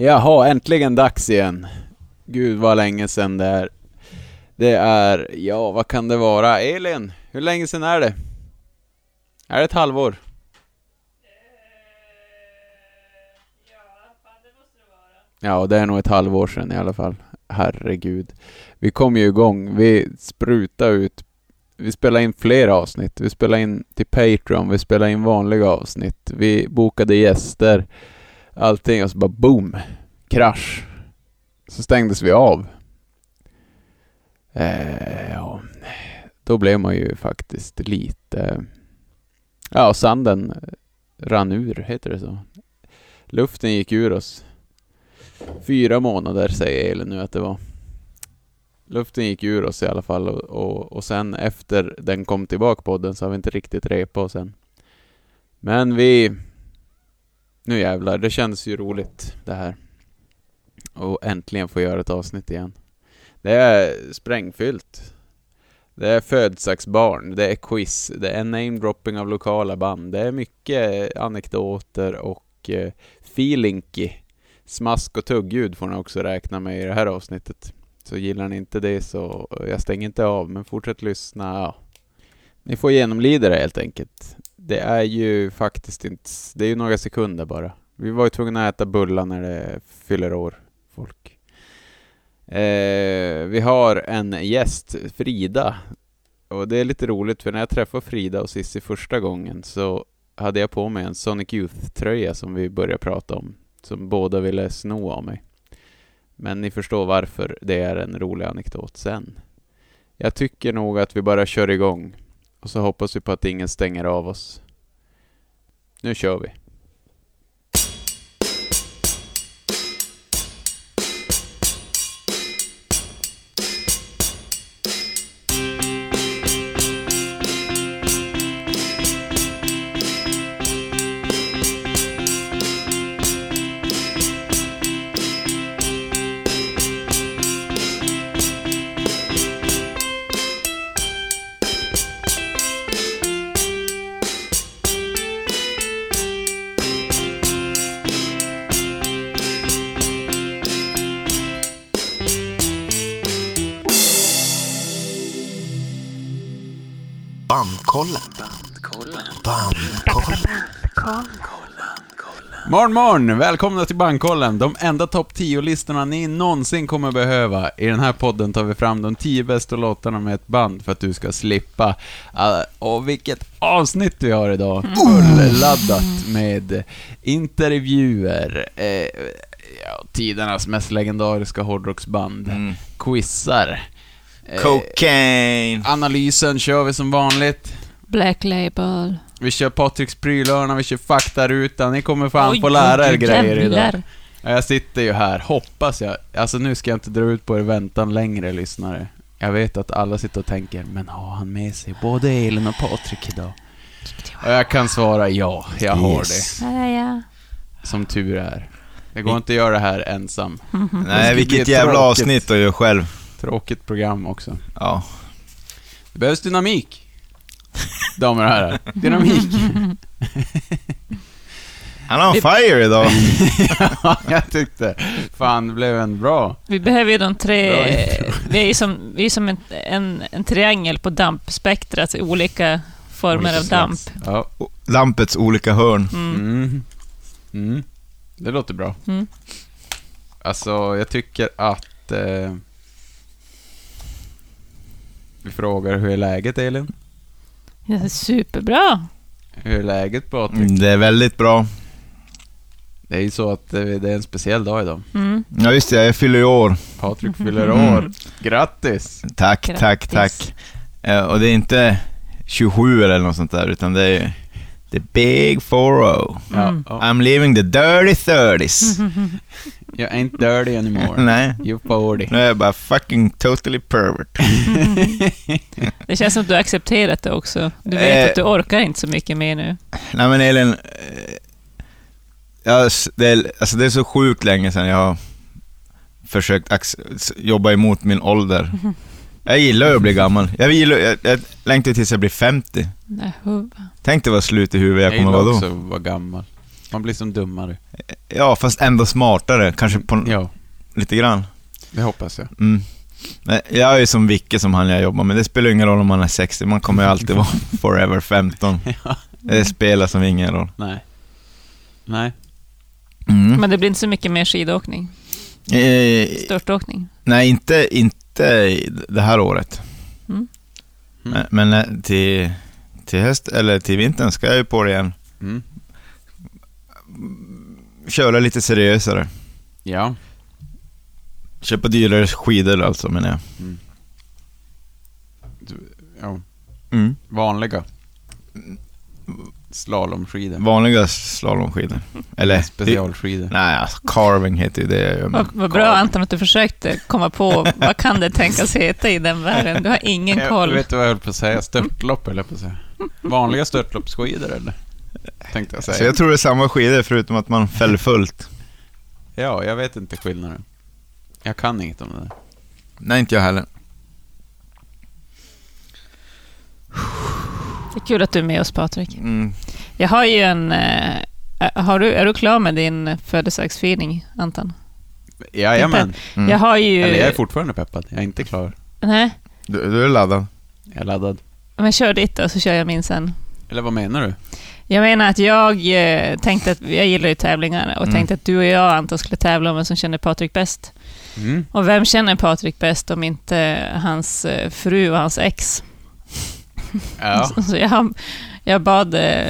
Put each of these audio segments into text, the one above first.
Jaha, äntligen dags igen. Gud vad länge sedan det är. Det är, ja vad kan det vara? Elin, hur länge sedan är det? Är det ett halvår? Ja, det är nog ett halvår sedan i alla fall. Herregud. Vi kom ju igång. Vi sprutade ut. Vi spelade in flera avsnitt. Vi spelade in till Patreon. Vi spelade in vanliga avsnitt. Vi bokade gäster. Allting och så bara boom. Krasch. Så stängdes vi av. Eh, ja. Då blev man ju faktiskt lite... Ja, sanden rann ur, heter det så? Luften gick ur oss. Fyra månader säger Elin nu att det var. Luften gick ur oss i alla fall och, och, och sen efter den kom tillbaka podden så har vi inte riktigt repat oss än. Men vi... Nu jävlar, det känns ju roligt det här. Och äntligen få göra ett avsnitt igen. Det är sprängfyllt. Det är födelsedagsbarn, det är quiz, det är namedropping av lokala band, det är mycket anekdoter och eh, feelinky. Smask och tuggljud får ni också räkna med i det här avsnittet. Så gillar ni inte det så, eh, jag stänger inte av, men fortsätt lyssna. Ja. Ni får genomlida det helt enkelt. Det är ju faktiskt inte, det är ju några sekunder bara. Vi var ju tvungna att äta bullar när det fyller år, folk. Eh, vi har en gäst, Frida. Och det är lite roligt för när jag träffade Frida och Sissi första gången så hade jag på mig en Sonic Youth-tröja som vi började prata om. Som båda ville sno av mig. Men ni förstår varför det är en rolig anekdot sen. Jag tycker nog att vi bara kör igång. Och så hoppas vi på att ingen stänger av oss. Nu kör vi. Morgon, morgon! Välkomna till Bankkollen, de enda topp 10-listorna ni någonsin kommer behöva. I den här podden tar vi fram de 10 bästa låtarna med ett band för att du ska slippa. Uh, och vilket avsnitt vi har idag! Fulladdat med intervjuer, eh, ja, tidernas mest legendariska hårdrocksband, Mm. quizar. eh, Cocaine. Analysen kör vi som vanligt. Black Label. Vi kör Patriks prylhörna, vi kör faktarutan. Ni kommer fan Oj, få lära er grejer idag. Jag sitter ju här, hoppas jag. Alltså nu ska jag inte dra ut på er väntan längre, lyssnare. Jag vet att alla sitter och tänker, men har han med sig både Elin och Patrik idag? Och jag kan svara ja, jag har Yes. Ja, ja, ja. det. Som tur är. Det går inte att göra det här ensam. Nej, vilket jävla tråkigt. avsnitt att göra själv. Tråkigt program också. Ja. Det behövs dynamik. Damer och herrar. Dynamik. Han har on fire idag. ja, jag tyckte. Fan, det blev en bra. Vi behöver ju de tre... Vi är ju som, vi är som en, en, en triangel på dampspektrat, olika former av damp. Ja. Lampets olika hörn. Mm. Mm. Mm. Det låter bra. Mm. Alltså, jag tycker att... Eh, vi frågar hur är läget, Elin? Ja, superbra. Hur är läget, Patrik? Mm, Det är väldigt bra. Det är ju så att eh, det är en speciell dag idag. Mm. Ja, just det. Jag fyller ju år. Patrik fyller Mm. år. Grattis! Tack, Grattis. tack, tack. Eh, och det är inte 27 eller något sånt där, utan det är the big 4-0. Mm. I'm living the dirty 30s. You ain't dirty anymore. Nej, You 40. nu är jag bara fucking totally pervert. Det känns som att du har accepterat det också. Du vet Eh. att du orkar inte så mycket mer nu. Nej men Elin, eh, ja, det, är, alltså det är så sjukt länge sedan jag har försökt jobba emot min ålder. Jag gillar ju att bli gammal. Jag, gillar, jag, jag längtar tills jag blir 50. Nej. Tänk dig vad slut i huvudet jag Jag kommer gillar vara då. också att vara gammal. Man blir som dummare. Ja, fast ändå smartare, kanske på Ja, lite grann. det hoppas jag. Mm. Jag är ju som Vicke som han jag jobbar med. Det spelar ingen roll om man är 60, man kommer ju alltid vara forever 15. Ja. Det spelar som ingen roll. Nej. Nej. Mm. Men det blir inte så mycket mer skidåkning. Eh, Störtåkning. nej, inte, inte det här året. Mm. Men, men eh, till, till höst, eller till vintern ska jag ju på det igen. Mm. Köra lite seriösare. Ja. Köpa dyrare skidor alltså menar jag. Du, ja. Mm. Vanliga. Slalomskidor. Vanliga slalomskidor. Eller... Specialskidor. Nej, alltså, carving heter ju det jag gör. Vad, vad bra Anton att du försökte komma på vad kan det tänkas heta i den världen. Du har ingen Jag koll. vet du vad jag höll på att säga? Störtlopp eller på att säga. Vanliga störtloppsskidor eller? Tänkte jag Så säga. jag tror det är samma skidor förutom att man fäller fullt. Ja, jag vet inte skillnaden. Jag kan inget om det där. Nej, inte jag heller. Det är kul att du är med oss Patrik. Mm. Jag har ju en... Eh, har du, är du klar med din födelsedagsfirning, Anton? Jajamän. Mm. Jag har ju... Eller jag är fortfarande peppad. Jag är inte klar. Nej, Du, du är laddad. Jag är laddad. men kör ditt då, så kör jag min sen. Eller vad menar du? Jag menar att jag eh, tänkte att, jag gillar ju tävlingar och Mm. tänkte att du och jag Anton skulle tävla om vem som känner Patrik bäst. Mm. Och vem känner Patrik bäst om inte hans eh, fru och hans ex? Ja. Så jag, jag bad eh,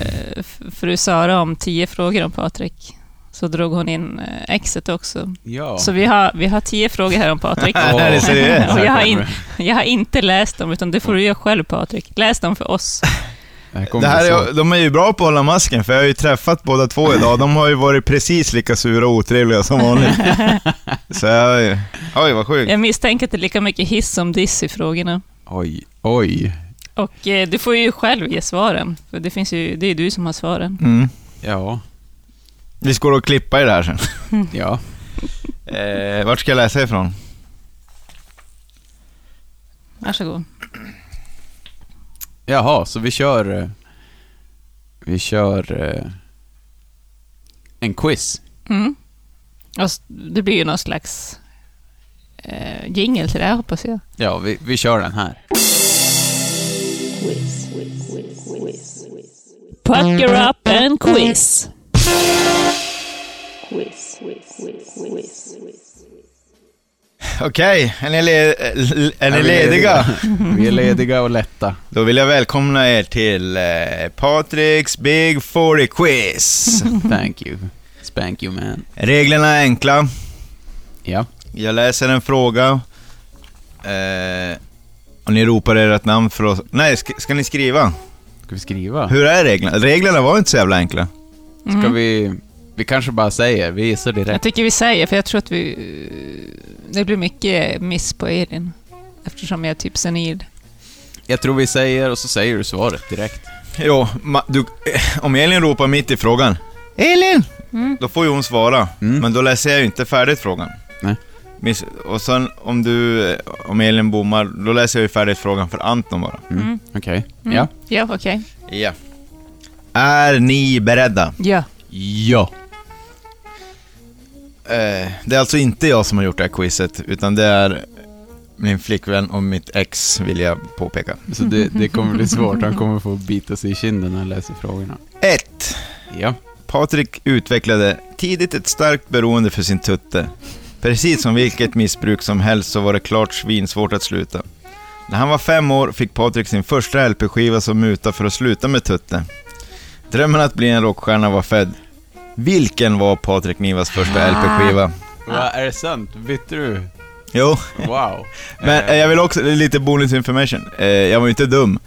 fru Sara om tio frågor om Patrik. Så drog hon in eh, exet också. ja. Så vi har, vi har tio frågor här om Patrik. Seriöst? Och jag, har in, jag har inte läst dem, utan det får du göra själv Patrik. Läs dem för oss. Det här Det är, de är ju bra på att hålla masken, för jag har ju träffat båda två idag. De har ju varit precis lika sura och otrevliga som vanligt. Så jag... Oj, vad sjukt. Jag misstänker att det är lika mycket hiss som diss i frågorna. Oj, oj. Och eh, du får ju själv ge svaren, för det, finns ju, det är du som har svaren. Mm. Ja, Vi ska då klippa i det här sen. ja. Eh, vart ska jag läsa ifrån? Varsågod. Jaha, så vi kör... eh, Vi kör... eh, En quiz. Mm. S- det blir ju någon slags eh, jingle till det här, hoppas jag. Ja, vi, vi kör den här. Pucker up and quiz. Okej, är ni, le- l- är ni lediga? Vi är lediga och lätta. Då vill jag välkomna er till eh, Patriks Big 40 Quiz. Thank you. Spank you man. Reglerna är enkla. Ja. Jag läser en fråga. Eh, och ni ropar ert namn för oss. Nej, ska, ska ni skriva? Ska vi skriva? Hur är reglerna? Reglerna var inte så jävla enkla. Mm. Ska vi... Vi kanske bara säger, vi gissar Jag direkt. tycker vi säger, för jag tror att vi... Det blir mycket miss på Elin. Eftersom jag är typ senil. Jag tror vi säger och så säger du svaret direkt. Jo, ma, du, eh, om Elin ropar mitt i frågan. Elin! Mm. Då får ju hon svara. Mm. Men då läser jag ju inte färdigt frågan. Nej. Miss, och sen om du, eh, om Elin bommar, då läser jag ju färdigt frågan för Anton bara. Mm. Mm. Okej. Mm. Ja. Ja, okej. Ja. Är ni beredda? Ja. Ja. Eh, det är alltså inte jag som har gjort det här quizet, utan det är min flickvän och mitt ex, vill jag påpeka. Så det, det kommer bli svårt. Han kommer få bita sig i kinden när han läser frågorna. 1. Ja. Patrik utvecklade tidigt ett starkt beroende för sin tutte. Precis som vilket missbruk som helst så var det klart svinsvårt att sluta. När han var fem år fick Patrik sin första LP-skiva som muta för att sluta med tutte. Drömmen att bli en rockstjärna var född. Vilken var Patrik Nivas första LP-skiva? Va, är det sant? Bytte du? Jo, Wow. men eh, jag vill också, lite bonus information. Eh, jag var ju inte dum.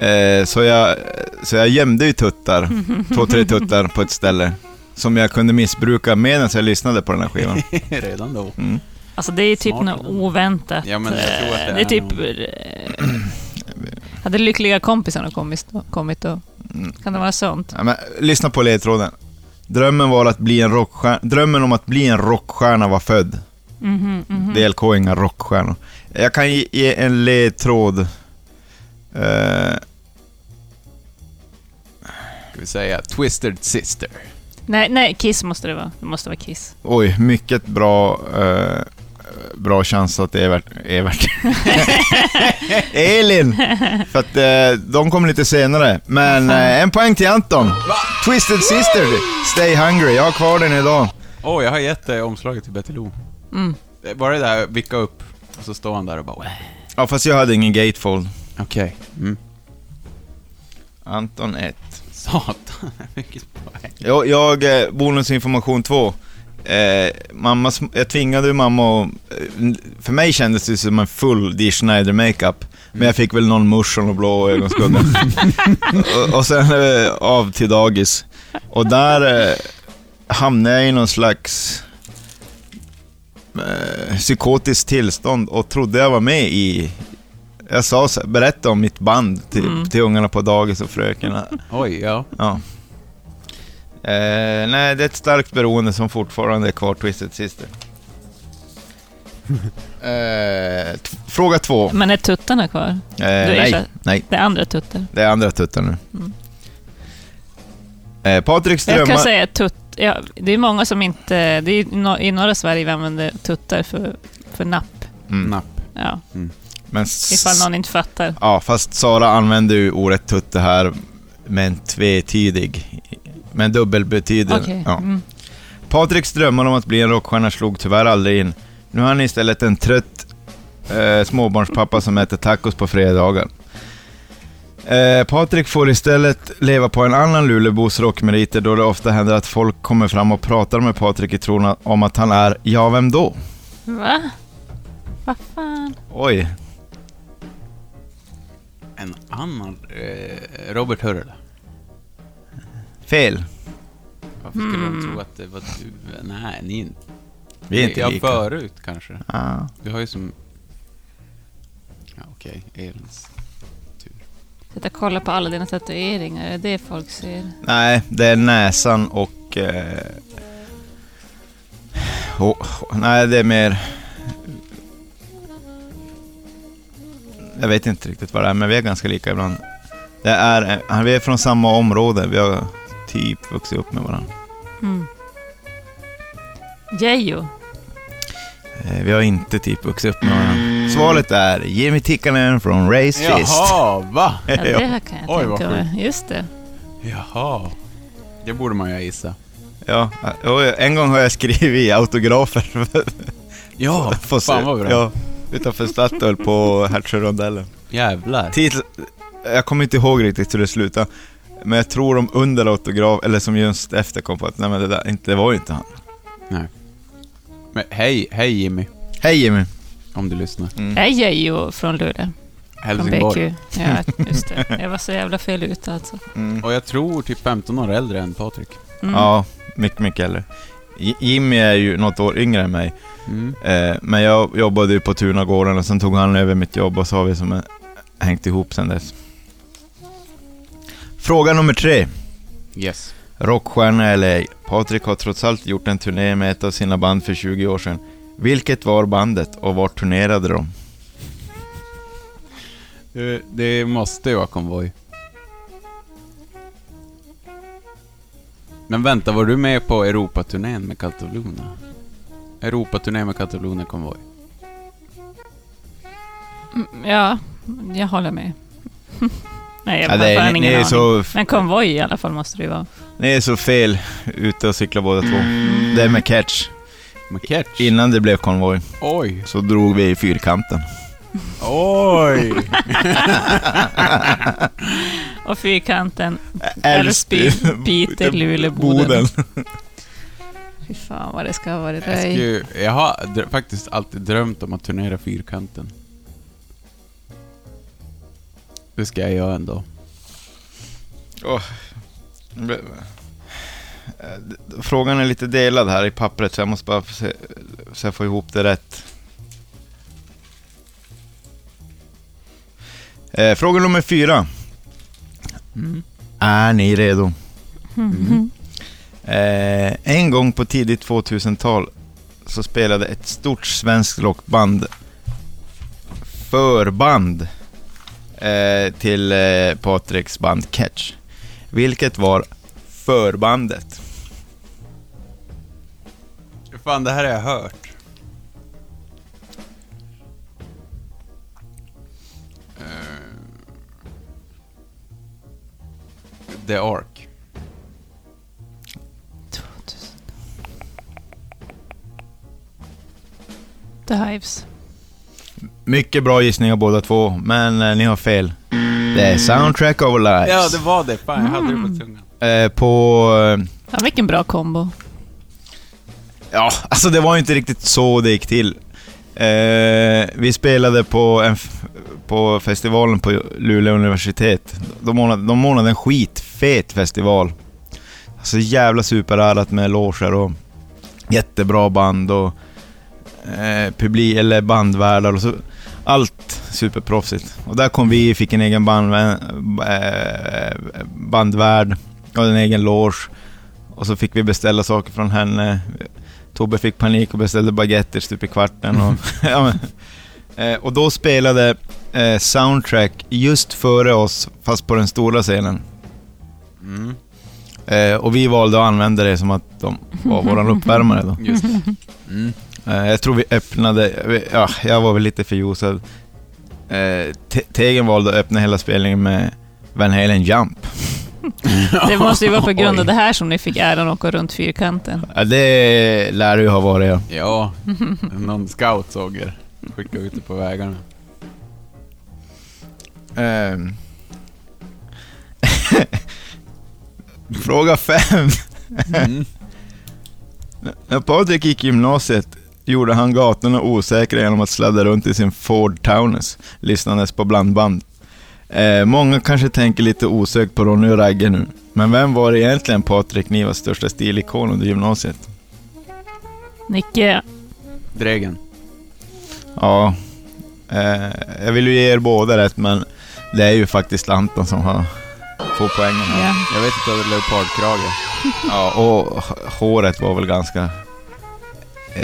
Eh, så, jag, så jag gömde ju tuttar, två, tre tuttar på ett ställe. Som jag kunde missbruka medan jag lyssnade på den här skivan. Redan då. Mm. Alltså det är typ Smart. något oväntat. Ja, men jag tror att det Eh, det är är typ... eh, Hade lyckliga kompisarna kommit, kommit då? Kan det vara sånt? Ja, men, lyssna på ledtråden. Drömmen, var att bli en rockstjärna, drömmen om att bli en rockstjärna var född. Mhm, mhm. DLK är inga rockstjärnor. Jag kan ge, en ledtråd. Eh, Ska vi säga Twisted Sister. Nej, nej, Kiss måste det vara. Det måste vara Kiss. Oj, mycket bra, eh, bra chans att det är Evert... Evert. Elin! För att eh, de kommer lite senare. Men eh, en poäng till Anton. Twisted Sister, Stay Hungry. Jag har kvar den idag. Åh, oh, jag har gett eh, omslaget till Betty Lou. Mm. Eh, Var det där, vicka upp, och så står han där och bara "Wah." Ja, fast jag hade ingen gatefold. Okej. Mm. Anton 1. Satan, mycket poäng. Jag, jag bonusinformation 2. Eh, mamma, jag tvingade mamma att... eh, För mig kändes det som en full Dee Schneider makeup. Men jag fick väl någon musch och blå ögonskugga. och, och sen eh, av till dagis. Och där eh, hamnade jag i någon slags eh, psykotiskt tillstånd och trodde jag var med i... Jag sa så, berätta om mitt band till, Mm. till ungarna på dagis och fröken. Oj, ja. Ja. Eh, nej, det är ett starkt beroende som fortfarande är kvar, Twisted Sister. eh, fråga två. Men är tuttarna kvar? Eh, är nej, så- nej, Det är andra tuttar. det är andra tuttar nu. Mm. Eh, Patrik Jag kan Strömmar... säga tutt... Ja, det är många som inte... Det är i no- I norra Sverige vi använder tuttar för, för napp. Mm. Napp. Ja, Men s- ifall någon inte fattar. Ja, fast Sara använder ju ordet tutte här med en tvetydig, med dubbelbetydelse. Okej. Ja. Mm. Patriks drömmar om att bli en rockstjärna slog tyvärr aldrig in. Nu är han istället en trött eh, småbarnspappa som äter tacos på fredagar. Eh, Patrik får istället leva på en annan Lulebos rockmeriter då det ofta händer att folk kommer fram och pratar med Patrik i tron om att han är, ja vem då? Va? Vad fan? Oj, En annan... Eh, Robert Hurrell. Fel. Varför skulle Mm. de tro att det var du? Nej, ni... Vi är inte ja, lika. förut kanske. Ah. Du har ju som... Ja, okej. Elins tur. Sitta och kolla på alla dina tatueringar, är det det folk ser? Nej, det är näsan och... Eh, och nej, det är mer... Jag vet inte riktigt vad det är, men vi är ganska lika ibland. Det är, vi är från samma område, vi har typ vuxit upp med varandra. Mm. Geijo. Eh, Vi har inte typ vuxit upp med varandra. Svaret är Jimmy Tikkanen från Race Fist. Jaha, va? Ja, det här kan jag Oj, vad tänka mig. Just det. Jaha. Det borde man ju gissa. Ja, en gång har jag skrivit autografer. Ja, Får se. fan vad bra. Ja, utanför Statoil på Hertsörondellen. Jävlar. Titel, jag kommer inte ihåg riktigt hur det slutade. Men jag tror de under autograf, eller som just efter kom på att nej men det där, inte, det var ju inte han. Men hej, hej Jimmy. Hej Jimmy! Om du lyssnar. Mm. Jag är Geijo från Luleå. Från Helsingborg. BQ. Ja, just det. Jag var så jävla fel ute alltså. Mm. Och jag tror typ 15 år äldre än Patrik. Mm. Ja, mycket, mycket äldre. Jimmy är ju något år yngre än mig. Mm. Eh, men jag jobbade ju på Tunagården och sen tog han över mitt jobb och så har vi som eh, hängt ihop sen dess. Fråga nummer tre. Yes. Rockstjärna eller ej. Patrik har trots allt gjort en turné med ett av sina band för 20 år sedan. Vilket var bandet och vart turnerade de? Det, det måste ju vara konvoj. Men vänta, var du med på Europaturnén med Cataluna? Europaturnén med Cataluna konvoj. Mm, Ja, jag håller med. Nej, jag Ja, har det ni, ingen ni, är aning. så, Men konvoj i alla fall måste det ju vara. ni är så fel ute och cyklar båda två. Det är med catch. Med catch? Innan det blev konvoj Oj! så drog vi i fyrkanten. Oj! Och fyrkanten Älvsbyn, Piteå, Luleå, Boden. Fy fan vad det ska ha varit Jag, röj. ju, jag har faktiskt alltid drömt om att turnera fyrkanten. Det ska jag göra ändå. Frågan är lite delad här i pappret så jag måste bara se, så jag får ihop det rätt. Eh, fråga nummer fyra. Mm. Är ni redo? Mhm. Eh, en gång på tidigt 2000-tal så spelade ett stort svenskt rockband förband eh, till eh, Patriks band Catch. Vilket var förbandet? Fan, det här har jag hört. Eh, The Ark. 2000. The Hives. Mycket bra gissningar båda två, men eh, ni har fel. Det är Soundtrack of Our Lives. Ja, det var det. Fan, jag hade det på tungan. Eh, på... eh, Ja, vilken bra kombo. Ja, alltså det var ju inte riktigt så det gick till. Eh, vi spelade på, en, f- på festivalen på Luleå universitet. De ordnade, de ordnade en skitfet festival. Så jävla superärat med loger och jättebra band och eh, publik, eller bandvärdar och så. Allt superproffsigt. Och där kom vi, fick en egen bandvän, eh, bandvärd och en egen loge. Och så fick vi beställa saker från henne. Tobbe fick panik och beställde baguetter stup i kvarten. Och, ja, men, eh, och då spelade eh, Soundtrack just före oss, fast på den stora scenen. Mm, Eh, och vi valde att använda det som att de var våran uppvärmare då. just det. Mm. Eh, jag tror vi öppnade, ja, jag var väl lite förljusad. Eh, Te- Tegen valde att öppna hela spelningen med Van Halen Jump. Det måste ju vara på grund av det här som ni fick äran att åka runt fyrkanten. Ja, det lär det ju ha varit ja. Ja, någon scout såg er. Skickade ut det på vägarna. Ehm. Fråga fem. Mm. När Patrik gick i gymnasiet gjorde han gatorna osäkra genom att sladda runt i sin Ford Taunus, lyssnandes på blandband. Eh, många kanske tänker lite osökt på Ronny och Ragge nu, men vem var egentligen Patrik Nivas största stilikon under gymnasiet? Nicke, Dregen. Ja, eh, jag vill ju ge er båda rätt, men det är ju faktiskt Anton som har får poängen här. ja. Jag vet inte, det leopardkrage. Ja, och håret var väl ganska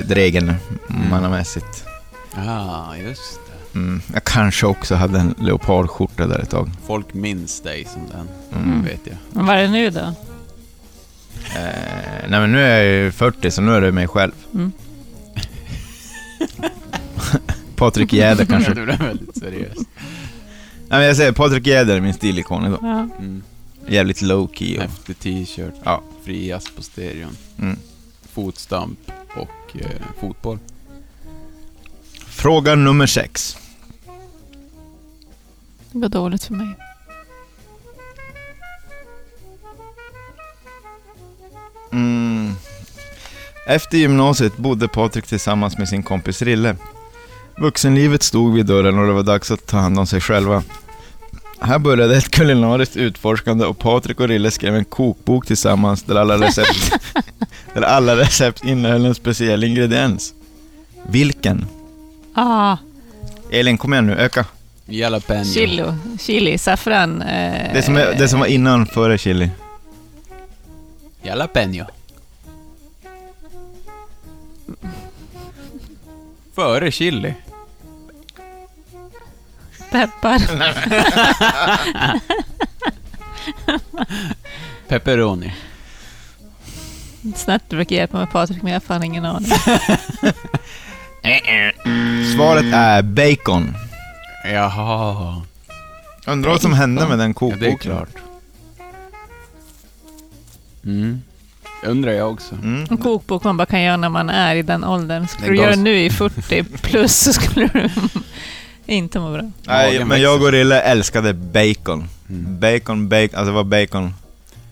dregen mannamässigt. Ja, just det. Mm. Jag kanske också hade en leopardskjorta där ett tag. Folk minns dig som den, Mm. vet jag. Men vad är det nu då? Eh, nej men nu är jag ju 40 så nu är det mig själv. Mm. Patrik Jäder kanske. Det blev väldigt seriöst. nej men jag säger Patrik Jäder är min stilikon idag. Ja. Mm. Jävligt low key. Och, Häftig t-shirt, Ja. fri jazz på stereon, mm. fotstamp och eh, fotboll. Fråga nummer sex. Det går dåligt för mig. Mm. Efter gymnasiet bodde Patrik tillsammans med sin kompis Rille. Vuxenlivet stod vid dörren och det var dags att ta hand om sig själva. Här började ett kulinariskt utforskande och Patrik och Rille skrev en kokbok tillsammans där alla recept, där alla recept innehöll en speciell ingrediens. Vilken? Ah, Elin, kom igen nu, öka. Jalapeno. chili, chili saffran. Eh, Det som, är, det som var innan, före chili. Jalapeno. Före chili. Peppar. Pepperoni. Du brukar hjälpa mig Patrik, men jag har fan ingen aning. Svaret är bacon. Jaha. Undrar vad som hände med den Ja, kokboken. det är klart. Mm. Undrar jag också. Mm. En kokbok man bara kan göra när man är i den åldern. Skulle du göra nu i 40 plus så skulle du inte må bra. Nej, men jag och Rille älskade bacon. Mm. Bacon, bacon, alltså det var bacon.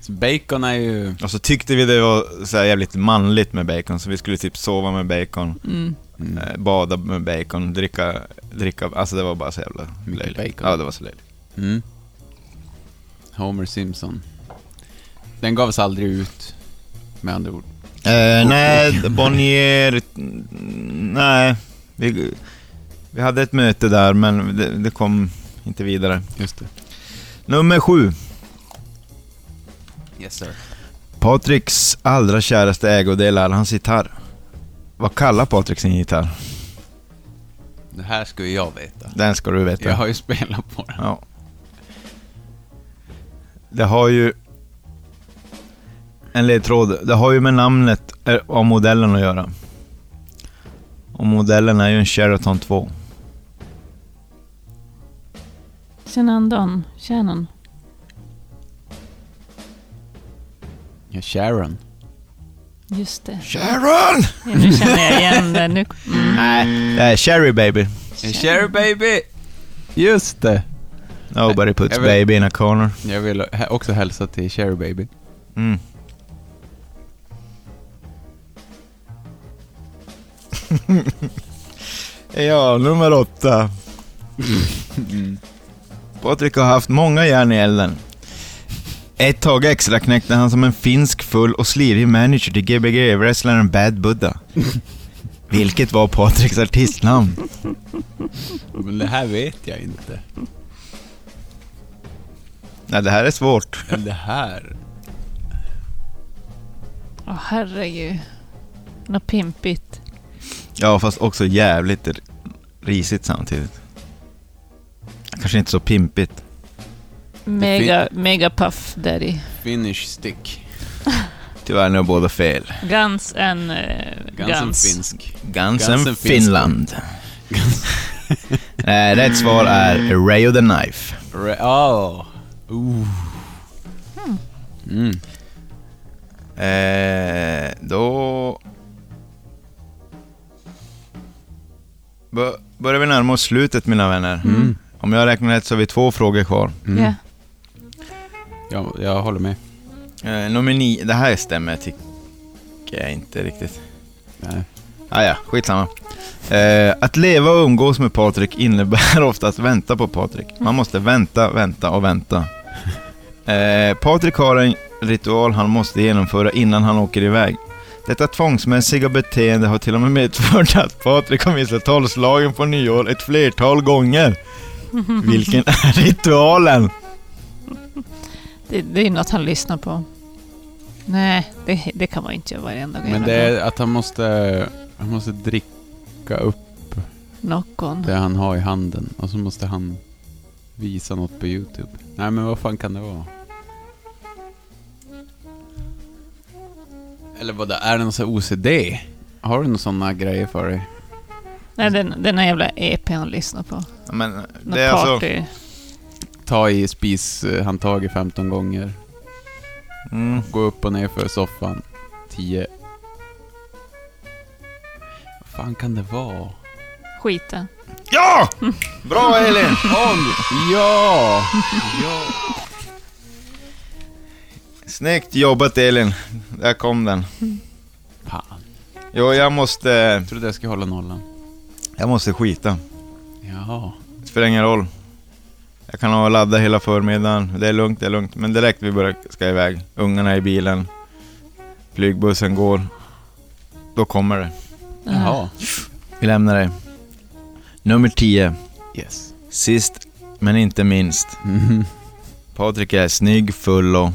Så bacon är ju... Och så tyckte vi det var så här jävligt manligt med bacon, så vi skulle typ sova med bacon, Mm. Mm. eh, bada med bacon, dricka, dricka, alltså det var bara så jävla löjligt. bacon. Ja, det var så löjligt. Mm. Homer Simpson. Den gavs aldrig ut, med andra ord. Eh, nej, Bonnier, nej. Vi, vi hade ett möte där, men det, det kom inte vidare. Just det. Nummer sju. Yes sir. Patriks allra käraste ägodel är hans gitarr. Vad kallar Patrik sin gitarr? Det här ska ju jag veta. Den ska du veta. Jag har ju spelat på den. Ja. Det har ju... En ledtråd. Det har ju med namnet eh, av modellen att göra. Och modellen är ju en Sheraton 2. Shenandoah. Shannon. Ja, Sharon. Just det. Sharon! Ja, Nu känner jag igen det. Nu, mm. Nej, det är Cherry Baby. Cherry baby! Just det. Nobody puts vill- baby in a corner. Jag vill också hälsa till Cherry baby. Mm. ja, nummer åtta. Patrik har haft många järn i elden. Ett tag extra knäckte han som en finsk full och slirig manager till Gbg-wrestlaren Bad Buddha. Vilket var Patriks artistnamn. Men det här vet jag inte. Nej, det här är svårt. Men det här... Åh, herregud. Något pimpigt. Ja, fast också jävligt risigt samtidigt. Kanske inte så pimpigt. Mega, mega puff daddy. Finish stick. Tyvärr, ni har båda fel. Guns and uh, Ganska guns. finsk. Gansen Gansen Finland. Nej, rätt svar är Ray of the Knife. Re- oh. Ooh. Mm. Eh, då... Bör- Börjar vi närma oss slutet mina vänner. Mm. Om jag räknar rätt så har vi två frågor kvar. Mm. Ja. Ja, jag håller med. Eh, nummer nio, det här stämmer tycker jag inte riktigt. Nej. Ah, ja, skitsamma. Eh, att leva och umgås med Patrik innebär oftast vänta på Patrik. Man måste vänta, vänta och vänta. Eh, Patrik har en ritual han måste genomföra innan han åker iväg. Detta tvångsmässiga beteende har till och med medfört att Patrik har missat tolvslagen på nyår ett flertal gånger. Vilken är ritualen? Det, det är något han lyssnar på. Nej, det, det kan man inte göra varenda gång. Men det är att han måste... Han måste dricka upp Knock-on. det han har i handen. Och så måste han visa något på YouTube. Nej men vad fan kan det vara? Eller vad det är det någon sån OCD? Har du några sådana grejer för dig? Nej, den, den här jävla EP han lyssnar på. Men Något det är alltså... party. Ta i spishandtaget 15 gånger. Mm, Gå upp och ner för soffan. 10. Vad fan kan det vara? Skita. ja! Bra Elin! Ja! ja! Snyggt jobbat Elin. Där kom den. Fan. Jo, jag måste... Jag trodde jag skulle hålla nollan. Jag måste skita. Jaha. Spelar ingen roll. Jag kan ha ladda hela förmiddagen. Det är lugnt, det är lugnt. Men direkt vi börjar ska iväg, ungarna är i bilen, flygbussen går, då kommer det. Jaha. Vi lämnar det. Nummer 10. Yes. Sist men inte minst. Mhm. Patrik är snygg, full och...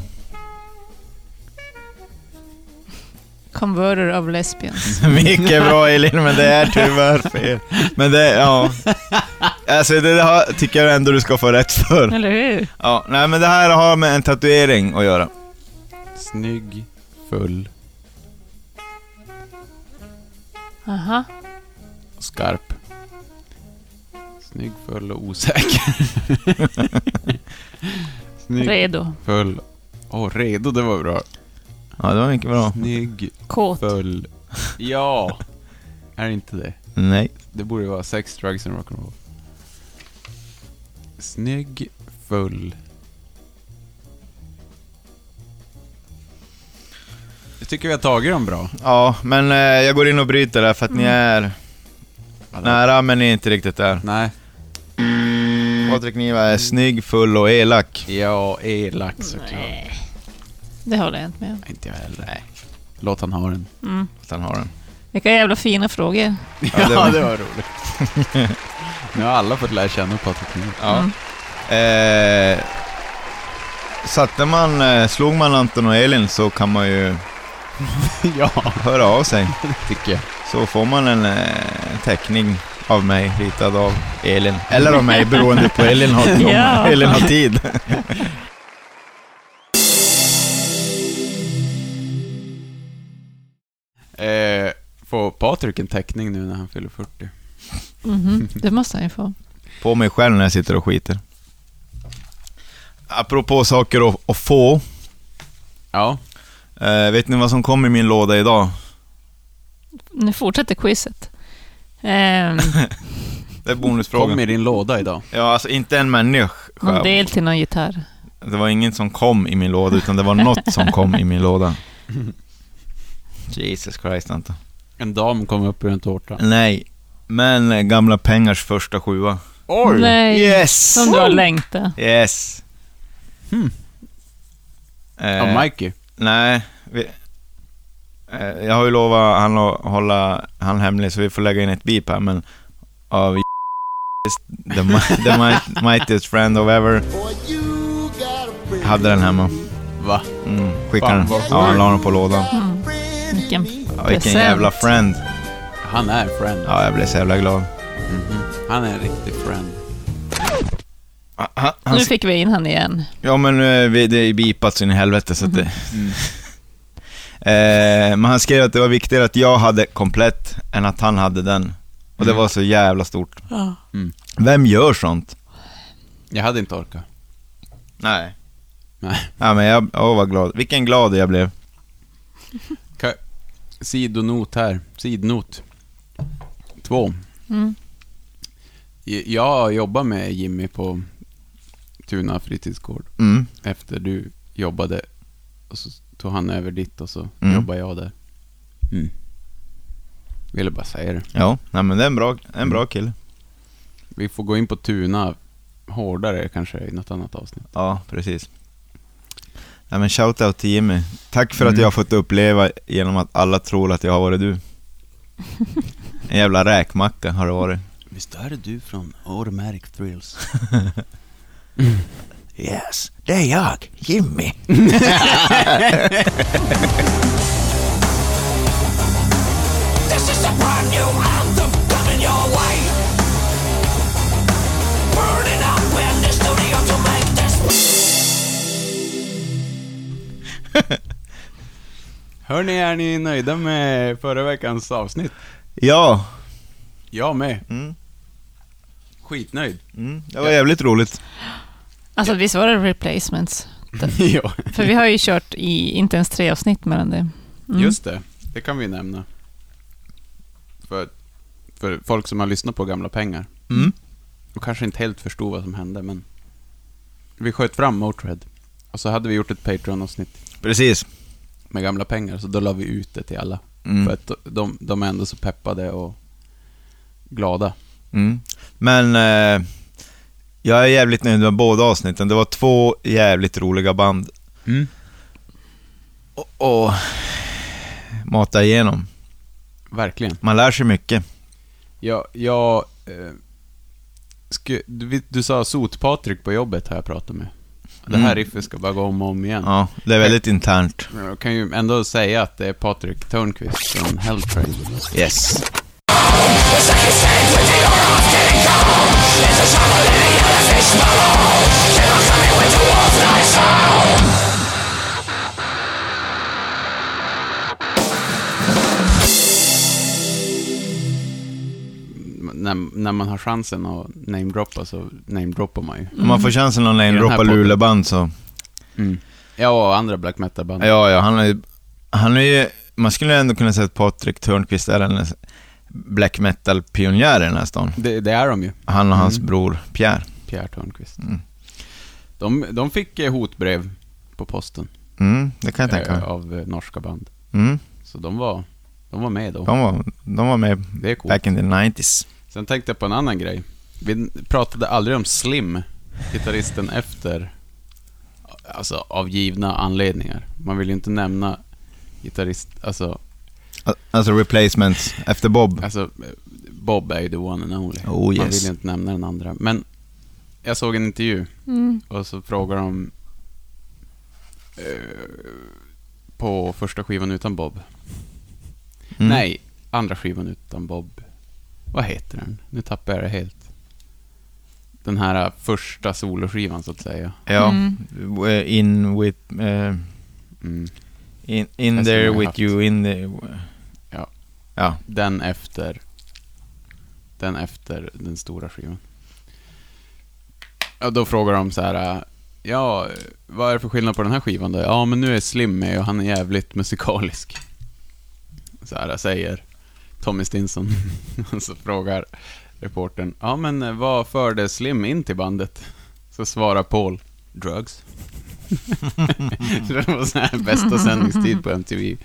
Converter of lesbians. Mycket bra Elin, men det är tyvärr fel. Men det, ja. Alltså det där tycker jag ändå du ska få rätt för. Eller hur? Ja, nej men det här har med en tatuering att göra. Snygg, full Aha. skarp. Snygg, full och osäker. Snygg, Redo. full. Åh, redo, det var bra. Ja, det var mycket bra. Snygg, Kåt. full. Ja! Är det inte det? Nej. Det borde vara sex, drugs and rock'n'roll. Snygg, full. Jag tycker vi har tagit dem bra. Ja, men eh, jag går in och bryter där för att ni är nära men ni är inte riktigt där. Nej. Patrik Niva är snygg, full och elak. Ja, elak såklart. Nej. Det håller jag inte med om. Nej, Inte jag heller. Låt han ha den. Mm. Att han har den. Vilka jävla fina frågor. Ja, Ja, det var, roligt. nu har alla fått lära känna Patrik Nilsson. Ja. Mm. Eh, satte man, eh, slog man Anton och Elin så kan man ju ja, höra av sig. tycker jag. Så får man en eh, teckning av mig ritad av Elin. Eller av mig beroende på Elin har, Ja. Elin har tid. Eh, får Patrik en teckning nu när han fyller 40? Mhm, Det måste han ju få. På mig själv när jag sitter och skiter. Apropå saker att, att få. Ja. Eh, vet ni vad som kom i min låda idag? Nu fortsätter quizet. Ehm, Det är bonusfrågan. Kom i din låda idag. Ja, alltså inte en människa. någon del till någon gitarr. Det var ingen som kom i min låda, utan det var något som kom i min låda. Jesus Christ, Ante. En dam kom upp ur en tårta. Nej, men eh, gamla pengars första sjua. Oj! Nej, Yes! som du har längtat. Yes! Hmm. Eh, Av Mikey. Nej, vi, eh, jag har ju lovat han att hålla han hemlig, så vi får lägga in ett beep här, men av the, the mi- mightiest friend of ever hade den hemma. Va? Mm, skickade Fan, den. vad Ja, han la den på lådan. Mm. Vilken Ja, vilken jävla friend. Han är friend. Ja, jag blev så jävla glad. Mhm. Han är en riktig friend. Ah, Han, han, Nu fick vi in han igen. ja, men nu är vi, det är beepat så in i helvete, så att det... Mm. Eh, men han skrev att det var viktigare att jag hade komplett än att han hade den. Och det Mm. var så jävla stort. Mm. Vem gör sånt? Jag hade inte orkat. Nej. Nej. Ja, men jag, åh vad glad. Vilken glad jag blev. Sidonot här. Sidnot. Två. Mm. J- Jag jobbar med Jimmy på Tuna fritidsgård. Mm. Efter du jobbade. Och så tog han över ditt och så Mm. jobbade jag där. Mm. Ville bara säga det. Ja, nej, men det är en bra, en bra kille. Vi får gå in på Tuna hårdare kanske i något annat avsnitt. Ja, precis. Nej, men shout-out till Jimmy. Tack för att Mm. jag har fått uppleva genom att alla tror att jag har varit du. En jävla räkmacka har det varit. Visst är det du från Automatic Thrills? Yes, det är jag, Jimmy. This is a brand new anthem coming your way. Burning up in the studio to make this. Hörni, är ni nöjda med förra veckans avsnitt? Ja, Jag med. mm, Skitnöjd. mm, det var jävligt roligt. Alltså visst var det replacements? ja, För vi har ju kört i inte ens tre avsnitt mellan det. Mm. just det. Det kan vi nämna. För, för folk som har lyssnat på Gamla Pengar Mm. och kanske inte helt förstod vad som hände, men vi sköt fram Motörhead. Och så hade vi gjort ett Patreon-avsnitt Precis. med Gamla Pengar, så då la vi ut det till alla. För Mm. att de, de är ändå så peppade och glada. Mm. Men eh, jag är jävligt nöjd med båda avsnitten. Det var två jävligt roliga band och, och mata igenom. Verkligen. Man lär sig mycket. Jag, jag eh, sku, du, du sa Sot-Patrik på jobbet har jag pratat med. Det här Mm. riffet ska bara gå om och om igen. Ja, det är väldigt internt. Jag kan ju ändå säga att det är Patrik Törnqvist från Helltrain. Yes. När, när man har chansen att namedroppa så namedroppar man ju. Om man får chansen att namedroppa podden. Luleband så... Ja, och andra black metal-band. Ja, ja, han är ju... Han är ju... Man skulle ändå kunna säga att Patrik Törnqvist är en black metal-pionjär i den här stan. Det, det är de ju, Han och hans Mm. bror Pierre. Pierre Törnqvist. Mm. De, de fick eh, hotbrev på posten Mm, det kan jag tänka eh, mig. av eh, norska band. Mm, Så de var, de var med då. de, var, de var med coolt. back in the 90s. Sen tänkte jag på en annan grej. Vi pratade aldrig om Slim, gitarristen efter, alltså av givna anledningar. Man vill ju inte nämna gitarrist, alltså, Al- Alltså replacements efter Bob. alltså Bob är ju the one and only. Oh Man yes. vill ju inte nämna den andra. Men jag såg en intervju Mm. och så frågar de eh, på första skivan utan Bob. Mm. Nej, andra skivan utan Bob. Vad heter den? Nu tappar jag det helt. Den här eh, första soloskivan så att säga. Ja, Mm. eh, in with... Mm. in in there with haft. you in the... Ja. Den efter... Den efter den stora skivan. Ja, då frågar de så här... äh, Ja, vad är det för skillnad på den här skivan då? Ja, men nu är Slim med och han är jävligt musikalisk. Så här säger Tommy Stinson. Och så frågar reportern, ja men eh, vad förde Slim in till bandet? Så svarar Paul, drugs. det var sån här bästa sändningstid på MTV.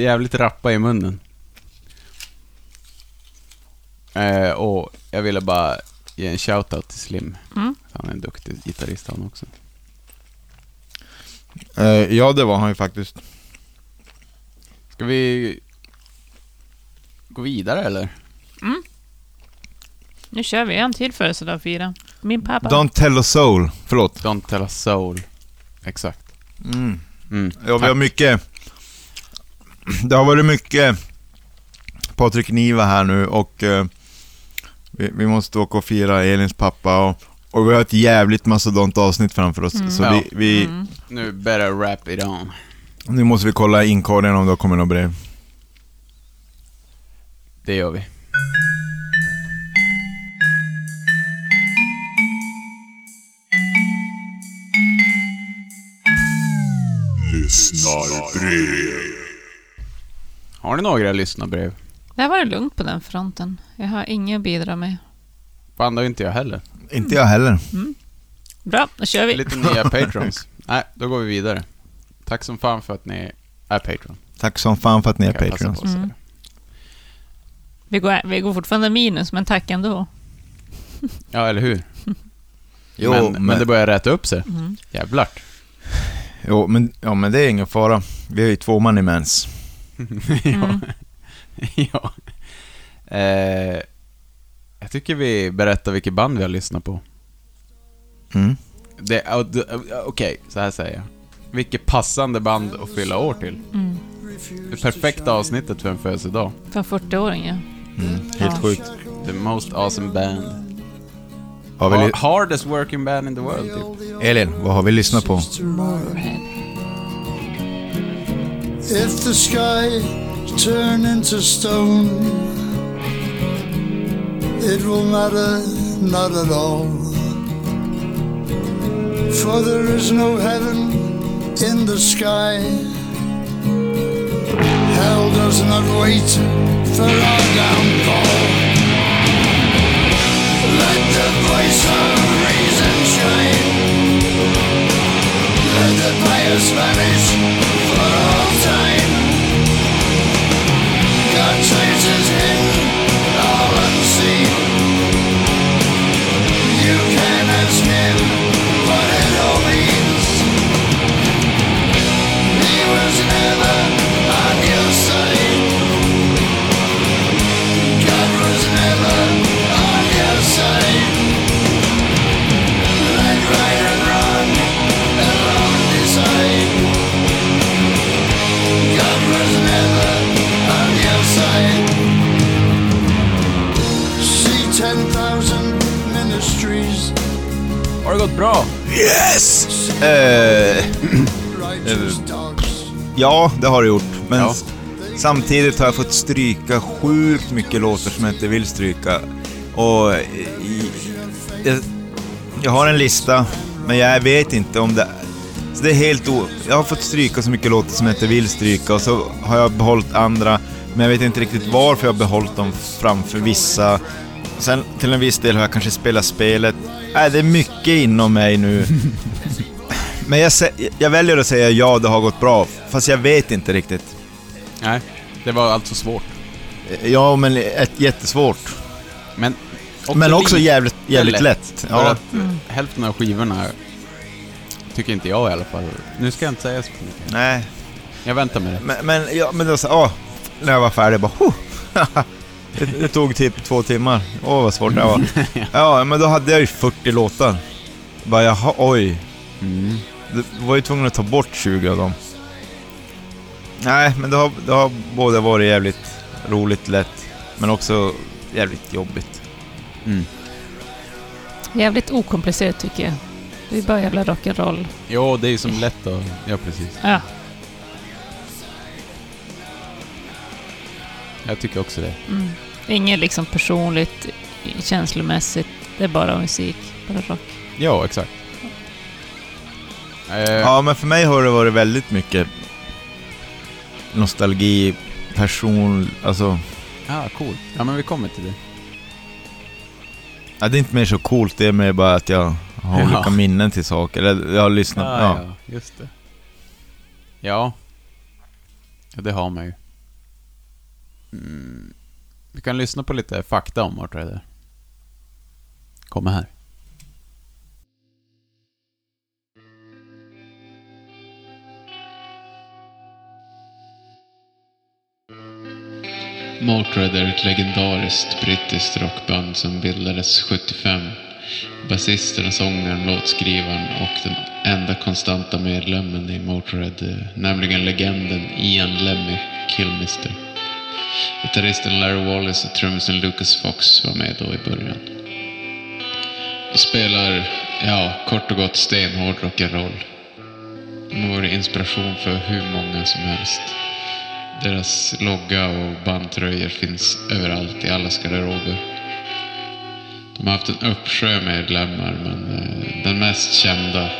Jävligt rappa i munnen. Eh, och jag ville bara ge en shoutout till Slim. Mm. Han är en duktig gitarrist han också. Eh, ja, det var han ju faktiskt. Ska vi gå vidare eller? Nu kör vi en till födelsedag att fira. Min pappa. Don't tell a soul. Förlåt. Don't tell a soul. Exakt. Mm. Mm. Ja, vi har mycket... Det har varit mycket Patrik Niva här nu och eh, vi, vi måste åka och fira Elins pappa och, och vi har ett jävligt mastodont avsnitt framför oss. Mm. Så Ja. vi, vi, Mm. Nu better wrap it on. nu måste vi kolla inkorgen om det har kommit något brev. Det gör vi. Har ni några lyssnarbrev? Det har varit lugnt på den fronten. Jag har inget att bidra med. Fan, det har inte jag heller. Inte jag heller. Bra, då kör vi. Lite nya patrons. Nej, då går vi vidare. Tack som fan för att ni är patron. Tack som fan för att ni är säga. Mm. Vi går, vi går fortfarande minus, men tack ändå. Ja, eller hur? Jo, men, men- men det börjar rätta upp sig. Mm. Jävlar. Jo, men, ja, men det är ingen fara. Vi har ju två man i mens. ja. ja. Eh, jag tycker vi berättar vilket band vi har lyssnat på. Mm. Okej, så här säger jag. Vilket passande band att fylla år till. Mm. Det perfekta avsnittet för en födelsedag. För 40-åring, ja. Mm. Helt Ja. sjukt. The most awesome band. Har vi hardest working band in the world, typ. Elin, vad har vi lyssnat på? If the sky turn into stone, it will matter not at all. For there is no heaven in the sky. Hell does not wait for our downfall. Let the voice of reason shine. Let the bias vanish for all time. God traces hidden, all unseen. You can ask him Har det gått bra? Yes! Eh, dogs. ja, det har det gjort. Men Ja. s- samtidigt har jag fått stryka sjukt mycket låtar som jag inte vill stryka. Och i, jag, jag har en lista, men jag vet inte om det... Så det är helt o... Jag har fått stryka så mycket låtar som jag inte vill stryka och så har jag behållit andra, men jag vet inte riktigt varför jag har behållit dem framför vissa. Sen till en viss del har jag kanske spelat spelet. Äh, det är mycket inom mig nu. Men jag, jag väljer att säga ja, det har gått bra. Fast jag vet inte riktigt. Nej, det var alltså svårt. Ja, men ett, jättesvårt. Men också, men också jävligt, jävligt lätt. lätt. För Ja. att eh, hälften av skivorna tycker inte jag i alla fall. Nu ska jag inte säga så mycket. Nej, Jag väntar med det. men, men, ja, men då så, åh, när jag var färdig bara, huh. det, det tog typ två timmar. Åh, vad svårt det var. Ja, men då hade jag ju 40 låtar. Bara, jaha, oj. Mm. Du var ju tvungen att ta bort 20 av dem. Nej, men det har, det har både varit jävligt roligt, lätt, men också jävligt jobbigt. Mm. Jävligt okomplicerat tycker jag. Det är bara jävla rock'n'roll. Jo, det är ju som lätt att... Ja, precis. Ja. Jag tycker också det. Mm. Inget liksom personligt, känslomässigt. Det är bara musik, bara rock. Ja, exakt. Eh, Ja, men för mig har det varit väldigt mycket nostalgi, person, alltså... ja, coolt. Ja, men vi kommer till det. Ja, det är inte mer så coolt, det är mer bara att jag har Ja. olika minnen till saker. Eller jag har lyssnat, Ah, ja. ja, just det. Ja. ja, det har man ju. Mm. Vi kan lyssna på lite fakta om Motörhead. Kommer här. Motörhead är ett legendariskt brittiskt rockband som bildades 75. Basisten, sångaren, låtskrivaren och den enda konstanta medlemmen i Motörhead, nämligen legenden Ian Lemmy Kilmister. Gitarristen Larry Wallace och trummisen Lucas Fox var med då i början. De spelar, ja, kort och gott stenhård rock'n'roll. De har varit inspiration för hur många som helst. Deras logga och bandtröjor finns överallt i allas garderober. De har haft en uppsjö medlemmar, men eh, den mest kända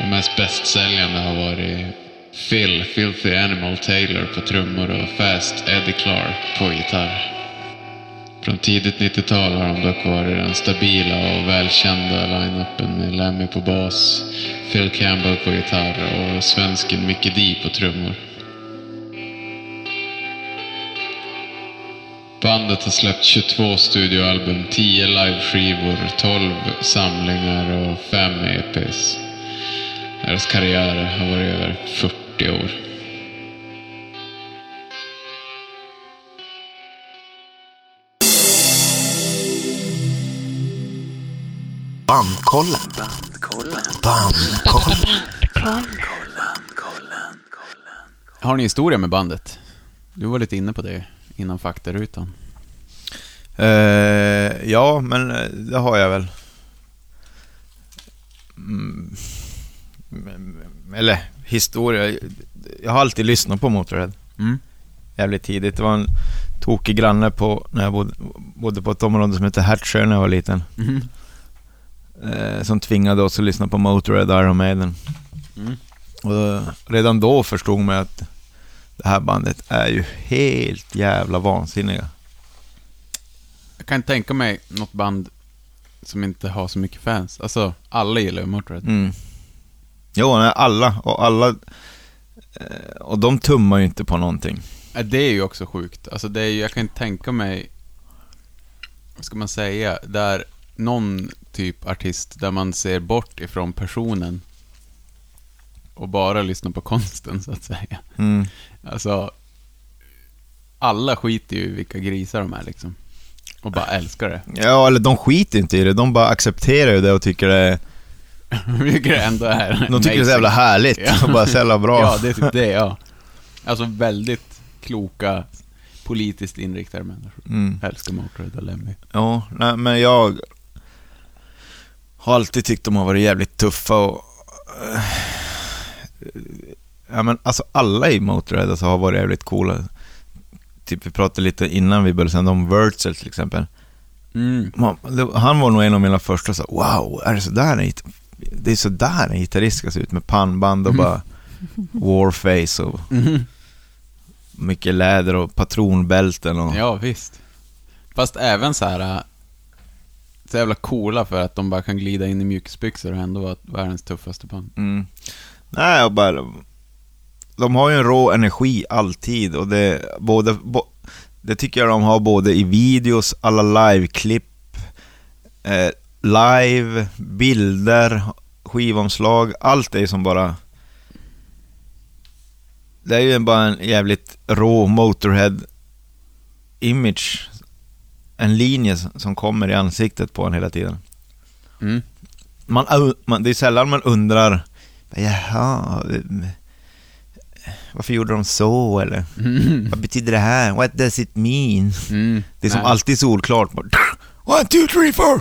och mest bästsäljande har varit Phil, Filthy Animal Taylor på trummor och Fast Eddie Clark på gitarr. Från tidigt 90-tal har de dock varit den stabila och välkända line-upen med Lemmy på bas, Phil Campbell på gitarr och svensken Mickey D på trummor. Bandet har släppt 22 studioalbum, 10 liveskivor, 12 samlingar och 5 EPs. Deras karriär har varit över 40 år. Bandkollen. Bandkollen. Har ni historia med bandet? Du var lite inne på det innan faktarutan. Eh, ja, men eh, det har jag väl. Mm. Eller historia. Jag har alltid lyssnat på Motörhead. Mm. Jävligt tidigt. Det var en tokig granne på, när jag bodde, bodde på ett område som hette Hertsjö när jag var liten. Mhm. Eh, som tvingade oss att lyssna på Motörhead och Iron Maiden. Mm. Och då, redan då förstod man att det här bandet är ju helt jävla vansinniga. Jag kan tänka mig något band som inte har så mycket fans. Alltså, alla gillar ju Motörhead. Mm. Jo, nej, alla. Och alla... eh, Och de tummar ju inte på någonting. Det är ju också sjukt. Alltså det är ju, jag kan inte tänka mig, vad ska man säga, där någon typ artist där man ser bort ifrån personen och bara lyssnar på konsten så att säga. Mm. Alltså, alla skiter ju i vilka grisar de är liksom. Och bara älskar det. Ja, eller de skiter inte i det. De bara accepterar ju det och tycker det... Det ändå är De tycker det är så jävla härligt Ja. och bara så jävla bra. Ja, det är typ det, ja. Alltså väldigt kloka, politiskt inriktade människor. Mm. Älskar Motörhead och Lemmy. Ja, nej, men jag har alltid tyckt de har varit jävligt tuffa och... eh, Ja men alltså alla i Motörhead alltså har varit jävligt coola. Typ vi pratade lite innan vi började sända om Wurzel till exempel. Mm. Man, han var nog en av mina första så wow, är det sådär Det är sådär en gitarrist ska se ut med pannband och Mhm. bara warface och Mhm. mycket läder och patronbälten och... Ja, visst. Fast även så här äh, så jävla coola för att de bara kan glida in i mjukisbyxor och ändå vara världens tuffaste band. Mm. Nej, jag bara... De har ju en rå energi alltid och det, både, bo, det tycker jag de har både i videos, alla liveklipp, eh, live, bilder, skivomslag, allt är ju som bara... Det är ju bara en jävligt rå Motorhead-image. En linje som kommer i ansiktet på en hela tiden. Mm. Man, man, det är sällan man undrar, jaha, varför gjorde de så eller? Mm. Vad betyder det här? What does it mean? Mm. Det är som Nej. alltid solklart. One, two, three, four!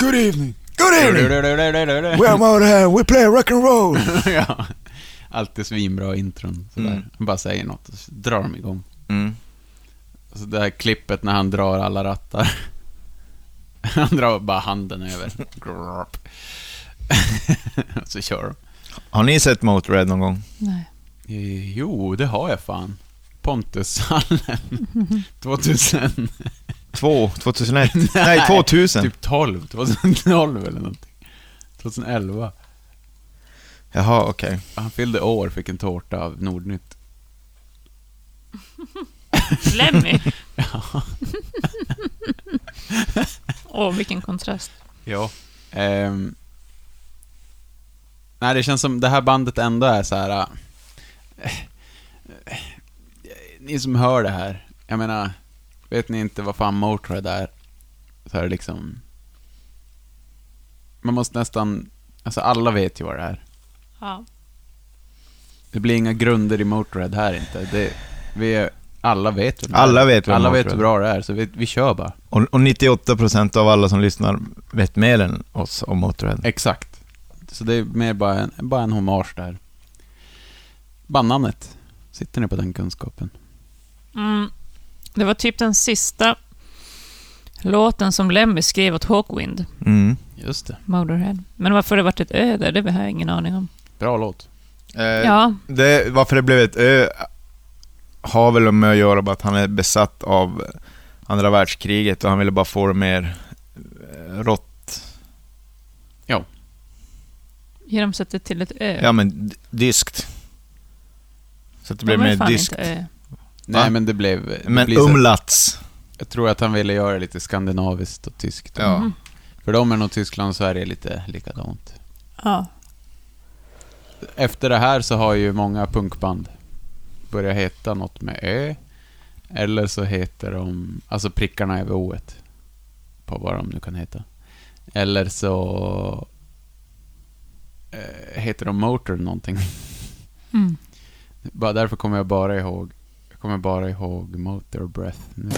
Good evening! Good evening! We're Motorhead, we play rock and roll! ja. Alltid svinbra intron. Sådär. Mm. Bara säger något och så drar de igång. Mm. Alltså det här klippet när han drar alla rattar. Han drar bara handen över. Så kör de. Har ni sett Motörhead någon gång? Nej. Jo, det har jag fan. Pontushallen. 2000. Två, 2001? Nej, 2000. Typ 12. 2012 eller någonting. 2011. Jaha, okej. Han fyllde år, fick en tårta av Nordnytt. Lemmy. Ja. Åh, vilken kontrast. Ja. Ehm. nej, det känns som det här bandet ändå är så här. äh, äh, ni som hör det här, jag menar, vet ni inte vad fan Motörhead är? Så är det liksom... Man måste nästan... Alltså alla vet ju vad det är. Ja. Det blir inga grunder i Motörhead här inte. Det, vi är, alla vet vad det är. Alla vet Alla vet hur bra det är, så vi, vi kör bara. Och, och 98% av alla som lyssnar vet mer än oss om Motörhead. Exakt. Så det är mer bara en, bara en hommage där. Bandnamnet. Sitter ni på den kunskapen? Mm. Det var typ den sista låten som Lemmy skrev åt Hawkwind, Mm. Just det. Motorhead. Men varför det varit ett ö där, det har jag ingen aning om. Bra låt. Eh, Ja, det, varför det blev ett ö har väl med att göra med att han är besatt av andra världskriget och han ville bara få det mer eh, rått. genom sättet till ett ö. Ja men d- dyskt. Så att det De blev mer fan dyskt. inte ö. Nej, Va? men det blev... Det Men blir så, umlats. jag tror att han ville göra lite skandinaviskt och tyskt. Ja. Mhm. För dem är nog Tyskland och Sverige lite likadant. Ja. Efter det här så har ju många punkband börjat heta något med Ö. Eller så heter de, alltså prickarna över o På vad de nu kan heta. Eller så eh, heter de Motor någonting. Mm. Bara därför kommer jag bara ihåg, kommer bara ihåg Motor Breath nu.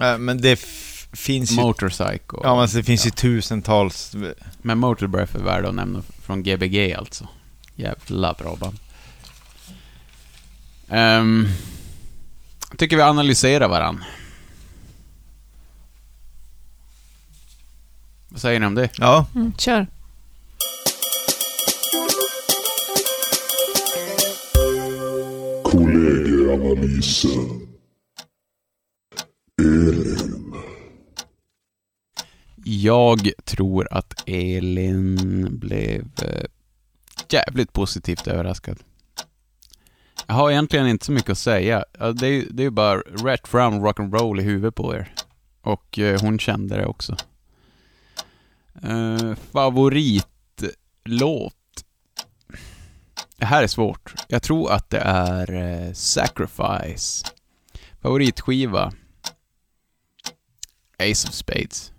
Eh, Men det finns ju... Motorcycle. Ja, men det finns ju tusentals... Men Motor Breath är värd att nämna från Gbg alltså. Jävla bra band. Um, tycker vi analyserar varann. Vad säger ni om det? Ja, Mm, kör. Kollegieanalysen. Elin. Jag tror att Elin blev eh, jävligt positivt överraskad. Jag har egentligen inte så mycket att säga. Ja, Det är ju det är ju bara rätt fram rock'n'roll i huvudet på er. Och eh, hon kände det också. Eh, favoritlåt? Det här är svårt. Jag tror att det är eh, Sacrifice. Favoritskiva? Ace of Spades.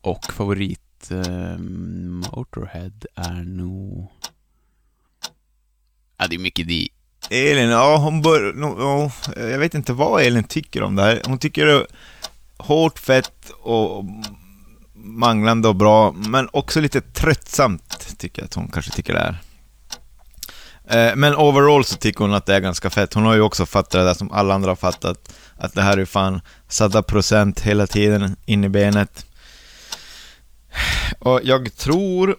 Och favorit eh, Motorhead är nog... Ja, det är mycket D. Elin, ja hon bör... No, jag vet inte vad Elin tycker om det här. Hon tycker det är hårt, fett och manglande och bra, men också lite tröttsamt, tycker jag att hon kanske tycker det är. Eh, men overall så tycker hon att det är ganska fett. Hon har ju också fattat det där som alla andra har fattat, att det här är fan satta procent hela tiden in i benet. Och jag tror...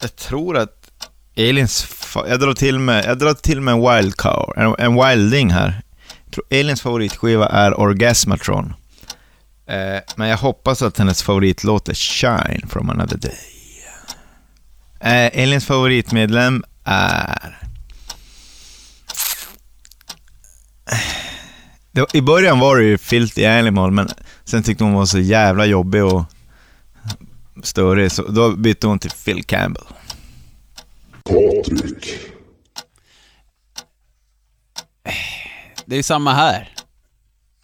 Jag tror att Elins... Jag drar till med, jag drar till med en wildcow, en, en wilding här. Elins favoritskiva är Orgasmatron. Eh, men jag hoppas att hennes favoritlåt är Shine from another day. Eh, Elins favoritmedlem är... Det, I början var det ju Filthy Animal, men sen tyckte hon var så jävla jobbig och störig, så då bytte hon till Phil Campbell. Patrik. Det är samma här.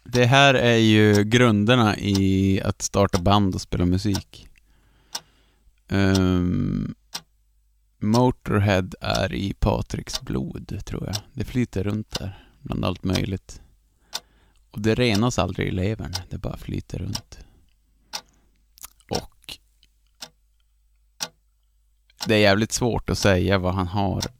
Det här är ju grunderna i att starta band och spela musik. Um, Motorhead är i Patriks blod, tror jag. Det flyter runt där, bland allt möjligt. Och det renas aldrig i levern, det bara flyter runt. Och det är jävligt svårt att säga vad han har.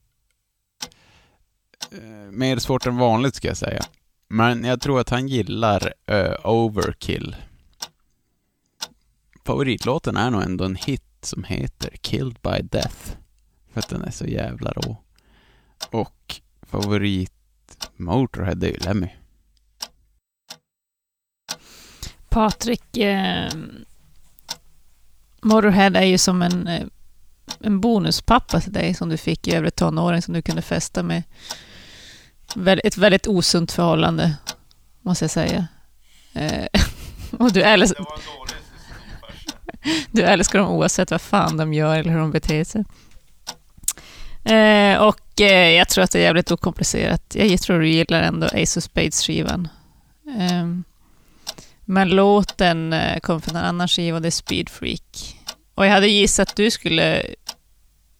Eh, mer svårt än vanligt ska jag säga. Men jag tror att han gillar uh, Overkill. Favoritlåten är nog ändå en hit som heter Killed by Death. För att den är så jävla rå. Och favorit Motorhead är ju Lemmy. Patrik, eh, Motorhead är ju som en, eh, en bonuspappa till dig som du fick i övre tonåring som du kunde festa med. Ett väldigt osunt förhållande, måste jag säga. Eh, och du älskar, du älskar dem oavsett vad fan de gör eller hur de beter sig. Eh, och eh, jag tror att det är jävligt okomplicerat. Jag tror du gillar ändå Ace of Spades-skivan. Ehm, men låten eh, kom från en annan skiva det är Speed Freak. Och jag hade gissat att du skulle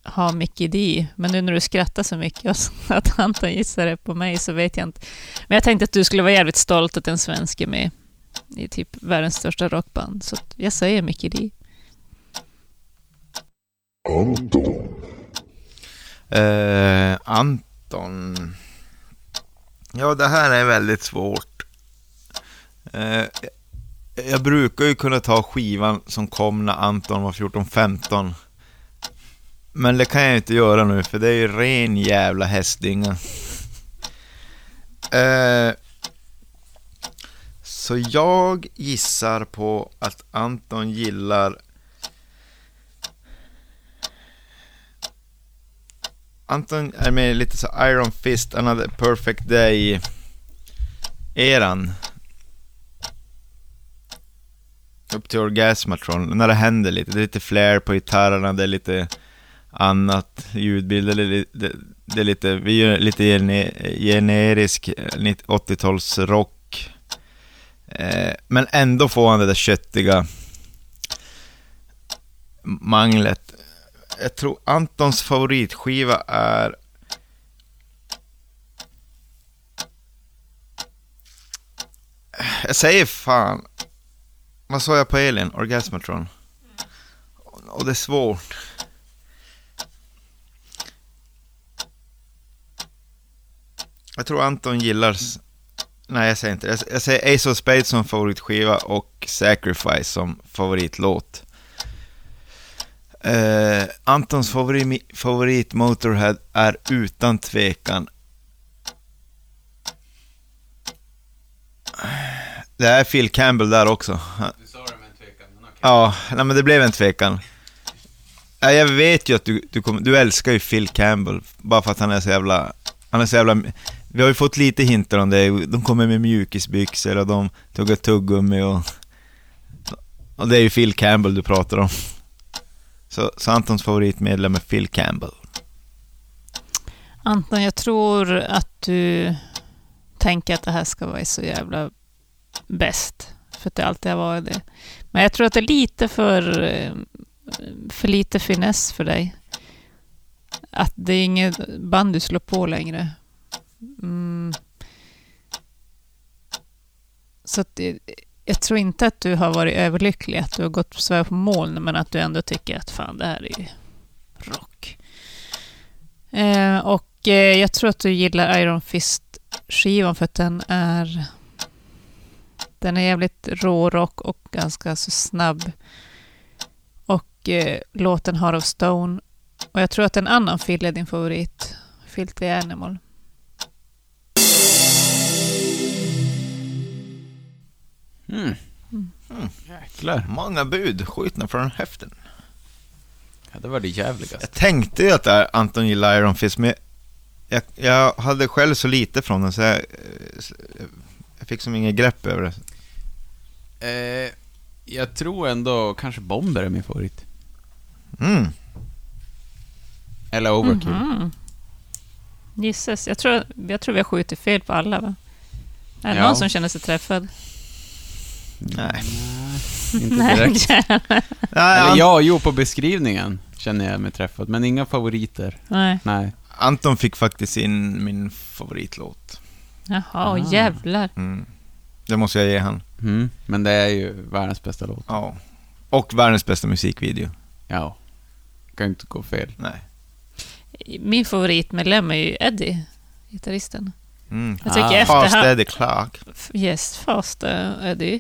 ha Mickey D, men nu när du skrattar så mycket och att Anton gissade på mig så vet jag inte. Men jag tänkte att du skulle vara jävligt stolt att en svensk är med i typ världens största rockband. Så jag säger Mickey D. Eh, Anton. Ja, det här är väldigt svårt. Eh, jag brukar ju kunna ta skivan som kom när Anton var 14-15. Men det kan jag inte göra nu, för det är ju ren jävla hästdynga. Eh, så jag gissar på att Anton gillar Anton är med i lite så Iron Fist, Another Perfect Day eran. Upp till Orgasmatron, när det händer lite. Det är lite flair på gitarrerna, det är lite annat ljudbild, det är lite, det, det är lite, vi gör lite gene- generisk eh, 80-talsrock. Eh, men ändå får han det där köttiga manglet jag tror Antons favoritskiva är... Jag säger fan... Vad sa jag på Elin? Orgasmatron? Och det är svårt. Jag tror Anton gillar... Nej, jag säger inte det. Jag- säger Ace of Spades som favoritskiva och Sacrifice som favoritlåt. Eh, Antons favorit, favorit Motorhead är utan tvekan Det är Phil Campbell där också. Du sa det med en tvekan, men okej. Ja, nej, men det blev en tvekan. Ja, jag vet ju att du, du, kommer- du älskar ju Phil Campbell, bara för att han är så jävla... Han är så jävla... Vi har ju fått lite hintar om det. De kommer med mjukisbyxor och de tuggar tuggummi och... Och det är ju Phil Campbell du pratar om. Så, så Antons favoritmedlem är Phil Campbell. Anton, jag tror att du tänker att det här ska vara så jävla bäst. För att det alltid har varit det. Men jag tror att det är lite för, eh, för lite finess för dig. Att det är inget band du slår på längre. Mm. Så att det, jag tror inte att du har varit överlycklig, att du har gått svär på moln, men att du ändå tycker att fan, det här är ju rock. Eh, och eh, jag tror att du gillar Iron Fist-skivan för att den är den är jävligt rårock och ganska så snabb. Och eh, låten Heart of Stone. Och jag tror att en annan Phil är din favorit. Filthy Animal. Mm. Mm. Jäklar. Många bud, skjutna från höften. Ja, det var det jävligaste. Jag tänkte ju att det är Anton gillar Iron Fist, men jag, jag hade själv så lite från den så jag, eh, jag fick som inget grepp över det. Eh, jag tror ändå kanske Bomber är min favorit. Mm. Eller Overkill. Mhm. Gisses. Jag tror, jag tror vi har skjutit fel på alla, va? Är det Ja. någon som känner sig träffad? Nej. Inte direkt. Eller ja, jo på beskrivningen känner jag mig träffad, men inga favoriter. Nej. Nej. Anton fick faktiskt in min favoritlåt. Jaha, Ah. jävlar. Mm. Det måste jag ge han. Mm. Men det är ju världens bästa låt. Ja. Och världens bästa musikvideo. Ja. Kan inte gå fel. Nej. Min favoritmedlem är ju Eddie, gitarristen. Mm. Jag tycker Ah. efter Fast han, Eddie Clark. yes, fast eh, Eddie,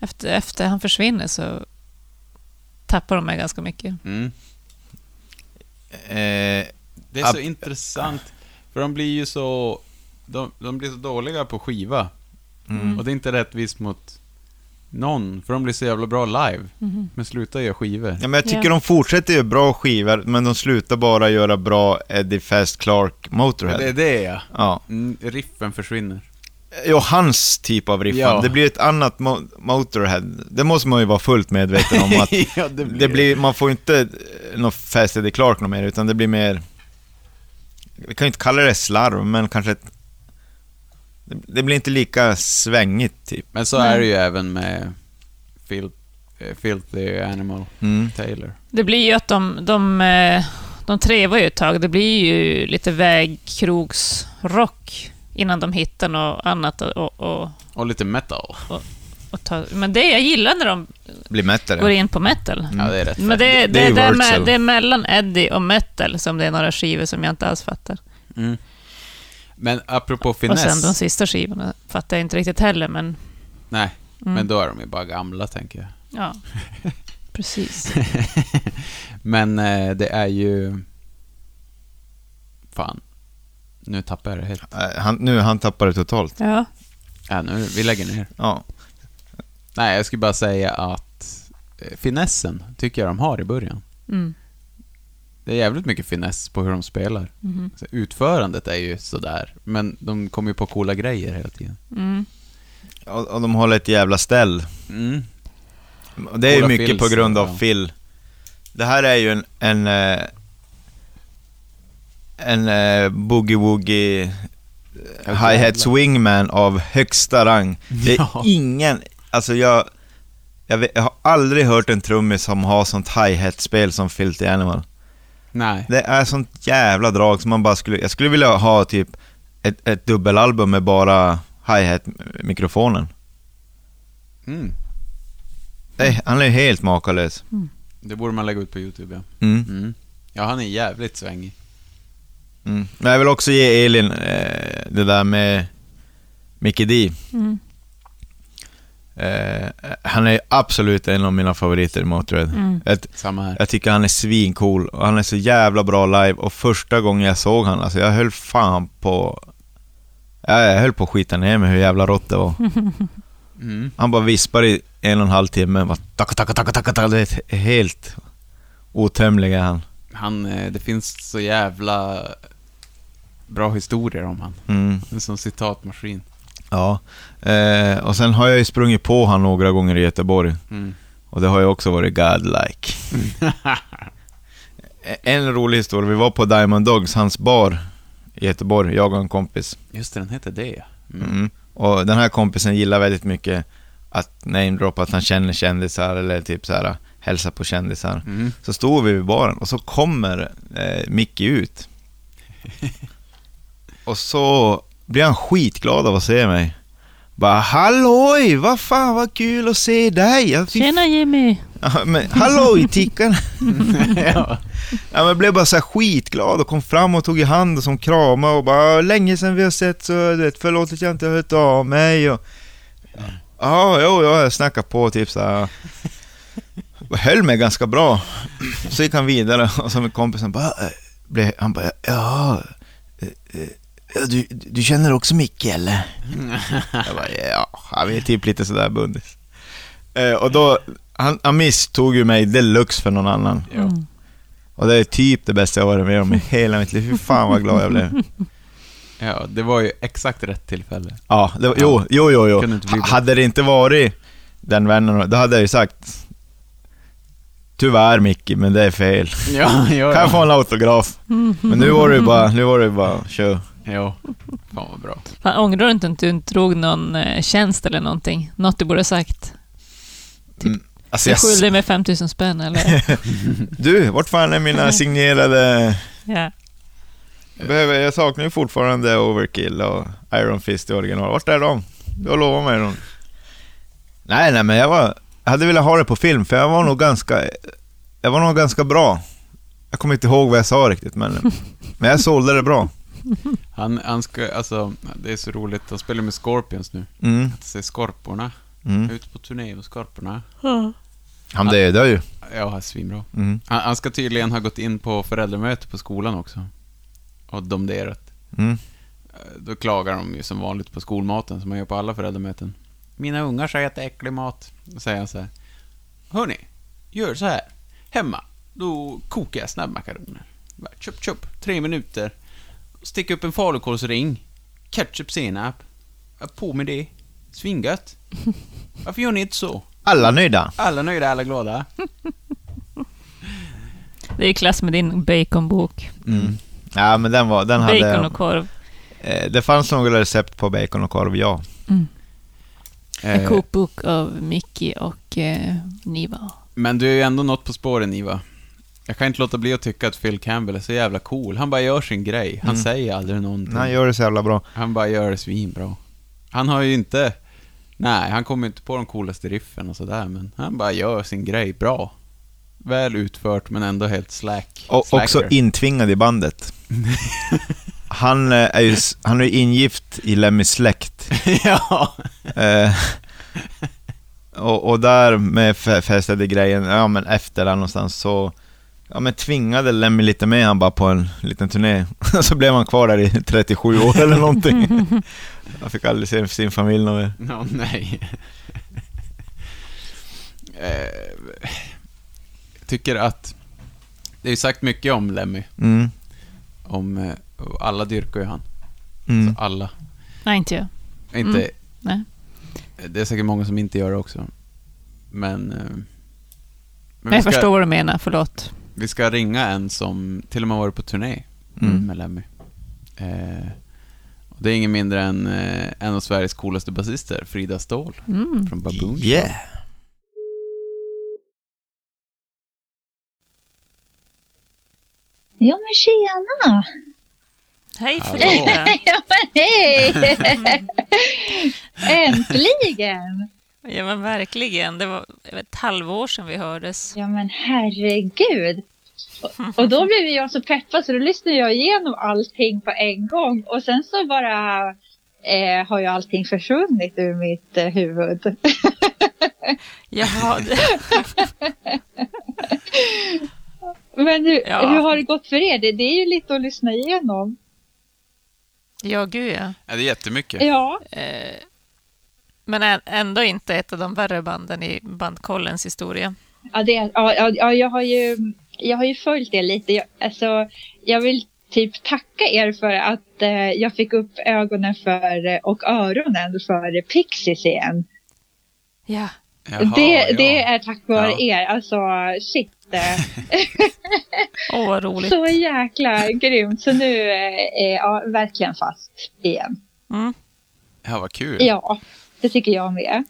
efter, efter han försvinner så tappar de mig ganska mycket. Mm. Eh, Det är Ab- så intressant. För de blir ju så... De, de blir så dåliga på skiva. mm. Och det är inte rättvist mot någon. För de blir så jävla bra live. Mhm. Men sluta göra skivor. Ja, men jag tycker Ja. de fortsätter göra bra skivor, men de slutar bara göra bra Eddie Fast Clark Motorhead. Det är det ja. Ja. Mm, riffen försvinner. Jo, hans typ av riff. Ja. Det blir ett annat mo- Motorhead. Det måste man ju vara fullt medveten om att ja, det det blir, man får inte eh, något Fast Eddie Clark något mer, utan det blir mer... Vi kan ju inte kalla det slarv, men kanske ett, det, det blir inte lika svängigt, typ. Men så är det ju även med Fil eh, Filthy Animal Mm. Taylor. Det blir ju att de, de, eh, de trevar ju ett tag. Det blir ju lite vägkrogsrock innan de hittar något annat och, och, Och lite metal. och ta. Men det jag gillar när de Blir mättare. går in på metal. Mm. Ja, det är rätt Men det, det, Det det, är med, det är mellan Eddie och metal som det är några skivor som jag inte alls fattar. Mm. Men apropå Och sen finess. de sista skivorna fattar jag inte riktigt heller, men... Nej, Mm. men då är de ju bara gamla, tänker jag. Ja, precis. Men eh, det är ju... Fan. Nu tappar jag det helt. Eh, Han, nu, han tappar det totalt. Ja. Ja, nu, vi lägger ner. Ja. Nej, jag skulle bara säga att eh, finessen tycker jag de har i början. Mm. Det är jävligt mycket finess på hur de spelar. Så utförandet är ju sådär, men de kommer ju på coola grejer hela tiden. Mm. Och, och de håller ett jävla ställ. Mm. Och det är ju mycket på grund av ja. Phil. Det här är ju en, en, eh, en eh, boogie-woogie hi-hat swingman av högsta rang. Det är Ja. ingen, alltså jag, jag, vet, jag har aldrig hört en trummis som har sånt hi-hat-spel som Filthy Animal. Nej. Det är sånt jävla drag som man bara skulle, jag skulle vilja ha typ ett, ett dubbelalbum med bara hi-hat-mikrofonen. Mm. Nej, han är helt makalös. Det borde man lägga ut på YouTube, ja. Mm. Mm. Ja, han är jävligt svängig. Mm. Men jag vill också ge Elin eh, det där med Mickey D. Mm. Eh, han är absolut en av mina favoriter i Motörhead. Mm. Jag, jag tycker han är svincool och han är så jävla bra live och första gången jag såg han, alltså jag höll fan på... Ja, jag höll på att skita ner mig hur jävla rått det var. Mm. Han bara vispar i en och en halv timme, bara tacka, tacka, tacka, tacka, tacka. Det är helt otömlig är han. Han, eh, det finns så jävla bra historier om han. Mm. En sån citatmaskin. Ja, eh, och sen har jag ju sprungit på han några gånger i Göteborg. Mm. Och det har ju också varit godlike. en rolig historia, vi var på Diamond Dogs, hans bar i Göteborg, jag och en kompis. Just det, den heter det. Mm. Mm. Och den här kompisen gillar väldigt mycket att namedroppa att han känner kändisar eller typ så här hälsa på kändisar. Mm. Så stod vi vid baren och så kommer eh, Mickey ut. och så blir han skitglad av att se mig. Bara halloj, vad fan vad kul att se dig! Jag fick Tjena Jimmy! Ja, men halloj tickan! ja. Ja, men blev bara så skitglad och kom fram och tog i hand och som kramade och bara länge sedan vi har sett så du vet, förlåt att jag inte har hört av mig och Ja, jo, ja, jag snackade på typ så här. Höll mig ganska bra. Så gick han vidare och så med kompisen bara, äh, blev, han bara, ja, eh, eh, ja, du, du känner också Micke eller? Jag bara, ja, han är typ lite sådär bundis. Eh, och då, han, han misstog ju mig deluxe för någon annan. ja. Mm. Och det är typ det bästa jag varit med om i hela mitt liv. Fy fan vad glad jag blev. Ja, det var ju exakt rätt tillfälle. Ja, det var, jo, jo, jo. jo. Kunde inte bli Ha- bättre. Hade det inte varit den vännen, då hade jag ju sagt Tyvärr Micke, men det är fel. Ja, ja, Kan jag få en autograf? Men nu var det ju bara, nu var det bara, kör. Ja, fan vad bra. Fan, ångrar du inte att du inte drog någon eh, tjänst eller någonting? Något du borde ha sagt? Typ, Mm, Alltså jag, skyller mig 5000 spänn eller? du, vart fan är mina signerade... ja. Jag, behöver, jag saknar ju fortfarande Overkill och Iron Fist i original. Vart är de? Du har lovat mig dem. Nej, nej, men jag, var, jag hade velat ha det på film, för jag var nog ganska, jag var nog ganska bra. Jag kommer inte ihåg vad jag sa riktigt, men, men jag sålde det bra. Han, han ska, alltså, det är så roligt. Han spelar med Scorpions nu. Mm, Att se Skorporna. mm. Ut på turné med Skorporna. Han dödar ju. Ja, svinbra. Mm, Han, han ska tydligen ha gått in på föräldramöte på skolan också. Och domderat. mm. Då klagar de ju som vanligt på skolmaten, som man gör på alla föräldramöten. Mina ungar säger att det är äcklig mat. Då säger han så här. Hörni, gör så här. Hemma, då kokar jag snabbmakaroner. Bara Chop, chop, tre minuter. Stick upp en falukorvsring. Ketchup, senap. På med det. Svingött. Varför gör ni inte så? Alla nöjda. Alla nöjda, alla glada. Det är i klass med din baconbok. Mm. Ja, men den var, den Bacon hade... och korv. Eh, det fanns några recept på bacon och korv, ja. En Eh, kokbok av Mickey och eh, Niva. Men du är ju ändå något på spåren, Iva. Jag kan inte låta bli att tycka att Phil Campbell är så jävla cool. Han bara gör sin grej. Han Mm. säger aldrig någonting. Han gör det så jävla bra. Han bara gör det svinbra. Han har ju inte... Nej, han kommer inte på de coolaste riffen och sådär, men han bara gör sin grej bra. Väl utfört, men ändå helt slack. Och slacker. också intvingad i bandet. Han eh, är ju han är ingift i Lemmys släkt. ja. Eh, och, och där med fästade grejen, ja men efter där någonstans så Ja men tvingade Lemmy lite med han bara på en liten turné. så blev han kvar där i 37 år eller någonting. Han fick aldrig se sin familj någon mer. Nå, nej. eh, jag tycker att... Det är ju sagt mycket om Lemmy. Mm. Om, eh, alla dyrkar ju han. Mm. Så alla. Nej, inte jag. Inte... Mm, nej. Det är säkert många som inte gör det också. Men... eh, Men jag ska, förstår vad du menar, förlåt. Vi ska ringa en som till och med varit på turné Mm. med Lemmy. Eh, det är ingen mindre än eh, en av Sveriges coolaste basister, Frida Ståhl Mm. från Baboon. Yeah! Ja men tjena! Hej. Frida! Ja men hej! Äntligen! Ja men verkligen, det var ett halvår sedan vi hördes. Ja men herregud! Och, och då blev jag så peppad så då lyssnade jag igenom allting på en gång och sen så bara eh, har ju allting försvunnit ur mitt eh, huvud. Jaha, Men hur, Ja. hur har det gått för er? Det, det är ju lite att lyssna igenom. ja gud ja. Ja, det är jättemycket. Ja, Eh, men ändå inte ett av de värre banden i bandkollens historia. ja, det, ja, ja, ja jag, har ju, jag har ju följt det lite. Jag, alltså, jag vill typ tacka er för att eh, jag fick upp ögonen för eh, och öronen för Pixies igen. Ja, Jaha, det, ja. det är tack vare Ja. er. Alltså shit. eh, åh vad roligt. så jäkla grymt. Så nu eh, är jag verkligen fast igen. Mm. Ja, vad kul. Ja, det tycker jag med.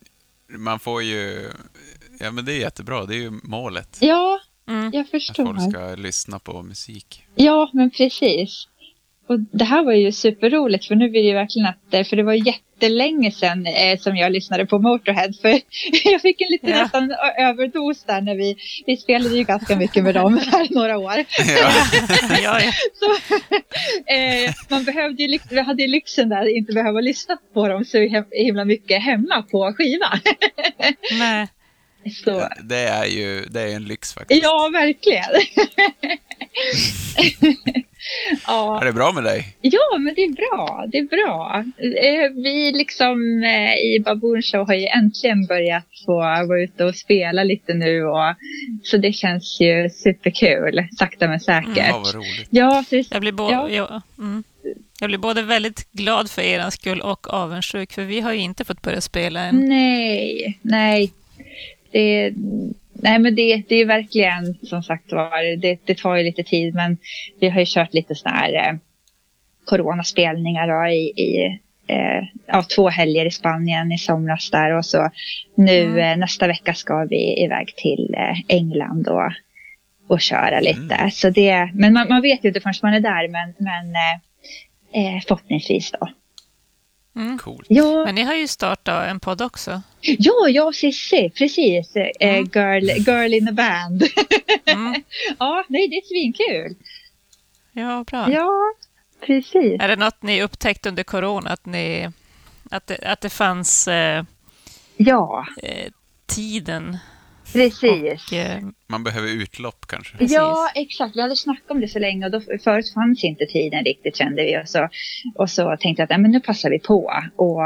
Man får ju... Ja, men det är jättebra. Det är ju målet. Ja, Mm. jag Att förstår. folk ska lyssna på musik. Ja, men precis. Och det här var ju superroligt för nu blir det verkligen att, eh, för det var jättelänge sedan eh, som jag lyssnade på Motorhead för jag fick en liten Ja. nästan överdos där när vi, vi spelade ju ganska mycket med dem här några år. Ja. ja, ja. Så, eh, man behövde ju, vi hade ju lyxen där att inte behöva lyssna på dem så hem- himla mycket hemma på skiva. Nej. Så, Det är ju det är en lyx faktiskt. ja, verkligen. Ja. Är det bra med dig? Ja, men det är bra. Det är bra. Eh, Vi liksom eh, i Baboon Show har ju äntligen börjat få vara ute och spela lite nu och så det känns ju superkul, sakta men säkert. Ja, vad roligt. Ja, så Jag blir, bo- Ja. ja. mm. jag blir både väldigt glad för er skull och avundsjuk, för vi har ju inte fått börja spela än. nej, nej. Det, nej, men det, det är verkligen som sagt var, det, det tar ju lite tid men vi har ju kört lite sådana här eh, coronaspelningar då, i, i eh, ja, två helger i Spanien i somras där och så nu Mm. eh, nästa vecka ska vi iväg till eh, England och, och köra lite. Mm. Så det, men man, man vet ju inte förrän man är där men, men eh, eh, förhoppningsvis då. Mm. Coolt. Ja, Men ni har ju startat en podd också. ja, jag och Cissi, precis. Eh, Mm. girl, girl in a band. Mm. ja, nej, det är svinkul. Ja, bra. Ja, precis. Är det något ni upptäckt under corona, att, ni, att, det, att det fanns eh, Ja, eh, tiden? Precis. Och, eh, Man behöver utlopp kanske. Precis. Ja, exakt. Vi hade snackat om det så länge och då, förut fanns inte tiden riktigt kände vi. Och så, och så tänkte jag att nej, men nu passar vi på. Och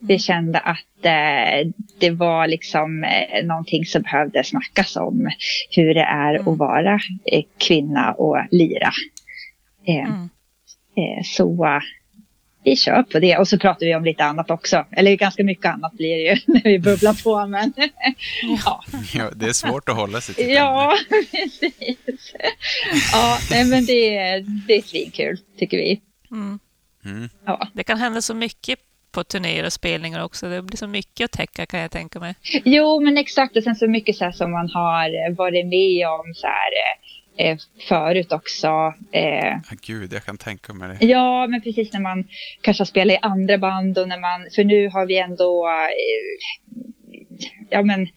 vi kände att eh, det var liksom eh, någonting som behövde snackas om. Hur det är Mm. att vara eh, kvinna och lira. Eh, mm. eh, så vi kör på det. Och så pratar vi om lite annat också. Eller ganska mycket annat blir det ju när vi bubblar på. Men ja, Ja, det är svårt att hålla sig till. Ja, precis. Ja, nej, men det är, det är svinkul, tycker vi. Mm. Mm. Ja. Det kan hända så mycket på turnéer och spelningar också. Det blir så mycket att täcka kan jag tänka mig. Jo, men exakt. Och sen så mycket så här som man har varit med om så här, eh, förut också. Eh, Ah, gud, jag kan tänka mig det. ja, men precis när man kanske har spelat i andra band och när man, för nu har vi ändå, eh, ja men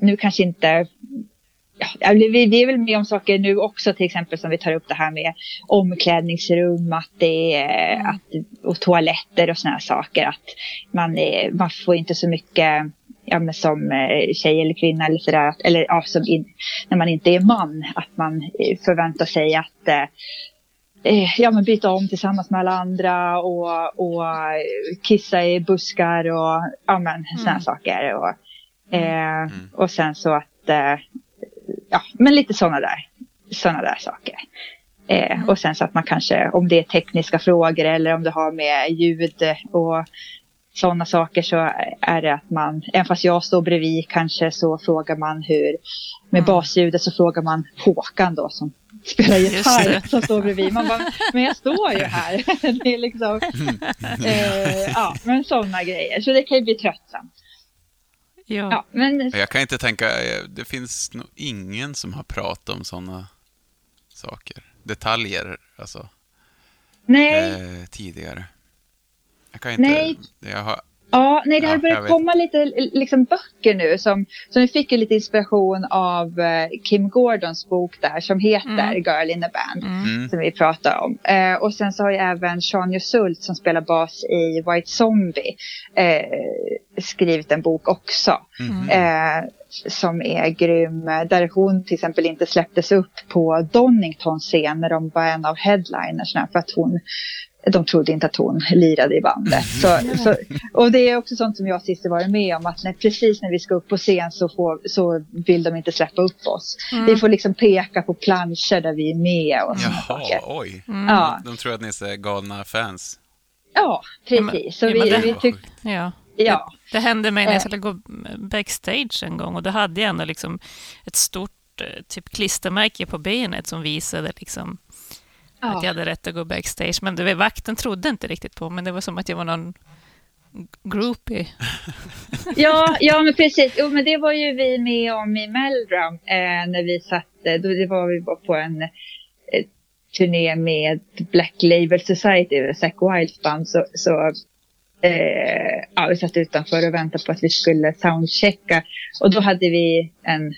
nu kanske inte Ja, vi, vi är väl med om saker nu också, till exempel som vi tar upp det här med omklädningsrum att det är, Mm. att, och toaletter och såna här saker. Att man, är, man får inte så mycket ja, men som eh, tjej eller kvinna eller sådär, eller ja, som in, när man inte är man, att man eh, förväntar sig att eh, eh, ja, men byta om tillsammans med alla andra och, och kissa i buskar och ja, men, Mm. saker. Och, eh, och sen så att, eh, ja, men lite sådana där, såna där saker. Eh, Och sen så att man kanske, om det är tekniska frågor eller om det har med ljud och sådana saker så är det att man, även fast jag står bredvid kanske så frågar man hur, med Mm. basljudet så frågar man Håkan då som spelar gitarr som står bredvid. Man bara, men jag står ju här. det är liksom, eh, ja, men sådana grejer. Så det kan ju bli tröttsamt. Ja. Ja, men Jag kan inte tänka, eh, det finns nog ingen som har pratat om sådana saker. Detaljer, alltså, nej. eh, tidigare. Jag kan inte, Nej. jag har, Ja, nej, det har Ja, börjat komma lite liksom, böcker nu som, som vi fick ju lite inspiration av eh, Kim Gordons bok där som heter Mm. Girl in a Band. Mm. mm, Som vi pratade om. Eh, och sen så har ju även Sean Yusult som spelar bas i White Zombie eh, skrivit en bok också. Eh, som är grym. Där hon till exempel inte släpptes upp på Doningtons scen när de var en av headlinersna. För att hon, de trodde inte att hon lirade i bandet. Så, så, och det är också sånt som jag Cissi varit med om. Att när, precis när vi ska upp på scen så, får, så vill de inte släppa upp oss. Mm. Vi får liksom peka på planscher där vi är med och sådana Jaha, saker. oj. Mm. Ja, De tror att ni är galna fans. ja, precis. Så Ja, men vi, det- vi tyck, Ja. ja. Det hände mig när jag Eh. skulle gå backstage en gång och då hade jag ändå liksom ett stort eh, typ klistermärke på benet som visade liksom att jag Ja. hade rätt att gå backstage. Men det, var- vakten trodde inte riktigt på men det var som att jag var någon groupie. Ja, ja, men precis. Jo, men det var ju vi med om i Meldrum eh, när vi satt, då det var vi på en eh, turné med Black Label Society, Zack Wilds band, så, så eh, ja, vi satt utanför och väntade på att vi skulle soundchecka. Och då hade vi en,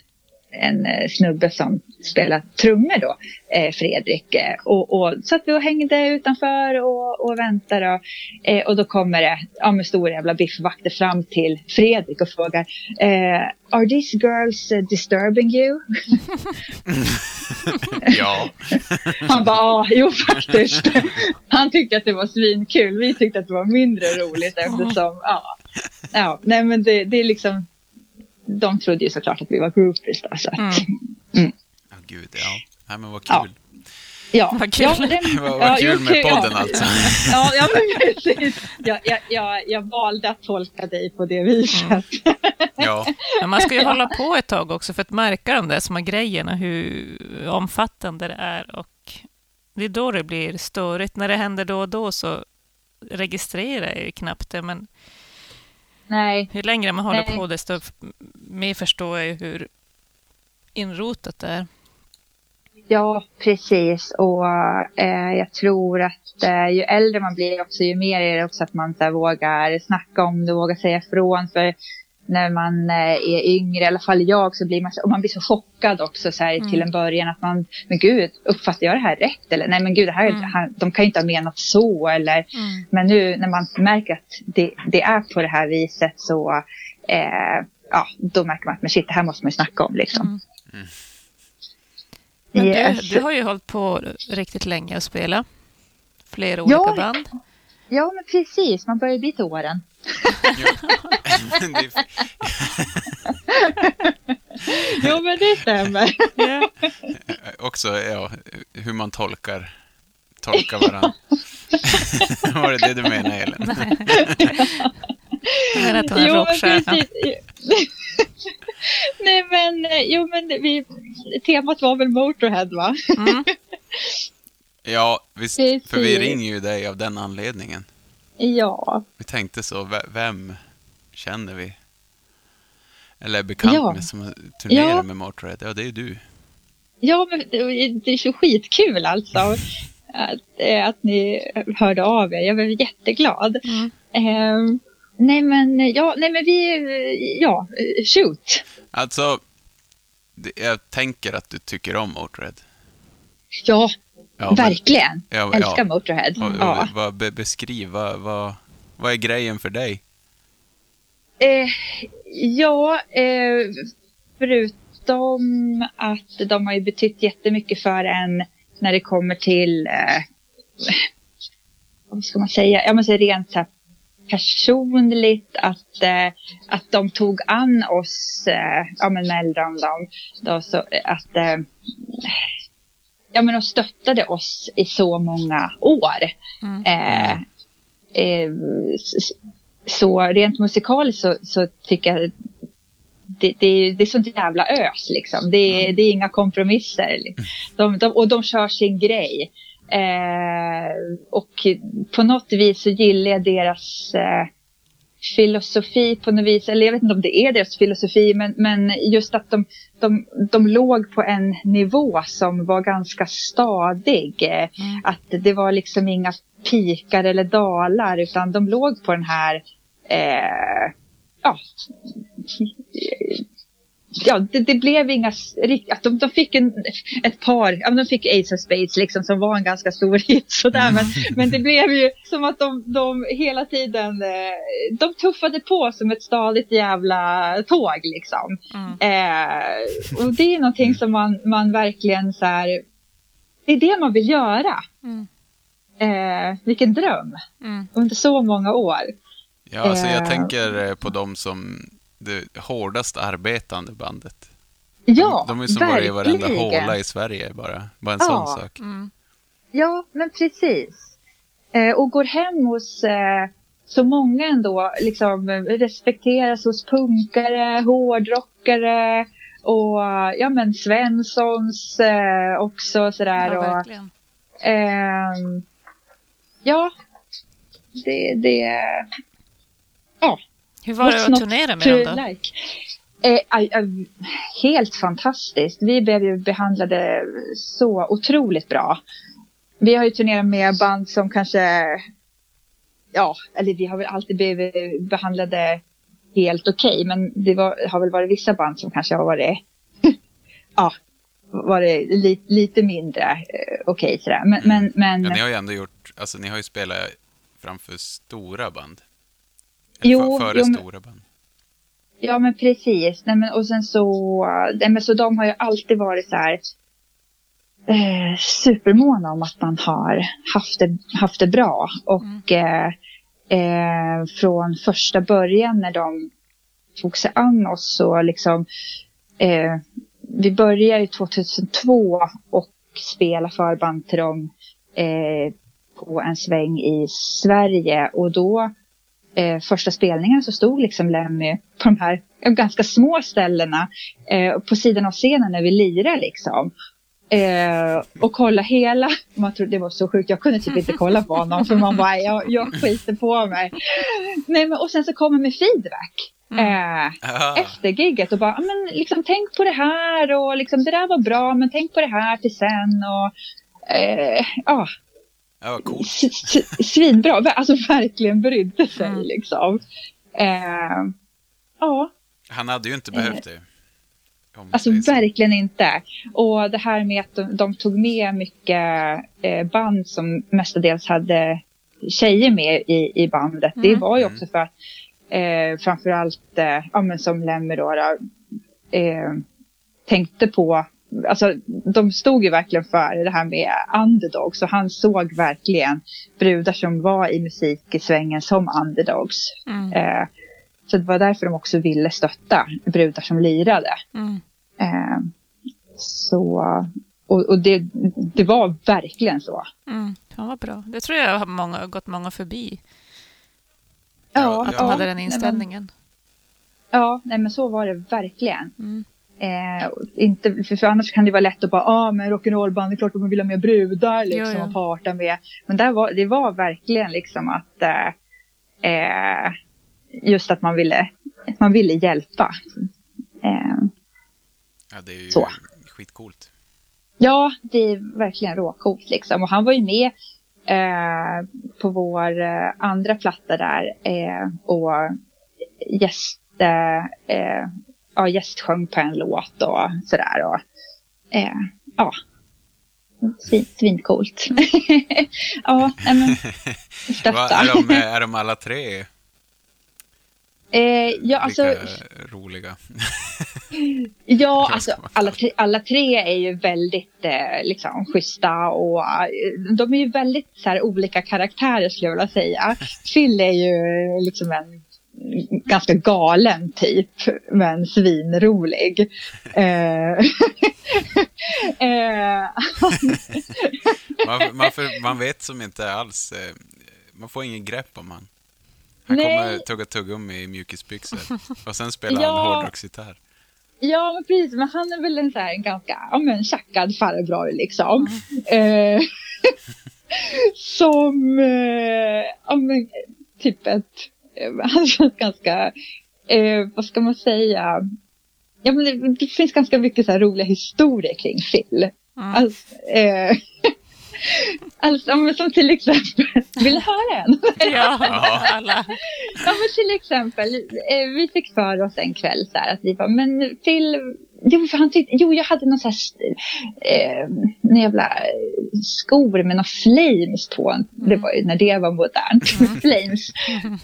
en eh, snubbe som spelade trummor då, eh, Fredrik. Eh, och, och satt vi och hängde utanför och, och väntade. Och, eh, och då kommer det ja, med stora jävla biffvakter fram till Fredrik och frågar eh, Are these girls eh, disturbing you? Ja, Han bara, ja, jo faktiskt. Han tyckte att det var svinkul. Vi tyckte att det var mindre roligt eftersom, ja. Ja, nej men det, det är liksom, de trodde ju såklart att vi var groupies då. Så att, Mm. Ja, gud, ja. Nej, men vad Ja. kul. ja. Vad kul. Ja, men det, Vad, vad kul jo, med ja. podden alltså. Ja, ja men precis. Jag, jag, jag, jag valde att tolka dig på det viset. Ja, Men man ska ju hålla på ett tag också för att märka de där små grejerna, hur omfattande det är. Och det är då det blir störigt. När det händer då och då så registrerar jag ju knappt det. Men Nej, hur längre man håller Nej. på desto mer förstår jag hur inrotat det är. Ja, precis. Och eh, jag tror att eh, ju äldre man blir också, ju mer är det också att man så här, vågar snacka om det, vågar säga ifrån. För när man eh, är yngre, i alla fall jag, så blir man, så- och man blir så chockad också så här, till en början att man, men gud, uppfattar jag det här rätt? Eller nej men gud, det här, Mm. han, de kan ju inte ha menat så. Eller, Mm. Men nu när man märker att det, det är på det här viset så, eh, ja, då märker man att men shit, det här måste man ju snacka om liksom. Mm. Men Yes. du, du har ju hållit på riktigt länge att spela. Flera olika Ja. band. Ja, men precis, man börjar bli till åren. Jo, men det stämmer. Ja. också ja, hur man tolkar, tolkar varandra. Var det det du menade, Elin? Att hon är men rockstjärna. precis. Nej, men, eh, jo, men vi, temat var väl Motorhead, va? Mm. Ja, visst, Precis. för vi ringer ju dig av den anledningen. Ja, Vi tänkte så, ve- vem känner vi? Eller är bekant Ja. med som turnerar Ja. med Motörhead? Ja, det är du. ja men det det är så skitkul alltså. Att, eh, att ni hörde av er. Jag blev jätteglad. Mm. Eh, nej, men, ja, nej, men vi, ja, shoot. Alltså, jag tänker att du tycker om Motörhead. Ja, Ja, men- verkligen. Ja, Älskar ja. Motorhead. Och, Ja. och, vad, be, beskriv, vad, vad, vad är grejen för dig? Eh, ja, eh, förutom att de har ju betytt jättemycket för en när det kommer till, eh, vad ska man säga, jag måste säga rent så här personligt att, eh, att de tog an oss, eh, ja men Meldrum de, då, så, att eh, ja men de stöttade oss i så många år. Mm. Eh, eh, s- så rent musikaliskt så, så tycker jag det, det, är- det är sånt jävla ös liksom. Det, är- det är inga kompromisser. De, de, och de kör sin grej. Eh, och på något vis så gillar jag deras eh, filosofi på något vis. Eller jag vet inte om det är deras filosofi men, men just att de, de, de låg på en nivå som var ganska stadig. Mm. Att det var liksom inga pikar eller dalar utan de låg på den här eh, ja, ja det, det blev inga att de, de fick en, ett par, ja de fick Ace of Spades liksom som var en ganska stor hit sådär men, men det blev ju som att de, de hela tiden eh, de tuffade på som ett stadigt jävla tåg liksom. Mm. Eh, och det är någonting som man, man verkligen så här, det är det man vill göra. Mm. Eh, vilken dröm Mm. under så många år. Ja, alltså jag Eh. tänker eh, på dem som det hårdast arbetande bandet. Ja, de är som var i varenda verkligen. håla i Sverige bara. Bara en Ja. sån sak. Mm. Ja, men precis. Eh, och går hem hos eh, så många ändå, liksom eh, respekteras hos punkare, hårdrockare och ja men Svenssons eh, också sådär. Ja, och, verkligen. ehm, ja, det, det, ja. Hur var det att turnera med dem då? like? Eh, aj, helt fantastiskt. Vi blev ju behandlade så otroligt bra. Vi har ju turnerat med band som kanske, ja, eller vi har väl alltid blivit behandlade helt okej, men det var, har väl varit vissa band som kanske har varit, ja, varit li, lite mindre eh, okej sådär. Men, men, men Ja, ni har ju ändå gjort, alltså ni har ju spelat framför stora band. Jo, För, före jo, stora band. Ja men precis. Nej, men, och sen så, nej, men så de har ju alltid varit så här eh, supermåna om att man har haft det, haft det bra. Och eh, eh, från första början när de tog sig an oss så liksom eh, vi började ju 2002 och spela förband till dem eh, på en sväng i Sverige och då eh, första spelningen så stod liksom Lemmy på de här eh, ganska små ställena eh, på sidan av scenen när vi lirar liksom. Eh, och kolla hela, man trodde det var så sjukt, jag kunde typ inte kolla på honom för man bara, jag, jag skiter på mig. Nej, men, och sen så kommer med feedback. Eh, Ah, efter gigget och bara, "Ja, men liksom tänk på det här och liksom det där var bra men tänk på det här till sen och eh, ja, ja, s- svinbra, alltså verkligen brydde sig Mm. liksom. Eh, ja, Han hade ju inte behövt det. Alltså verkligen inte. Och det här med att de, de tog med mycket eh, band som mestadels hade tjejer med i, i bandet. Det Mm. var ju Mm. också för att eh, framförallt, eh, ja men som Lemmy då, då eh, tänkte på, alltså de stod ju verkligen för det här med underdogs så han såg verkligen brudar som var i musiksvängen som underdogs. Mm. Eh, så det var därför de också ville stötta brudar som lirade. Mm. Eh, så, och, och det, det var verkligen så. Mm. Ja, vad bra. Det tror jag har många, gått många förbi. Ja, Att ja. de hade den nej, men- inställningen. Ja, nej men så var det verkligen. Mm. Eh, inte, för, för annars kan det vara lätt att bara, ja ah, men rock'n'roll-band, det är klart att man vill ha med brudar liksom Jo, jo. och parta med. Men där var, det var verkligen liksom att eh, eh, just att man ville, man ville hjälpa. Eh, Ja, det är ju Så. skitcoolt. Ja, det är verkligen råcoolt liksom. Och han var ju med eh, på vår eh, andra platta där eh, och gäst, eh, eh, ja, gästsjöng på en låt och sådär. Och, eh, ja, Svin, svincoolt. ja, men Va, är, de, är de alla tre eh, ja, alltså, roliga? Ja, alltså alla tre, alla tre är ju väldigt eh, liksom schyssta och eh, de är ju väldigt så här, olika karaktärer skulle jag vilja säga. Phil är ju liksom en ganska galen typ, men svinrolig. Eh, eh, Man, man, för, man vet som inte alls, eh, man får ingen grepp om han. Han Nej. kommer tugga tuggummi i mjukisbyxor och sen spelar Ja. han hårdrocksgitarr. Ja, men precis. Men han är väl en så här en ganska ja, men, tjackad farbror liksom. Eh, som, ja men, typ ett, han känns ganska, eh, vad ska man säga, ja men det, det finns ganska mycket så roliga historier kring Phil. Mm. Alltså, eh, alltså, men som till exempel, vill du höra en? Ja, alla. Ja men till exempel, eh, vi fick för oss en kväll så här att vi bara, men till, jo för han tyckte, jo jag hade någon så här, eh, jävla skor med några flames på. Det var ju när det var modernt. flames.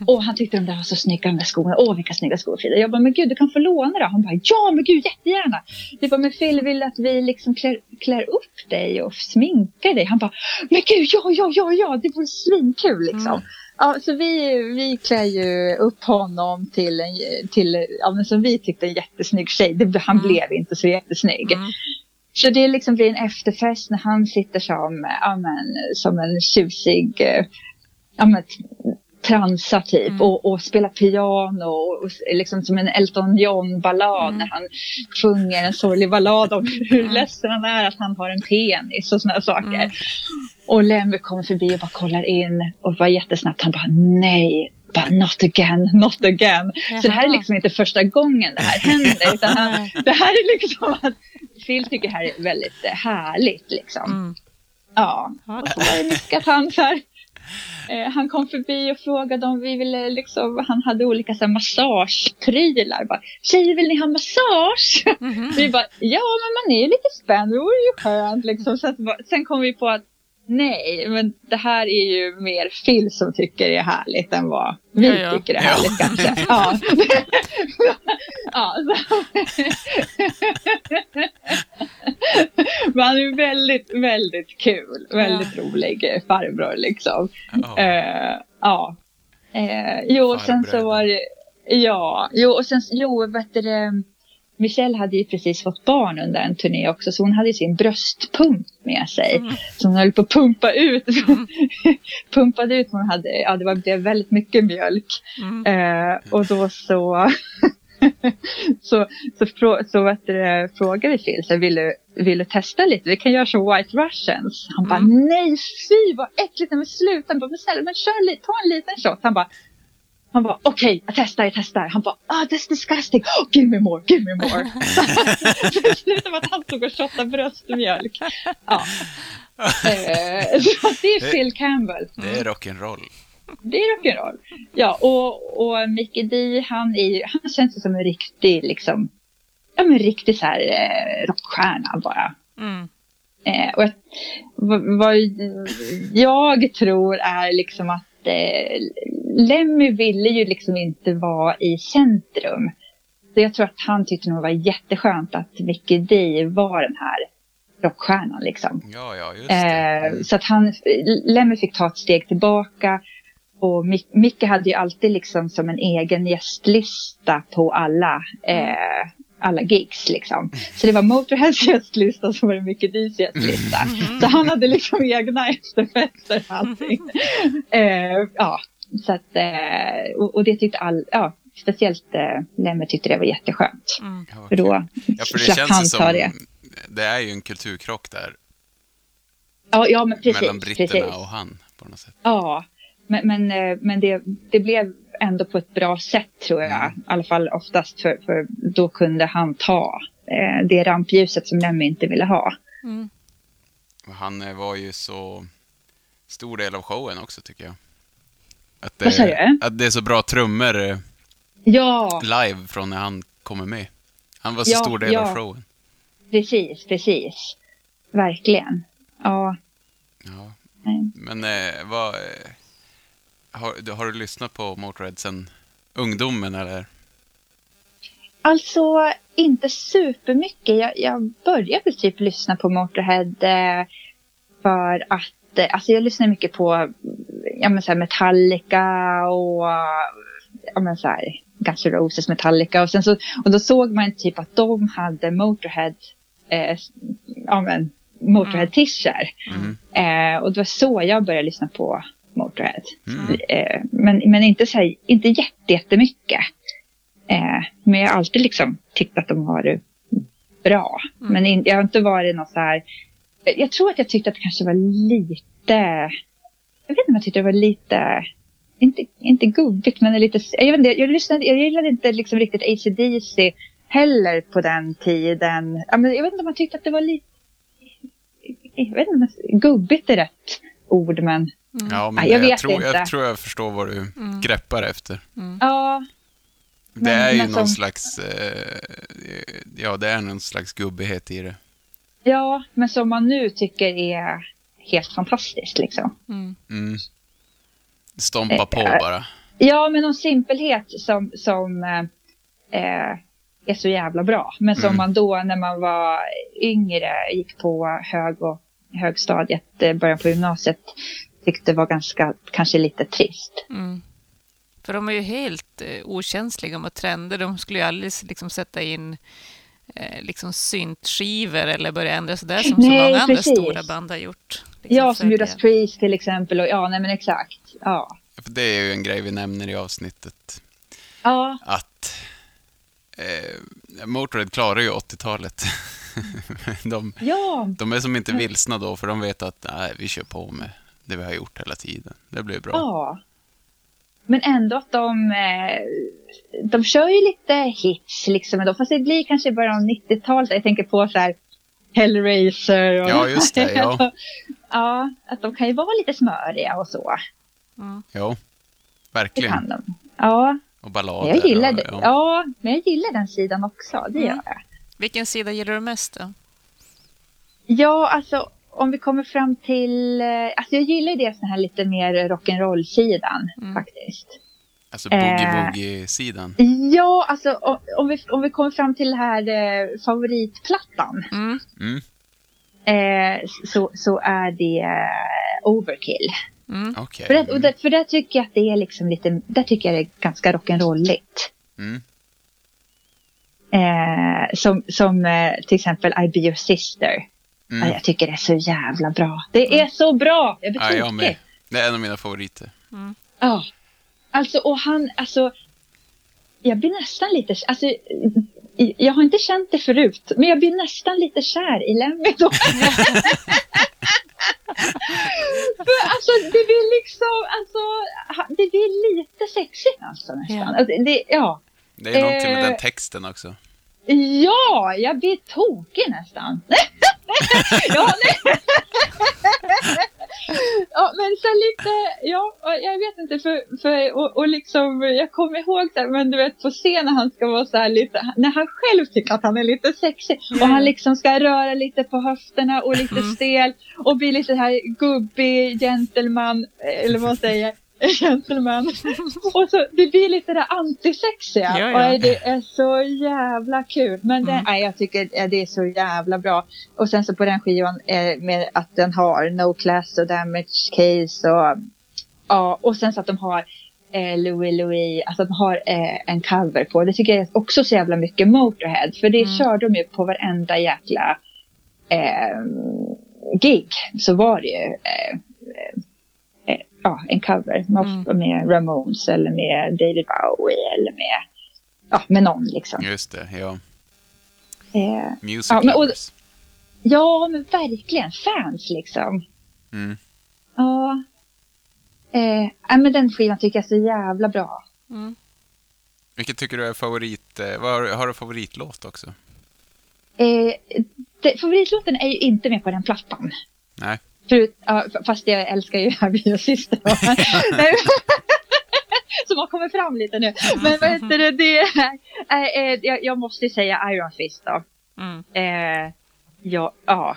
Och han tyckte de där var så snygga de där skorna. Åh vilka snygga skor Frida. Jag bara, men gud du kan få låna då. Han bara, ja men gud jättegärna. Vi bara, men Phil vill att vi liksom klär, klär upp dig och sminkar dig. Han bara, men gud ja ja ja ja det vore svinkul liksom. Mm. Ja, så vi, vi klär ju upp honom till en, till, ja, men som vi tyckte en jättesnygg tjej. Det, han Mm. blev inte så jättesnygg. Mm. Så det liksom blir en efterfest när han sitter som, ja, men, som en tjusig eh, ja, men, transa typ Mm. och, och spelar piano och, och liksom som en Elton John-ballad Mm. när han sjunger en sorglig ballad om hur Mm. ledsen han är att han har en penis och sådana saker. Mm. Och Lemmy kommer förbi och bara kollar in och var jättesnabbt. Han bara nej, bara not again, not again. Så det här är Jaha. liksom inte första gången det här händer. Utan han, det här är liksom att Phil tycker det här är väldigt eh, härligt liksom. Mm. Ja, Ja, och så var det mycket att han så här, eh, han kom förbi och frågade om vi ville liksom, han hade olika så här, massageprylar. Bara, Tjejer vill ni ha massage? Mhm. Vi bara, ja men man är ju lite spänd, det vore ju skönt liksom. Så att, sen kom vi på att nej, men det här är ju mer Phil som tycker det är härligt än vad vi Ja, ja. tycker det är Ja. härligt kanske. Ja. ja, så. Men han är väldigt, väldigt kul. Väldigt rolig farbror liksom. Ja. Ja. Eh, jo, och sen så var det... Ja, jo, och sen, jo, vet du det, Michelle hade ju precis fått barn under en turné också, så hon hade sin bröstpump med sig. Mm. Så hon höll på att pumpa ut. Pumpade ut, hon hade, ja det var, blev väldigt mycket mjölk. Mm. Eh, och då så, så, så, frå, så vet du, frågade Phil, så vill du, vill du testa lite? Vi kan göra som White Russians. Han bara, Mm. nej fy vad äckligt, nej, men sluta. Han bara, men snälla, men kör lite, ta en liten shot. Han bara, Han bara, okej, jag testar, jag testar. Han bara, ah, that's disgusting. Oh, give me more, give me more. Så det slutade med att han stod och shottade bröstmjölk. Ja. Eh, så det är Phil Campbell. Det är rock'n'roll. Det är rock'n'roll. Ja, och, och Mickey D, han, är, han känns som en riktig, liksom, ja men riktig så här eh, rockstjärna bara. Mm. Eh, och jag, vad, vad jag tror är liksom att eh, Lemmy ville ju liksom inte vara i centrum. Så jag tror att han tyckte nog var jätteskönt att Mickey D var den här rockstjärnan liksom. Ja, ja, just. Eh, så att han, Lemmy fick ta ett steg tillbaka. Och Mick- Micke hade ju alltid liksom som en egen gästlista på alla, eh, alla gigs liksom. Så det var Motorheads gästlista som var det Micke D's gästlista. Så han hade liksom egna efterfester och allting. eh, ja, så att, eh, och, och det tyckte all, ja, speciellt eh, Lemmy tyckte det var jätteskönt. Mm. För då Ja, för det slapp känns han ta som... det. Det är ju en kulturkrock där. Ja, ja men precis. mellan britterna precis. och han på något sätt. Ja, men, men, eh, men det, det blev ändå på ett bra sätt tror jag. Mm. I alla fall oftast för, för då kunde han ta eh, det rampljuset som Lemmy inte ville ha. Mm. Och Han eh, var ju så stor del av showen också tycker jag. Att det, du? att det är så bra trummor eh, Ja, live från när han kommer med. Han var så Ja, stor del ja. av showen. precis, precis. Verkligen. Ja, Ja. Men eh, vad... Eh, har, du- har du lyssnat på Motörhead sen ungdomen eller? Alltså inte supermycket. Jag, jag började väl typ lyssna på Motorhead eh, för att eh, alltså jag lyssnar mycket på ja, men så här Metallica och ja, men så här, Guns N' Roses Metallica och sen så och då såg man typ att de hade Motorhead eh, ja, men Motorhead t-shirt. Mm. Eh, och det var så jag började lyssna på Motorhead. Mm. Eh, men, men inte, så här, inte jätte, jättemycket. Eh, men jag har alltid liksom tyckt att de har det bra. Men in, jag har inte varit något så här... Jag, jag tror att jag tyckte att det kanske var lite... Jag vet inte om jag tyckte det var lite... Inte, inte gubbigt, men lite... Jag, vet inte, jag, lyssnade, jag gillade inte liksom riktigt AC/DC heller på den tiden. Jag vet inte om jag tyckte att det var lite... Jag vet inte om gubbigt är rätt ord, men... Ja, men Nej, jag det- vet tror, inte. jag tror jag förstår vad du greppar efter. Ja, Det Men- är ju men någon som- slags... Eh, ja, det är någon slags gubbighet i det. ja, men som man nu tycker är helt fantastiskt liksom. Mm. Mm. Stompa på Eh, bara. Ja, men någon simpelhet som, som eh, eh, är så jävla bra. Men som Mm. man då när man var yngre gick på hög och högstadiet, eh, början på gymnasiet, tyckte var ganska, kanske lite trist. Mm. För de är ju helt eh, okänsliga mot trender. De skulle ju aldrig liksom sätta in eh, liksom syntskivor eller börja ändra sådär som så Nej, många andra precis. stora band har gjort. Liksom Ja, som. Judas Priest till exempel. Och, ja, nej men exakt. Ja. För det är ju en grej vi nämner i avsnittet. Ja, Att eh, Motörhead klarar ju 80-talet. de, ja, de är som inte vilsna då, för de vet att nej, vi kör på med det vi har gjort hela tiden. Det blir bra. Ja. Men ändå att de, eh, de kör ju lite hits liksom ändå. Fast det blir kanske bara om 90-talet. Jag tänker på så här Hellraiser. Och, Ja, just det, ja. ja, att de kan ju vara lite smöriga och så. Jo, Det verkligen. kan de. Ja, Och ballader. jag gillar och, det. ja. Ja, men jag gillar den sidan också. Det Mm. gör jag. Vilken sida gillar du mest då? Ja, alltså om vi kommer fram till... eh, Alltså jag gillar ju det sån här lite mer rock'n'roll-sidan Mm. faktiskt. Alltså Eh. boogie-woogie-sidan. Ja, alltså om vi, om vi kommer fram till det här eh, favoritplattan. Mm. Mm, Eh, så, så är det eh, Overkill. Mm. okej. För, det, och det, för där tycker jag att det är liksom lite, där tycker jag det är ganska rock'n'rolligt. Mm. Eh, som som eh, till exempel I Be Your Sister. Ja, Mm. jag tycker det är så jävla bra. Det är så bra! Jag blir Ja, jag tokig. med. Det är en av mina favoriter. Ja. Alltså, och han, alltså. Jag blir nästan lite, alltså. Jag har inte känt det förut, men jag blir nästan lite kär i Lemmy då. För alltså det blir liksom, alltså det blir lite sexigt alltså nästan. Ja. Alltså, det, ja. Det är någonting med Eh. den texten också. Ja, jag blir tokig nästan. ja, ja, men så lite, ja, jag vet inte, för, för och, och liksom, jag kommer ihåg det, men du vet på scen när han ska vara så här lite, när han själv tycker att han är lite sexig och han liksom ska röra lite på höfterna och lite stel och bli lite här gubbig gentleman, eller vad säger? Gentleman. Och så det blir lite det antisexiga. Ja, ja. Och det är så jävla kul. Men det, Mm. nej, jag tycker det är så jävla bra. Och sen så på den skivan eh, med att den har No Class och Damage Case och ja, och sen så att de har eh, Louis Louis, alltså de har eh, en cover på. Det tycker jag är också så jävla mycket Motorhead. För det Mm. kör de ju på varenda jäkla eh, gig. Så var det ju eh, eh, ja, en cover med, med Ramones eller med David Bowie eller med, ja, med någon liksom. Just det, ja. Eh, Music Ja, men- och- ja, men verkligen fans liksom. Mm. Ja. Eh, men den skivan tycker jag är så jävla bra. Mm. Vilket tycker du är favorit... eh, Vad har, har du favoritlåt också? Eh, det, favoritlåten är ju inte med på den plattan. Nej. Förut, fast jag älskar ju Happy Sister. Som har kommit fram lite nu. Men vad heter det? det är, eh, jag, jag måste ju säga Iron Fist då. Mm. Eh, ja. ja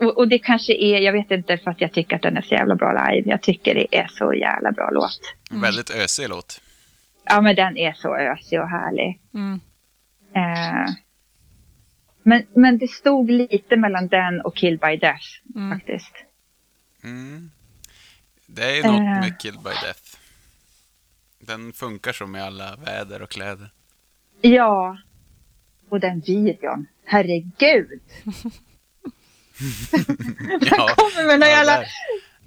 och, och det kanske är, jag vet inte för att jag tycker att den är så jävla bra live. Jag tycker det är så jävla bra låt. Väldigt ösig låt. Ja men den är så ösig och härlig. Mm. Men, men det stod lite mellan den och Kill by Death Mm. faktiskt. Mm. Det är ju något Eh. med Killed by Death. Den funkar som i alla väder och kläder. Ja. Och den videon. Herregud. Ja, kommer med någon ja, jävla, där.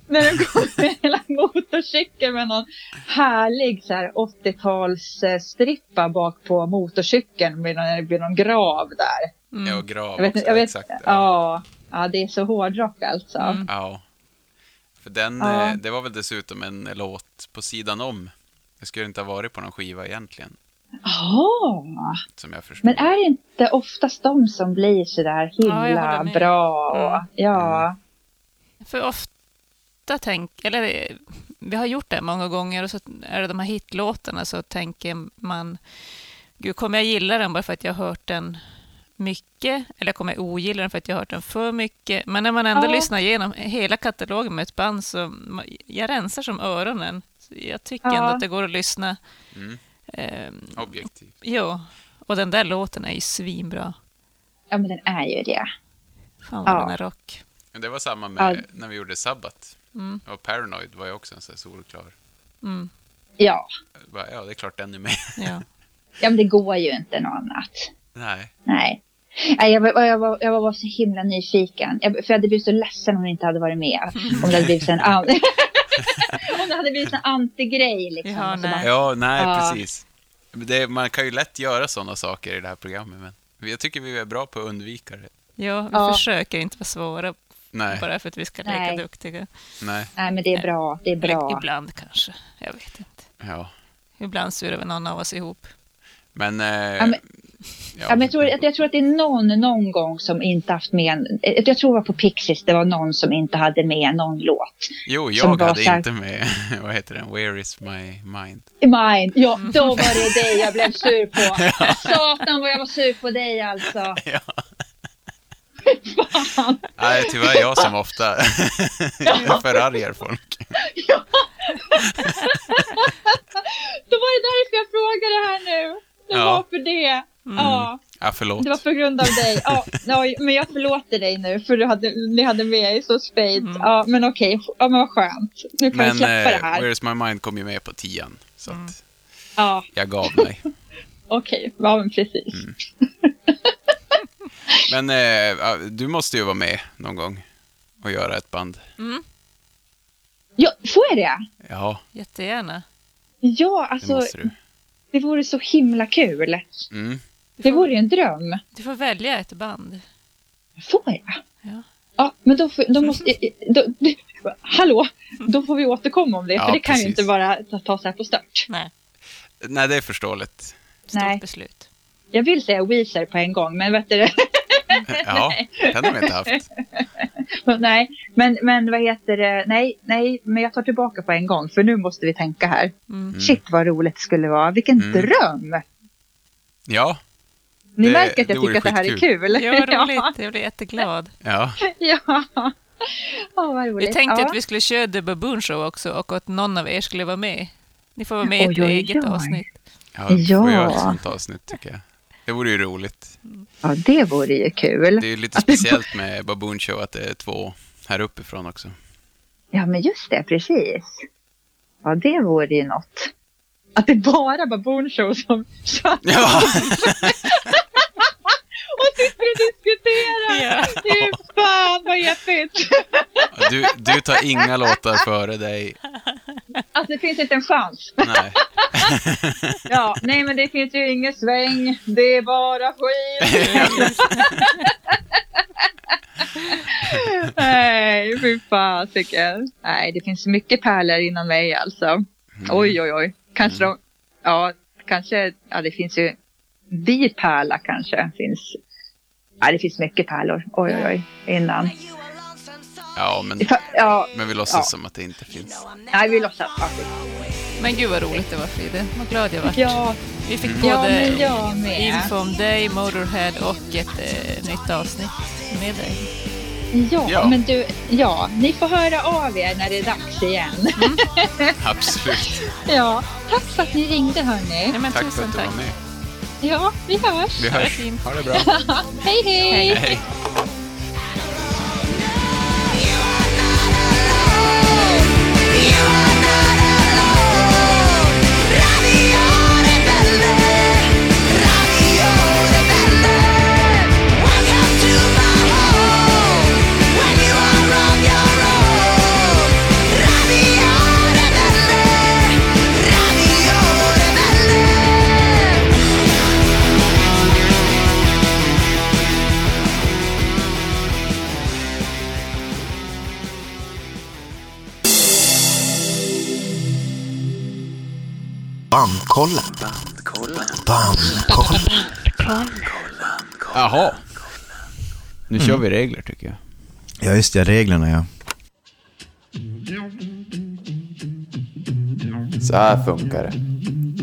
När den kommer med hela motorcykel med någon härlig så här 80-tals eh, strippa bak på motorcykeln med någon, med någon grav där. Mm. Ja, och grav Jag vet, också. jag vet, exakt. Ja. ja. ja, det är så hårdrock alltså. Mm. ja. För den, Ja. eh, det var väl dessutom en låt på sidan om. Det skulle inte ha varit på någon skiva egentligen, Jaha. som jag förstår. Men är det inte oftast de som blir så där Ja, jag himla med. bra? Och, Mm. Ja. För ofta tänk, eller eh, vi har gjort det många gånger och så är det de här hitlåtarna så tänker man, gud kommer jag gilla den bara för att jag har hört den mycket eller kommer jag ogilla den för att jag har hört den för mycket? Men när man ändå Ja. lyssnar igenom hela katalogen med ett band så jag rensar som öronen. Jag tycker Ja. ändå att det går att lyssna. Mm. Eh, Objektiv. jo, och den där låten är ju svinbra. ja, men den är ju det. Fan vad Ja. den är rock. Men det var samma med Ja. när vi gjorde Sabbat. Mm, Och Paranoid var ju också en sån här solklar. mm, Ja. Bara, Ja, det är klart den är med. ja. ja, men det går ju inte något annat. Nej. Nej. Nej, jag, var, jag, var, jag var bara så himla nyfiken. Jag, för jag hade blivit så ledsen om hon inte hade varit med. Om det hade blivit en, an... om det hade blivit en antigrej. Liksom. Ja, Och så nej. bara, Ja, nej, Ja. precis. Det, man kan ju lätt göra sådana saker i det här programmet, men jag tycker vi är bra på att undvika det. ja, vi Ja. försöker inte vara svåra Nej, bara för att vi ska leka Nej. duktiga. nej, Nej, men det är bra. Det är bra. ibland kanske, jag vet inte. ja. Ibland surar väl någon av oss ihop. Men... Eh, Ja, men- ja. Ja, men jag, tror, att- jag tror att det är någon någon gång som inte haft med en, Jag tror det var på Pixies, det var någon som inte hade med någon låt. Jo, jag hade här- inte med, vad heter den, Where is my mind? Mine. Ja, då var det dig jag blev sur på. Satan vad jag var sur på dig alltså. Ja. Fan. Nej, tyvärr jag som ofta förargar folk. Då var det därför jag frågade här nu. Det Ja. var för det. Ja, Ja, förlåt. det var på grund av dig. Ja, ja, men jag förlåter dig nu för du hade, ni hade med er så spades. Ja, men okej. Ja, men vad skönt. Nu kan vi Men släppa det eh, här. Where is my mind kom ju med på tian, så Mm. att Ja, jag gav mig. okej. Ja, men precis. Mm. Men eh, du måste ju vara med någon gång och göra ett band. Ja, får jag det? Ja, Jättegärna. Ja, det alltså måste du. det vore så himla kul. Mm. Det vore ju en dröm. du får välja ett band. Får jag? Ja. Ja, men då, får- då måste... Då, då, hallå, då får vi återkomma om det, Ja, för det kan ju inte bara ta, ta så här på stört. Nej, Nej, det är förståeligt. stort Nej. beslut. Jag vill säga Weezer på en gång, men vet du det? Ja, den har vi inte haft. Nej, men, men vad heter det? Nej, nej, men jag tar tillbaka på en gång, för nu måste vi tänka här. Mm. Shit vad roligt det skulle vara. Vilken Mm. dröm! Ja, Ni Det- märker att det jag tycker att det här är kul. Ja, vad roligt. Jag blir jätteglad. ja. ja. Roligt. Vi tänkte ja. att vi skulle köra The Baboon Show också och att någon av er skulle vara med. Ni får vara med i ett Oj, eget oj. avsnitt. Ja, Ja. får göra ett sånt avsnitt tycker jag. Det vore ju roligt. Ja, det vore ju kul. Det är ju lite det- speciellt med Baboon Show att det är två här uppifrån också. Ja, men just det, precis. Ja, det vore ju något. Att det bara var Baboon Show som kör Ja, och sitter och diskuterar. Ja. Fy fan vad deppigt. du, du tar inga låtar före dig. Alltså det finns inte en chans. Nej. Ja, nej men det finns ju ingen sväng. Det är bara skit. nej, fy fasiken. Nej, det finns mycket pärlor inom mig alltså. Oj, oj, oj. Kanske de, ja, kanske, ja det finns ju bipärla kanske finns. Ja, det finns mycket pärlor. Oj, oj, oj. Innan. Ja, men, Ja, men vi låtsas Ja. som att det inte finns. nej vi låtsas. Ja, Men gud vad roligt det var Fride. Vad glad jag vart. Ja, Vi fick ja både med. info om dig, Motorhead och ett eh, nytt avsnitt med dig. Ja, Ja. men du, ja, ni får höra av er när det är dags igen. Absolut. Ja, tack för att ni ringde hörni. Nej, men Tack för tusen att du tack. var med. Ja, vi hörs. Vi hörs. Ha det bra. Hej, hej. Hej. You are not Bandkollen. Bandkollen. Jaha. Nu kör vi regler tycker jag. Ja, just det. Reglerna, ja. Så här funkar det.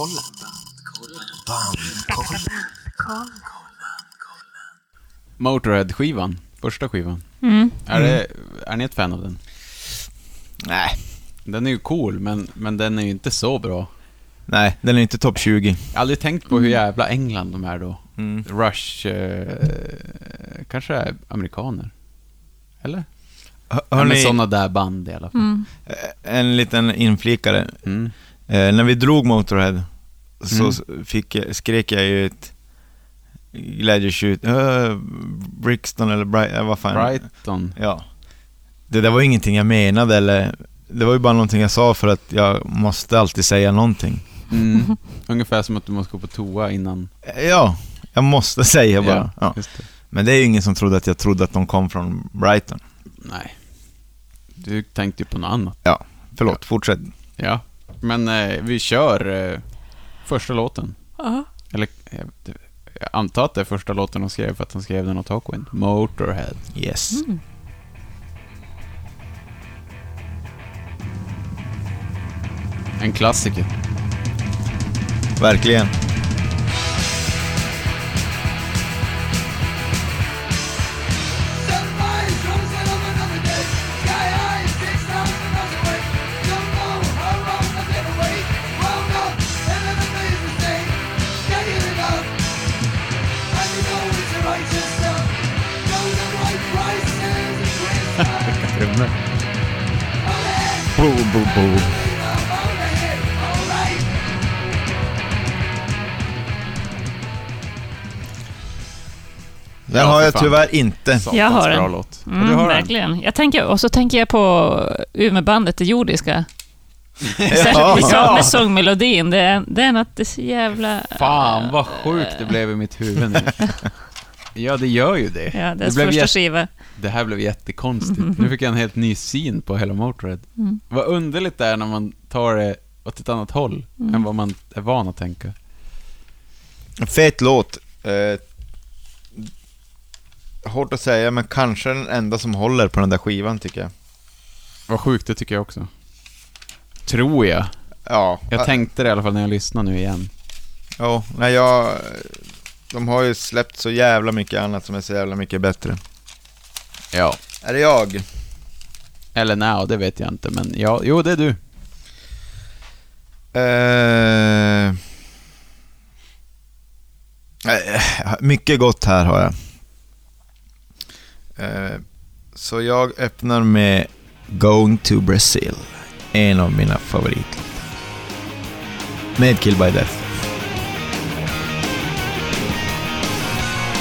Bandkollen. Bandkollen. Motorhead-skivan, första skivan. Mm. Är, det, är ni ett fan av den? Nej. Den är ju cool, men, men den är ju inte så bra. Nej, den är inte topp 20. Jag har aldrig tänkt på hur jävla England de är då. Mm. Rush, eh, kanske är amerikaner? Eller? Hör, Ja, hörni, men sådana där band i alla fall. Mm. en liten inflikare. Mm. Eh, när vi drog Motorhead så Mm. fick, jag- skrek jag ju ett glädjetjut. Uh, Brixton eller Bright, äh, vad fan. Brighton. Ja. Det där var ingenting jag menade eller det var ju bara någonting jag sa för att jag måste alltid säga någonting. Mm. Ungefär som att du måste gå på toa innan. Eh, Ja, jag måste säga bara. Ja. just det. Men det är ju ingen som trodde att jag trodde att de kom från Brighton. Nej. Du tänkte ju på något annat. Förlåt, fortsätt. Ja. Men eh, vi kör eh, första låten. Ja. Eller, jag, jag antar att det är första låten de skrev för att han skrev den åt Hawkwind. Motorhead. Yes. En klassiker. Verkligen. Bo, bo, bo. Den har jag tyvärr inte. Satans Jag har bra den. Mm, du har den? verkligen. Jag tänker, och så tänker jag på Umeåbandet, det jordiska. Särskilt Ja. med sångmelodin. Det är, det är något det är så jävla... Fan vad sjukt det blev i mitt huvud nu. Ja, det gör ju det. Ja, det, deras blev första jätte- skiva. det här blev jättekonstigt. Nu fick jag en helt ny syn på hela Motörhead. Mm. Vad underligt det är när man tar det åt ett annat håll Mm. än vad man är van att tänka. Fet låt. Eh, hårt att säga, men kanske den enda som håller på den där skivan tycker jag. Vad sjukt, det tycker jag också. Tror jag. Ja, Jag tänkte det i alla fall när jag lyssnade nu igen. ja nej, jag... De har ju släppt så jävla mycket annat som är så jävla mycket bättre. Ja. Är det jag? Eller nej, det vet jag inte, men ja, jo, det är du. Eh, eh, mycket gott här har jag. Eh, så jag öppnar med Going to Brazil. En av mina favoritlåtar. Med Kill by Death.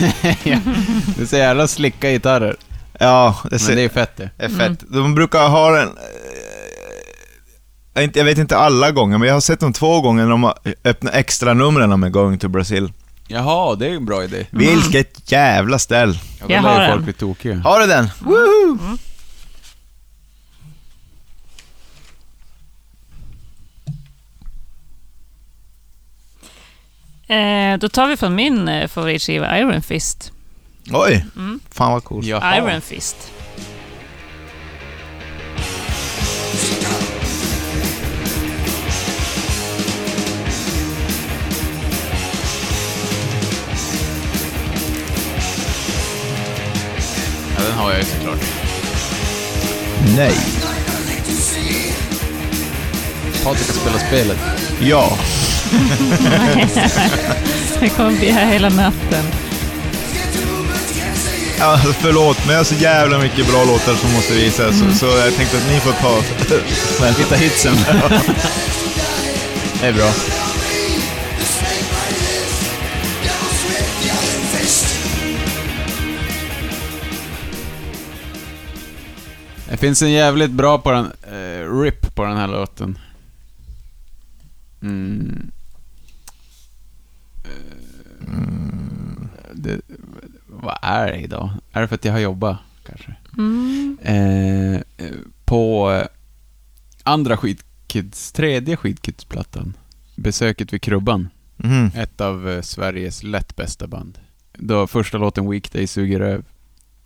we go again on a 747. Looking at the clouds from the other side of heaven. Smoking and drinking, never gonna stop. Reading magazines, something looking at the clock. Wanna watch a movie, can't sit still. Lying on the Rio, going to Brazil. Alltså, Det är så jävla slicka gitarrer. ja, det, Men ser, det är fett det. är fett. De brukar ha den... eh, Jag vet inte alla gånger, men jag har sett dem två gånger när de har öppnat extra numren med Going to Brazil. Jaha, det är en bra idé. Vilket jävla ställ. Ja, Jag lär har ju folk en. bli tokiga. Har du den? Woohoo! Eh, då tar vi från min eh, favoritskiva Iron Fist. Oj, Mm. fan vad coolt. Jaha. Iron Fist. Ja, den har jag ju såklart. Nej. Patrik har spelat spelet. Ja. Det kommer bli här hela natten. ja. Förlåt, men jag har så jävla mycket bra låtar som måste visas, så, så jag tänkte att ni får ta... Men hitta hitsen. Det är bra. Det finns en jävligt bra på den, eh, rip på den här låten. Mm. Eh, det, vad är det idag? Är det för att jag har jobbat, kanske? Mm. Eh, eh, på eh, andra Skidkids, tredje Skidkids-plattan, Besöket vid Krubban, Mhm. ett av Sveriges lätt bästa band. Då första låten Weekday suger röv.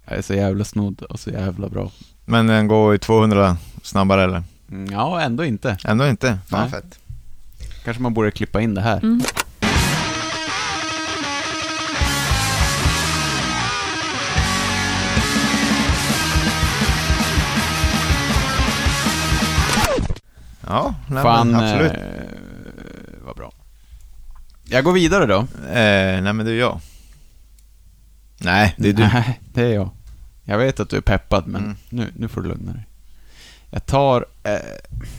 är så jävla snodd och så jävla bra. Men den går i 200 snabbare eller? Mm, ja, ändå inte. Ändå inte? Fan Nej. fett. Kanske man borde klippa in det här. Mm. Ja, nej, Fan, absolut. eh, vad bra. Jag går vidare då. Eh, nej men det är jag. Nej, det är du. Nej, det är jag. Jag vet att du är peppad, men Mm. nu, nu får du lugna dig. Jag tar... Eh,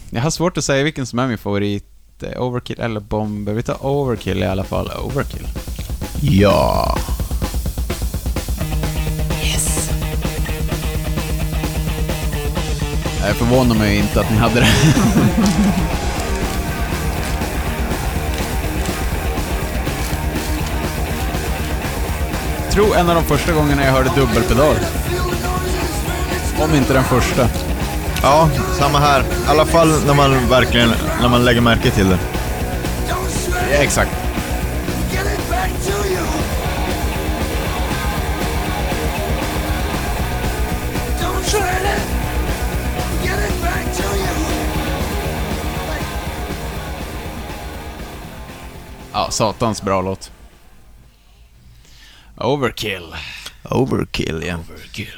jag har svårt att säga vilken som är min favorit. Eh, Overkill eller Bomber. Vi tar Overkill i alla fall. Overkill. Ja. Jag förvånar mig inte att ni hade det. Jag tror en av de första gångerna jag hörde dubbelpedal. Om inte den första. Ja, samma här. I alla fall när man verkligen, när man lägger märke till det. Ja, exakt. Ja, satans bra låt. Overkill. Overkill, ja. Overkill.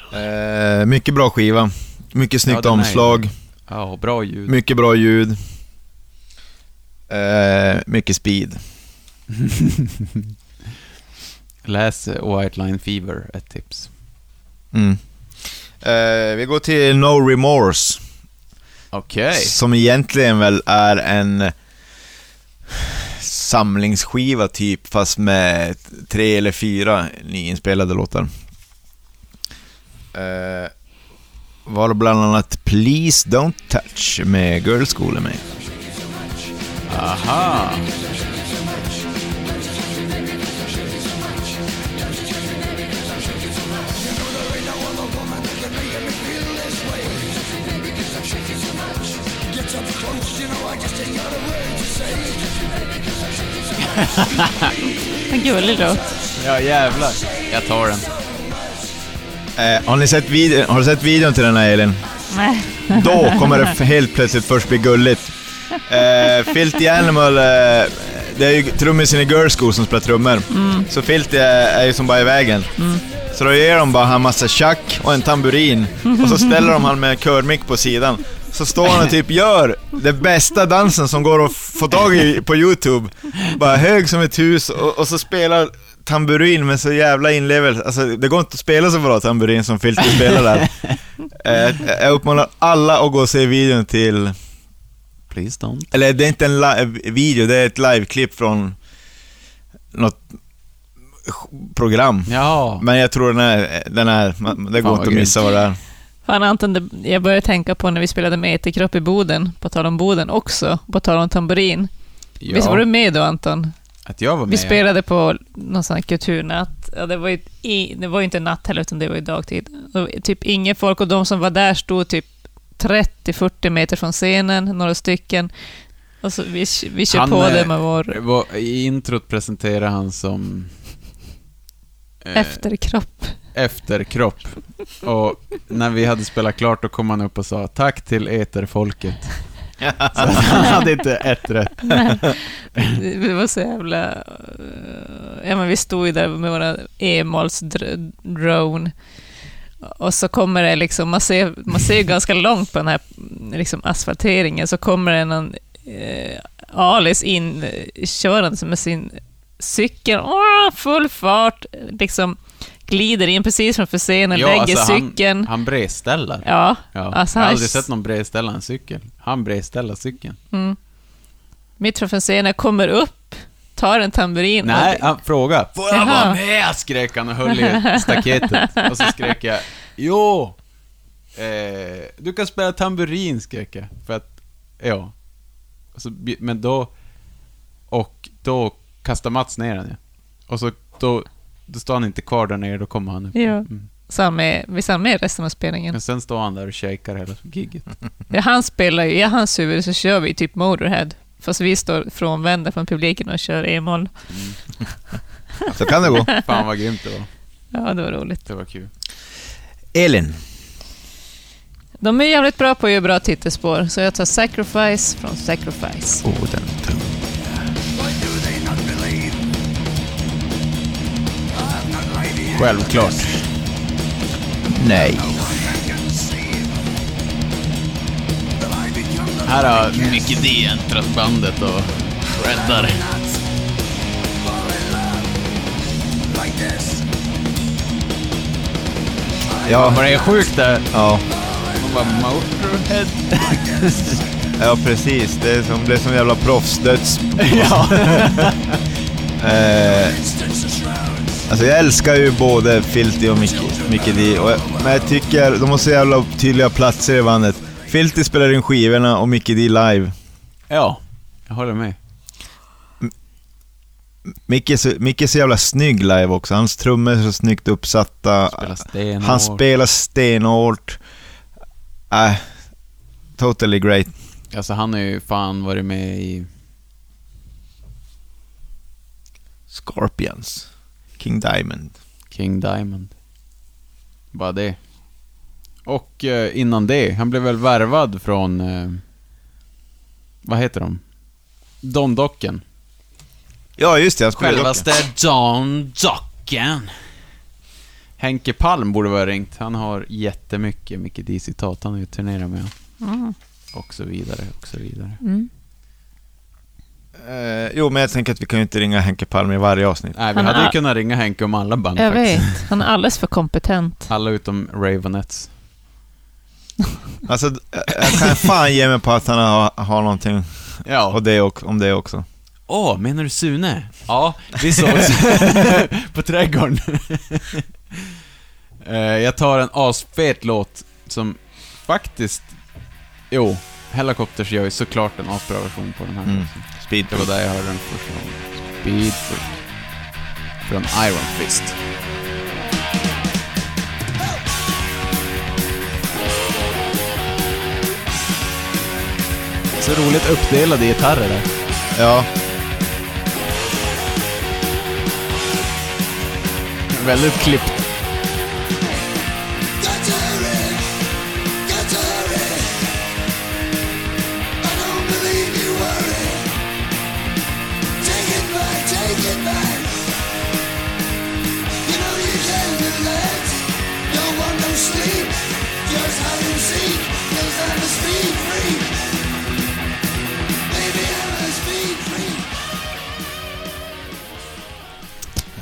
Eh, mycket bra skiva. Mycket snyggt Ja, omslag. Ja, bra ljud. Mycket bra ljud. Eh, mycket speed. Läs eh, White Line Fever, ett tips. Mm. Eh, vi går till No Remorse. Okej. Som egentligen väl är en samlingsskiva typ, fast med tre eller fyra nyinspelade låtar. Eh, var bland annat Please Don't Touch med Girl School med. Aha. En gullig låt. Ja, jävlar. Jag tar den. Eh, har, ni sett video, har du sett videon till den här Elin? Nej. Då kommer det helt plötsligt först bli gulligt. Eh, Filthy Animal, eh, det är ju trummisen i Girl School som spelar trummor. Så Filthy är, är ju som bara i vägen. Så då ger de bara han massa tjack och en tamburin och så ställer de han med körmick på sidan. Så står han och typ gör den bästa dansen som går att få tag i på YouTube. Bara hög som ett hus och, och så spelar tamburin med så jävla inlevelse. Alltså det går inte att spela så bra tamburin som Filthy spelar där. Eh, jag uppmanar alla att gå och se videon till Please don't. eller det är inte en live video, det är ett liveklipp från något program. Ja. Men jag tror den är, den är man- det går inte att missa vad det är. Fan Anton, det, jag började tänka på när vi spelade med Etikropp i Boden, på tal om Boden också, på tal om tamburin. ja. Visst var du med då Anton? Att jag var med. Vi spelade på någon sån här kulturnatt. Ja, det, var ju, det var ju inte natt heller, utan det var ju dagtid. Och typ inget folk och de som var där stod typ 30-40 meter från scenen, några stycken. Och så vi, vi kör Han, på eh, det med vår Var- I introt presenterade han som... eh, efterkropp. efterkropp. Och när vi hade spelat klart då kom han upp och sa tack till eterfolket. Så han hade inte ett rätt. Det var så jävla... Eh, ja, men vi stod ju där med våra e drone. Och så kommer det liksom, man ser, man ser ju ganska långt på den här liksom asfalteringen, så kommer det någon eh, Alice in eh, körande med sin cykel, åh, full fart, liksom glider in precis framför scenen, Ja, lägger alltså, cykeln. Han, han bredställar. Ja, Ja. Alltså, jag har han- aldrig sett någon bredställa en cykel. Han bredställer cykeln. mm. mitt framför scenen, kommer upp, tar en tamburin. och- Nej, han frågade. Får jag Jaha. vara med? skrek han och höll i staketet. Och så skrek jag. Jo! Eh, du kan spela tamburin, skrek jag. För att, ja. Och så, bj- men då... Och då kastar Mats ner den ja. Och så då, då står han inte kvar där nere, då kommer han upp. Ja. Mm. Så han med, visst är han med resten av spelningen? Men sen står han där och shakar hela gigget. Ja, han spelar ju, i hans huvud så kör vi typ Motorhead. Fast vi står frånvända från publiken och kör e-moll. Så kan det gå. Fan vad grymt det var. Ja, det var roligt. Det var kul. Elin. De är jävligt bra på att göra bra titelspår, så jag tar Sacrifice från Sacrifice. Oh, den, den. Självklart. Nej. Här har Mickey D äntrat bandet och shreddar. Ja, Vad det är sjukt där. ja, Man bara Motorhead. ja precis. Det är som, det är som jävla proffsdöds... ja. Eh, alltså jag älskar ju både Filthy och Mickey, Mickey D. Och jag, men jag tycker de har så jävla tydliga platser i bandet. Filthy spelar in skivorna och Mickey D live. ja, jag håller med. Micke är, så, Micke är så jävla snygg live också. Hans trummor är så snyggt uppsatta. Spelar stenhårt. Han spelar stenhårt. Äh, totally great. Alltså han har ju fan varit med i... Scorpions. King Diamond. King Diamond. Bara det. Och eh, innan det, han blev väl värvad från... Eh, vad heter de? Don Docken. Ja, just det. Han spelade Självaste Don Docken. Henke Palm borde vara ringt. Han har jättemycket Micke D-citat. Han har ju turnerat med Mm. och så vidare, och så vidare. Mm. Eh, jo, men jag tänker att vi kan ju inte ringa Henke Palm i varje avsnitt. Nej, vi Han hade ju kunnat ringa Henke om alla band Jag faktiskt. vet, han är alldeles för kompetent. Alla utom Ravenettes. Alltså, jag jag kan fan ge mig på att han har, har någonting Ja. och det, och- om det också. Åh, menar du Sune? Ja, vi sågs på Trädgården. Eh, jag tar en asfet låt som faktiskt... Jo, Helicopters gör ju såklart en asbra version på den här. Mm. också. Speed. Det var där jag hörde den första gången. Speed Freak. Från Iron Fist. Så roligt uppdelade gitarrer där. Ja, Väldigt klippt.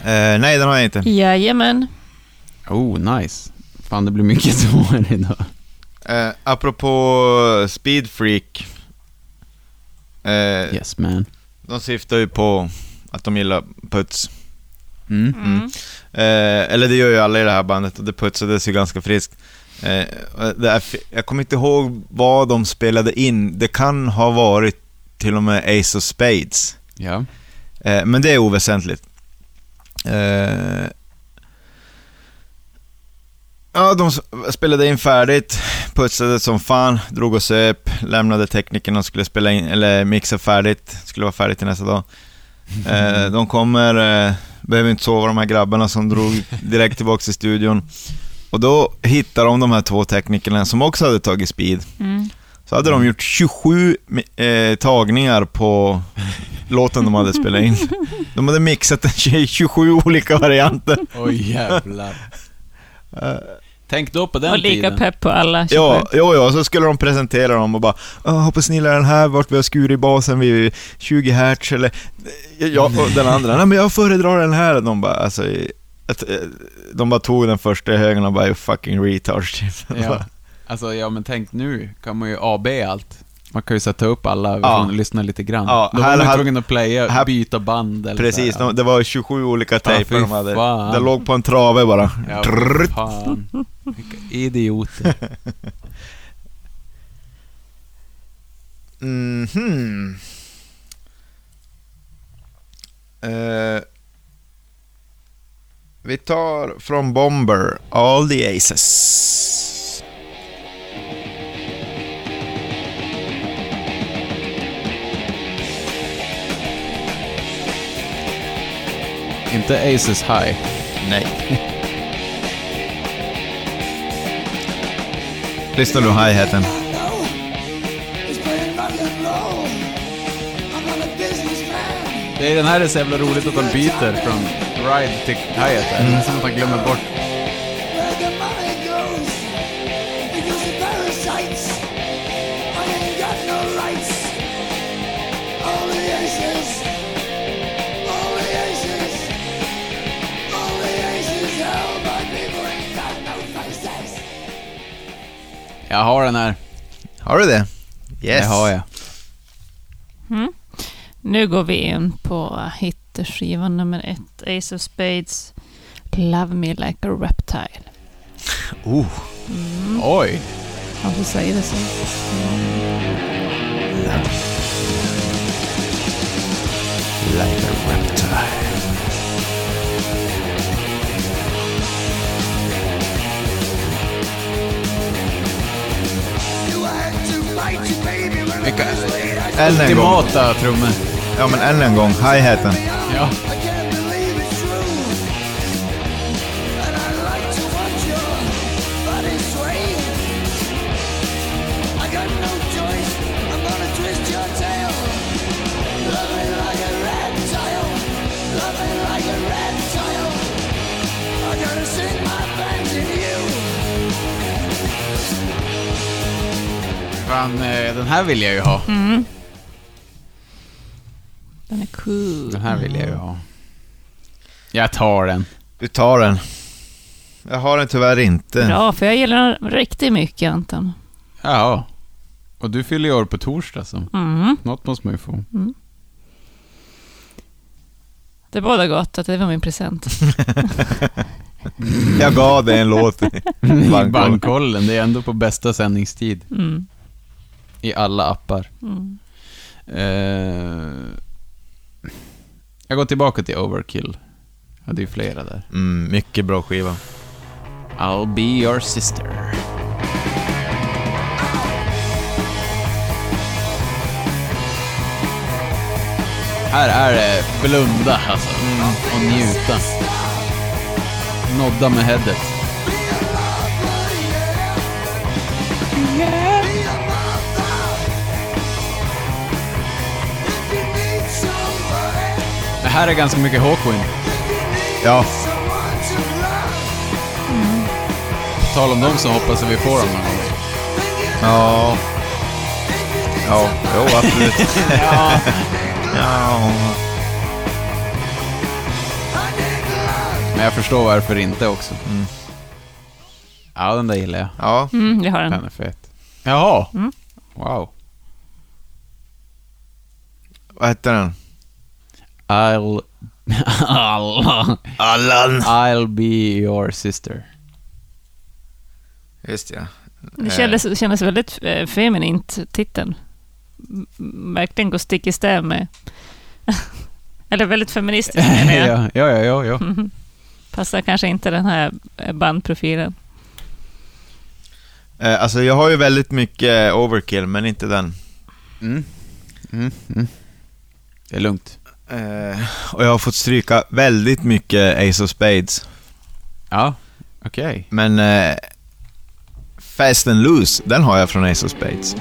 Eh, nej den har jag inte. Jajamän. Oh, nice. Fan, det blir mycket svårare idag. Eh, apropå Speed Freak. Eh, Yes, man. De syftar ju på att de gillar puts. Mm. Mm. Eh, eller det gör ju alla i det här bandet och det putsades ju ganska friskt. Eh, är, jag kommer inte ihåg vad de spelade in. Det kan ha varit till och med Ace of Spades. Ja. Eh, men det är oväsentligt. Eh, ja, de spelade in färdigt, putsade som fan, drog och söp, lämnade teknikerna och skulle spela in, eller mixa färdigt, skulle vara färdigt till nästa dag. Eh, de kommer, eh, behöver inte sova de här grabbarna som drog direkt tillbaka till studion. Och då hittar de de här två teknikerna som också hade tagit speed. Mm. Så hade de gjort 27 mi- eh, tagningar på låten de hade spelat in. De hade mixat den i 27 olika varianter. Oj, jävlar. Tänk då på den Och lika tiden. pepp på alla 27. Ja, jo, ja, så skulle de presentera dem och bara "Åh, hoppas ni gillar den här, vart vi har skurit basen vid 20 hertz eller... Ja, och den andra, nej men jag föredrar den här. De bara, alltså... Eh, de bara tog den första i högen och bara, you fucking retards. typ. Ja. Alltså, ja men tänk nu kan man ju AB allt. Man kan ju sätta upp alla Ja. och lyssna lite grann. Ja, Då var man ju tvungen att playa, här- byta band eller Precis, de, det var 27 olika tejper fy de hade. fan. Det låg på en trave bara. Ja, fan. Vilka idioter. Mhm. Eh, vi tar från Bomber, All the Aces. Inte Aces High. Nej. Lyssna nu hi-haten. Det är den här är så jävla roligt att de byter från ride till hi-hat. Det är som att man glömmer bort. Jag har den här. Har du det? Yes. Det har jag. Mm. Nu går vi in på hitskivan nummer ett, Ace of Spades, Love Me Like a Reptile. Oh. Mm. Oj! Varför säger det så? Like a reptile. Vilka ultimata trummor. Ja, men än en gång. Hi-haten. Ja. Fan, eh, den här vill jag ju ha. Mm. Den är cool. Den här vill jag ju ha. Jag tar den. Du tar den. Jag har den tyvärr inte. Bra, för jag gillar den riktigt mycket, Anton. Ja. Och du fyller ju år på torsdag, så Mm. något måste man ju få. Det båda gott att det var min present. Jag gav dig en låt. I Bankkollen. bankkollen, det är ändå på bästa sändningstid. Mm. I alla appar. Mm. Eh, jag går tillbaka till Overkill. Jag hade ju flera där. Mm, mycket bra skiva. I'll be your sister. Här är det blunda alltså. Och njuta. Nodda med headet. Här är ganska mycket Hawkwind. Ja, På tal om dem så hoppas jag vi får dem någon gång. ja. Ja, jo absolut. Ja. Ja. Men jag förstår varför inte också. Mm. Ja, den där gillar jag. Ja, Mm, jag har den. Den är fet. Jaha. Mm. Wow. vad hette den? I'll... I'll... Allan. I'll be your sister. Just ja. Det kändes, det kändes väldigt eh, feminint, titeln. Verkligen går stick i stäv med... Eller väldigt feministiskt menar jag. ja, ja, ja, ja, ja. Mhm. Passar kanske inte den här eh, bandprofilen. Eh, alltså jag har ju väldigt mycket overkill, men inte den. Mm. Mm. Mm. Det är lugnt. Eh, och jag har fått stryka väldigt mycket Ace of Spades. Ja, okej. Men eh, Fast and Loose, den har jag från Ace of Spades.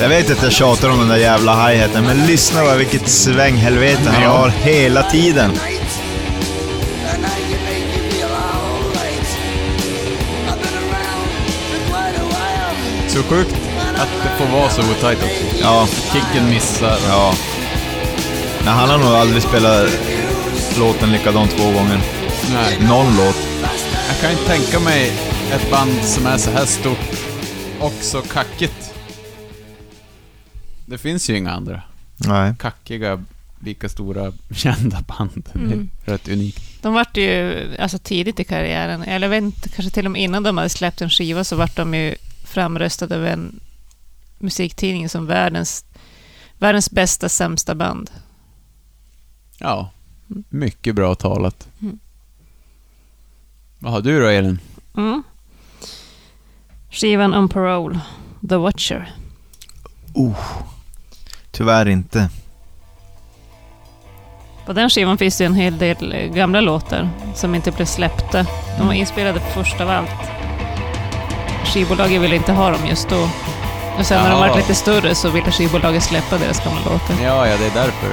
Jag vet att jag tjatar om den där jävla hi-haten, men lyssna bara vilket svänghelvete han har hela tiden. Så sjukt att det får vara så otajt också. Ja, Kicken missar. ja. Nej, han har nog aldrig spelat låten likadant två gånger. Nej. Någon låt. Jag kan inte tänka mig ett band som är så här stort och så kackigt. Det finns ju inga andra Nej. kackiga, lika stora, kända band. Mm. Det är rätt unikt. De vart ju alltså, tidigt i karriären, eller jag vet inte, kanske till och med innan de hade släppt en skiva så vart de ju framröstade av en musiktidning som världens, världens bästa sämsta band. Ja, mycket bra talat. Mm. Vad har du då, Elin? Mm. Skivan On Parole, The Watcher. Tyvärr inte. På den skivan finns det ju en hel del gamla låtar som inte blev släppta. De var inspelade först av allt. Skivbolaget ville inte ha dem just då. Och sen när de Jaha. var lite större så ville skivbolaget släppa deras gamla låtar. Ja, ja, det är därför.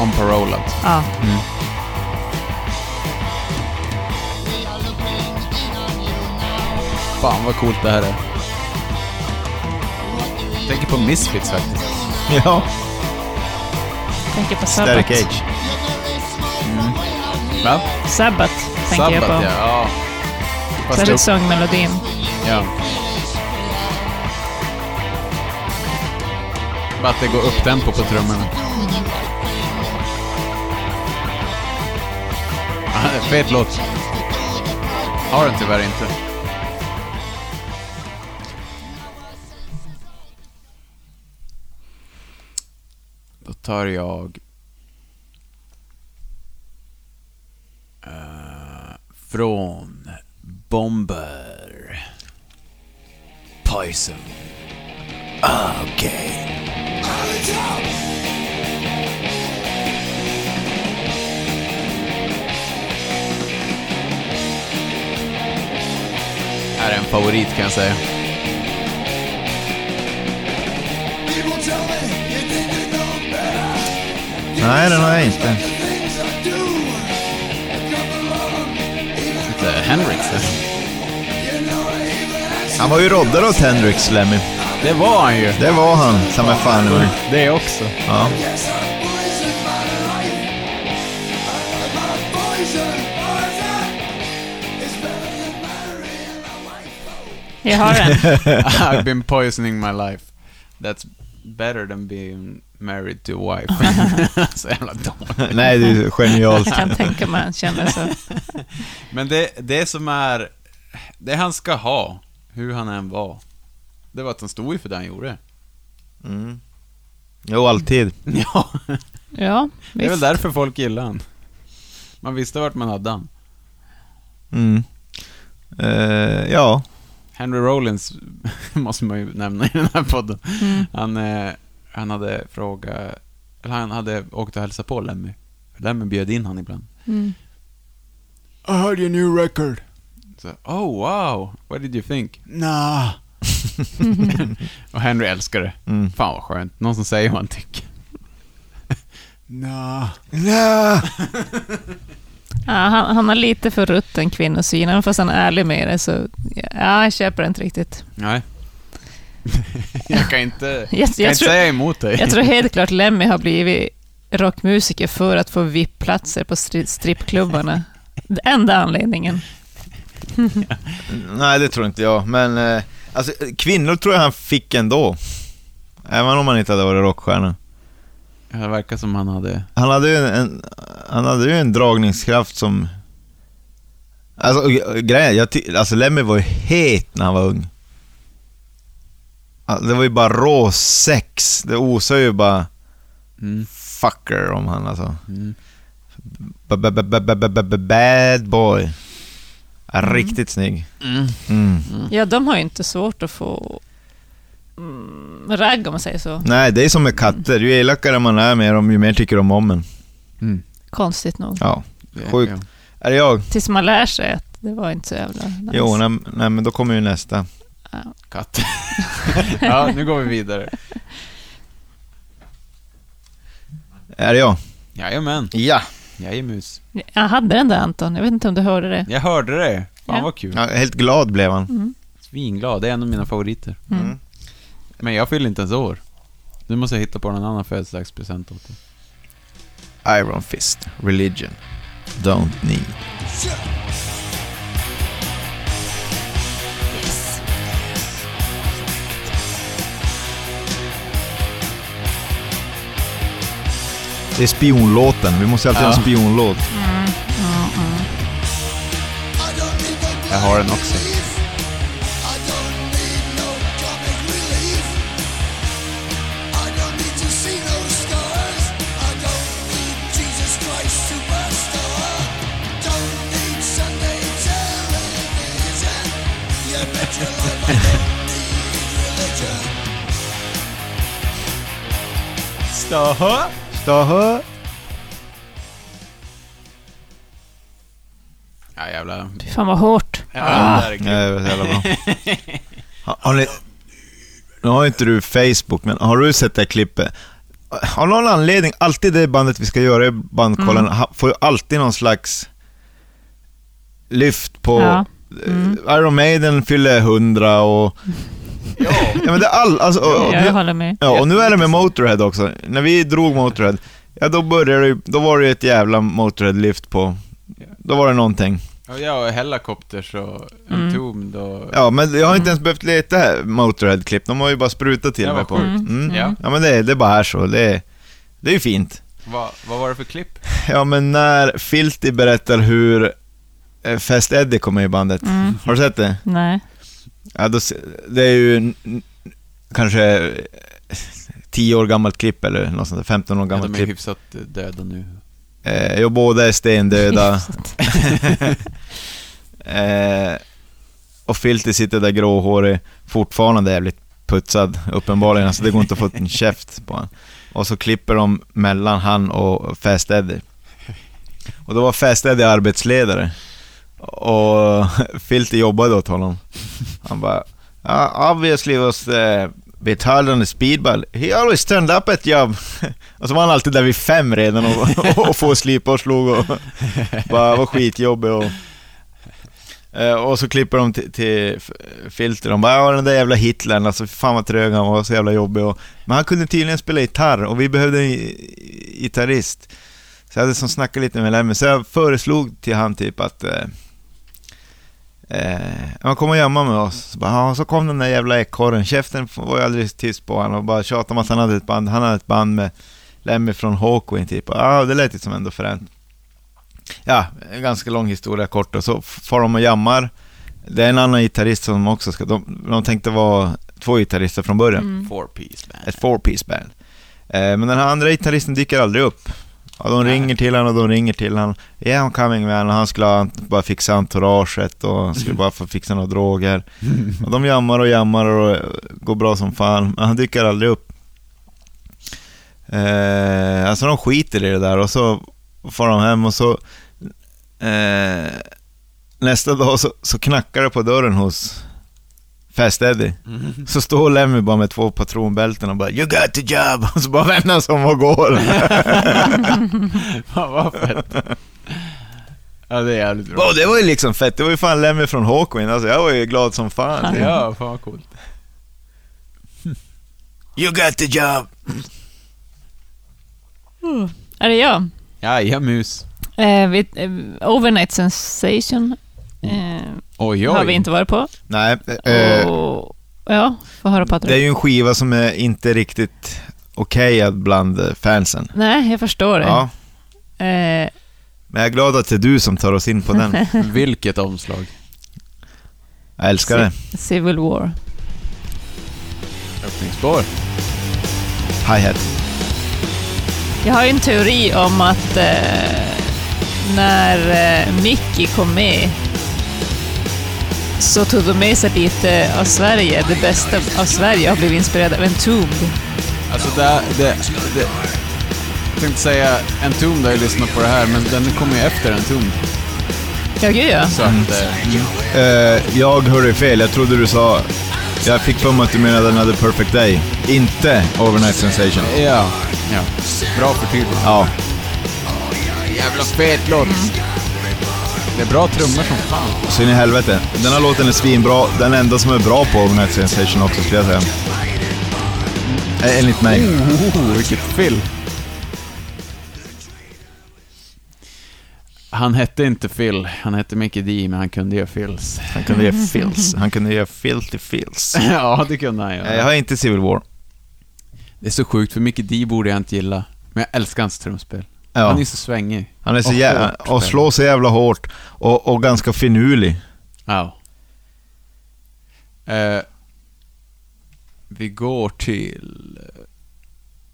On parole alltså. Ja. Mm. Fan vad coolt det här är. Jag tänker på Misfits faktiskt. Ja. Tänker på Static Sabbath. Age. Va? Sabbath tänker jag på. Sabbath, ja. ja. Fast Särskilt upp, sångmelodin. ja. Bara att det går upp tempo på trummorna. Fet låt. Har den tyvärr inte. Då tar jag... eh, från Bomber. Poison. Okej. Här är en favorit kan jag säga. Nej, den har jag inte. Hendrix där. Han var ju roddare åt Hendrix, Lemmy. Det var han ju. Det var han, ta mig fan ur. Det också. Ja. Jag har den. I've been poisoning my life. That's better than being married to wife. så jävla dåligt. Nej, det är genialt. Jag kan tänka mig han känner så. Men det, det som är... Det han ska ha, hur han än var, det var att han stod ju för det han gjorde. Mm. Jo, alltid. Ja, Ja, det är väl visst. därför folk gillar han. Man visste vart man hade han. Mm. Eh, ja. Henry Rollins måste man ju nämna i den här podden. Mm. Han, eh, han hade frågat... Eller han hade åkt och hälsat på Lemmy. Lemmy bjöd in han ibland. Mm. I heard your new record. Så, oh wow, what did you think? Nah. och Henry älskar det. Mm. Fan vad skönt. Någon som säger vad han tycker. nah. Ja. Ja, han, han har lite för rutten kvinnosyn, även fast han är ärlig med det. Så ja, jag köper det inte riktigt. Nej. jag kan inte, Jag, kan jag, inte tror, säga emot dig. jag tror helt klart Lemmy har blivit rockmusiker för att få VIP-platser på stri- strippklubbarna. Det enda anledningen. Nej, det tror inte jag. Men eh, alltså, kvinnor tror jag han fick ändå. Även om han inte hade varit rockstjärna. Det verkar som han hade... Han hade ju en, en, han hade ju en dragningskraft som... Alltså grejen, jag ty, alltså Lemmy var ju het när han var ung. Alltså, Det var ju bara rå sex. Det osar ju bara Mm. fucker om han alltså. Mm. B- b- b- b- b- b- b- Bad boy. Ja, Riktigt snygg. Mm. Mm. Ja, de har ju inte svårt att få mm, ragg om man säger så. Nej, det är som med katter. Ju elakare man är med dem, ju mer tycker de om en. Mm. Konstigt nog. Ja. Sjukt. ja. Är det jag? Tills man lär sig att det var inte så jävla nice. Jo, nej, nej men då kommer ju nästa. Ja. Katt. ja, nu går vi vidare. Är det jag? Jajamän. Ja. Jajemus. Jag hade den där Anton, jag vet inte om du hörde det. Jag hörde det. Fan Ja. vad kul. ja helt glad blev han. Mm. Svinglad. Det är en av mina favoriter. Mm. Mm. Men jag fyller inte ens år. Nu måste jag hitta på någon annan födelsedagspresent åt dig. Iron Fist. Religion. Don't need. Det är spionlåten. Vi måste alltid ha en Ja. spionlåt. Jag har den också. Stahö. Stahö. Ja jävlar. Fy fan vad hårt. Ja, det där är Ja, kul. det så jävla bra. Har, har ni, nu har inte du Facebook, men har du sett det här klippet? Av någon anledning, alltid det bandet vi ska göra i bandkollen ha- får ju alltid någon slags lyft på... Ja. eh, Iron Maiden fyller 100 och... Ja. Ja men det är all... Alltså, och, och, Ja, jag nu, håller med. ja, och nu är det med Motorhead också. När vi drog Motorhead, ja då började det, då var det ju ett jävla Motorhead-lyft på... Då var det någonting. Ja, och Hellacopters och Mm. Entombed och... Ja, men jag har inte ens behövt leta Motorhead-klipp. De har ju bara sprutat till mig på. sjukt. Mm. Ja. Ja, men det, är- det är bara här så. Det är, det är ju fint. Vad, vad var det för klipp? Ja, men när Filty berättar hur eh, Fast Eddie kommer i bandet. Mm. Har du sett det? Nej. Ja, då, det är ju kanske eh, 10 år gammalt klipp eller något sånt där, 15 år Ja, gammalt de är klipp. hyfsat eh, döda nu. Eh, jo, båda är stendöda. eh, och Filty sitter där gråhårig, fortfarande jävligt putsad uppenbarligen, alltså det går inte att få en käft på honom. Och så klipper de mellan han och Fast Eddie. Och då var Fast Eddie arbetsledare. Och Filty jobbade åt honom. Han bara, obviously was the Bit hard on the speedball. He always turned up at job. och så var han alltid där vid fem redan och, och få slipa och slog och bara var skitjobbig och... Eh, och så klipper de till, till filter. De bara ja den där jävla Hitlern, alltså fan vad trög han var, så jävla jobbig. Och, men han kunde tydligen spela gitarr och vi behövde en gitarrist. Så jag hade som snackat lite med Lemmy, så jag föreslog till han typ att eh, eh, han kom och jamma med oss. Så, bara, ja, så kom den där jävla ekorren, käften var ju aldrig tyst på honom och bara tjatade om att han hade ett band. Han hade ett band med Lemmy från Hawkwind typ. Ja, det lät ju som ändå fränt. Ja, en ganska lång historia kort och så får de och jammar. Det är en annan gitarrist som också ska, de, de tänkte vara två gitarrister från början. Mm. Four piece band. Ett four-piece band. Eh, men den här andra gitarristen dyker aldrig upp. Ja, de ringer till honom och de ringer till honom. Yeah, I'm coming man. Och han skulle bara fixa entouraget och skulle bara få fixa några droger. Och de jammar och jammar och går bra som fan. Men han dyker aldrig upp. Eh, alltså de skiter i det där och så får de hem och så... Eh, nästa dag så, så knackar det på dörren hos Fast Eddie. Så står Lemmy bara med två patronbälten och bara You got the job! Och så bara vänder han sig om och går. Fan vad fett. Ja, det är jävligt bra. Det var ju liksom fett. Det var ju fan Lemmy från Hawkwind. Alltså jag var ju glad som fan. Ja, fan vad coolt. You got the job! Är det jag? Ja, ja mus. Eh, vi, eh, Overnight Sensation eh, Oj, har oj. vi inte varit på. Nej, eh, Och, ja, få höra Patrik. det är ju en skiva som är inte riktigt okejad bland eh, fansen. Nej, jag förstår det. Ja, Eh, men jag är glad att det är du som tar oss in på den. Vilket omslag. Jag älskar det. Civil War. Öppningsspår. Hi-hat. Jag har ju en teori om att eh, när eh, Mickey kom med så tog de med sig lite av Sverige, det bästa av Sverige, och blev inspirerade av Entombed. Alltså det, det, det... Jag tänkte säga Entombed har ju lyssnat på det här, men den kommer ju efter Entombed. Ja, gud ja. Så att... Eh, Eh, jag hörde fel. Jag trodde du sa... Jag fick för mig att du menade Another Perfect Day. Inte Overnight Sensation. ja, ja. Bra förtydligande. Ja. Jävla fet låt. Det är bra trummor som fan. Så in i helvete. Den här låten är svinbra. Den enda som är bra på Overnight Sensation också skulle jag säga. Eh, Enligt mig. Oh, vilket fill. Han hette inte Phil, han hette Mickey D, men han kunde göra fills. Han kunde ge fills. Han kunde ge filthy fills. ja, det kunde han Eh, Jag göra. har inte Civil War. Det är så sjukt, för Mickey D borde jag inte gilla. Men jag älskar hans trumspel. Han Ja. är så svängig. Han är så och jävla... Och spel. slår så jävla hårt. Och, och ganska finurlig. Ja. Eh, vi går till...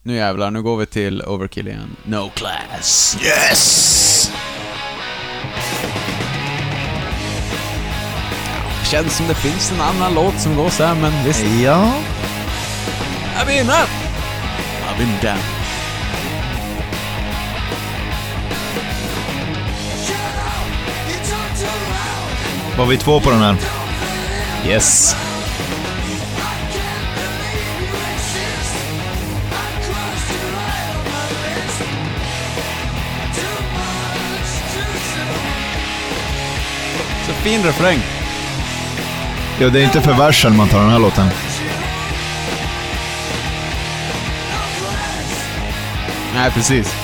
Nu jävlar, nu går vi till Overkill igen. No class. Yes! Känns som det finns en annan låt som går så här, men visst. Ja. Been up. I've been down. Var vi två på den här? Yes. Så fin refräng. Ja, det är inte för versen man tar den här låten. Nej, precis.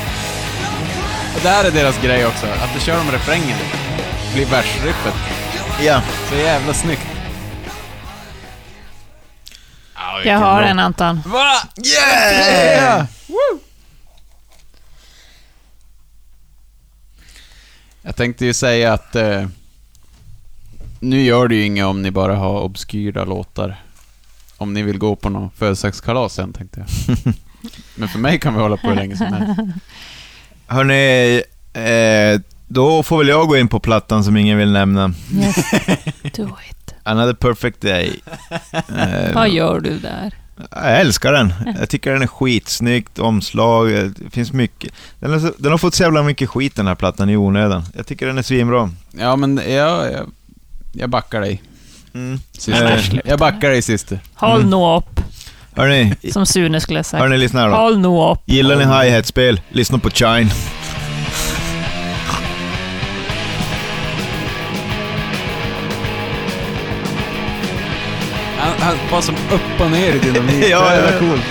Och det här är deras grej också, att de kör om refrängen. blir versriffet. Ja. Så jävla snyggt. Jag har en Anton. Va? Yeah! Jag tänkte ju säga att eh, nu gör det ju inget om ni bara har obskyra låtar. Om ni vill gå på någon födelsedagskalas sen, tänkte jag. Men för mig kan vi hålla på hur länge som helst. Hörni, eh, då får väl jag gå in på plattan som ingen vill nämna. Yes. Do it. Another perfect day. Eh, Vad gör du där? Jag älskar den. Jag tycker den är skitsnyggt, omslag, det finns mycket. Den, är den har fått så jävla mycket skit den här plattan i onödan. Jag tycker den är svinbra. Ja, men jag, jag, jag backar dig. Mm. Syster. Eh, Jag backar dig, syster. Håll Mm. nå upp. Hörni, Som Sune skulle ha sagt. hörni lyssna här då. Håll nu upp. Gillar ni hi-hat-spel? Lyssna på Chine. Han, han var som upp och ner i dynamik. Ja, det ja, är ja. coolt.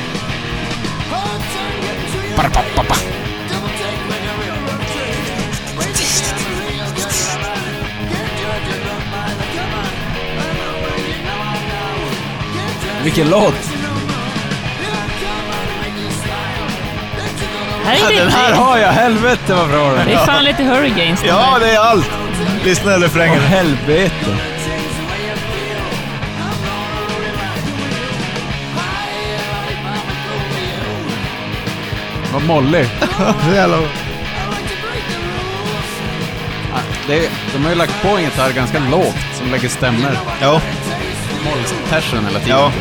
Vilken låt! Här är Ja, det, den här har jag! Helvete vad bra den det är! är fan lite Hurricanes. den Ja, det är allt! Lyssna på refrängen. Åh, helvete! Vad mollig. Så jävla... Ah, Det är, de har ju lagt på en gitarr ganska lågt som lägger stämmer. Ja, Molltersen hela tiden. ja.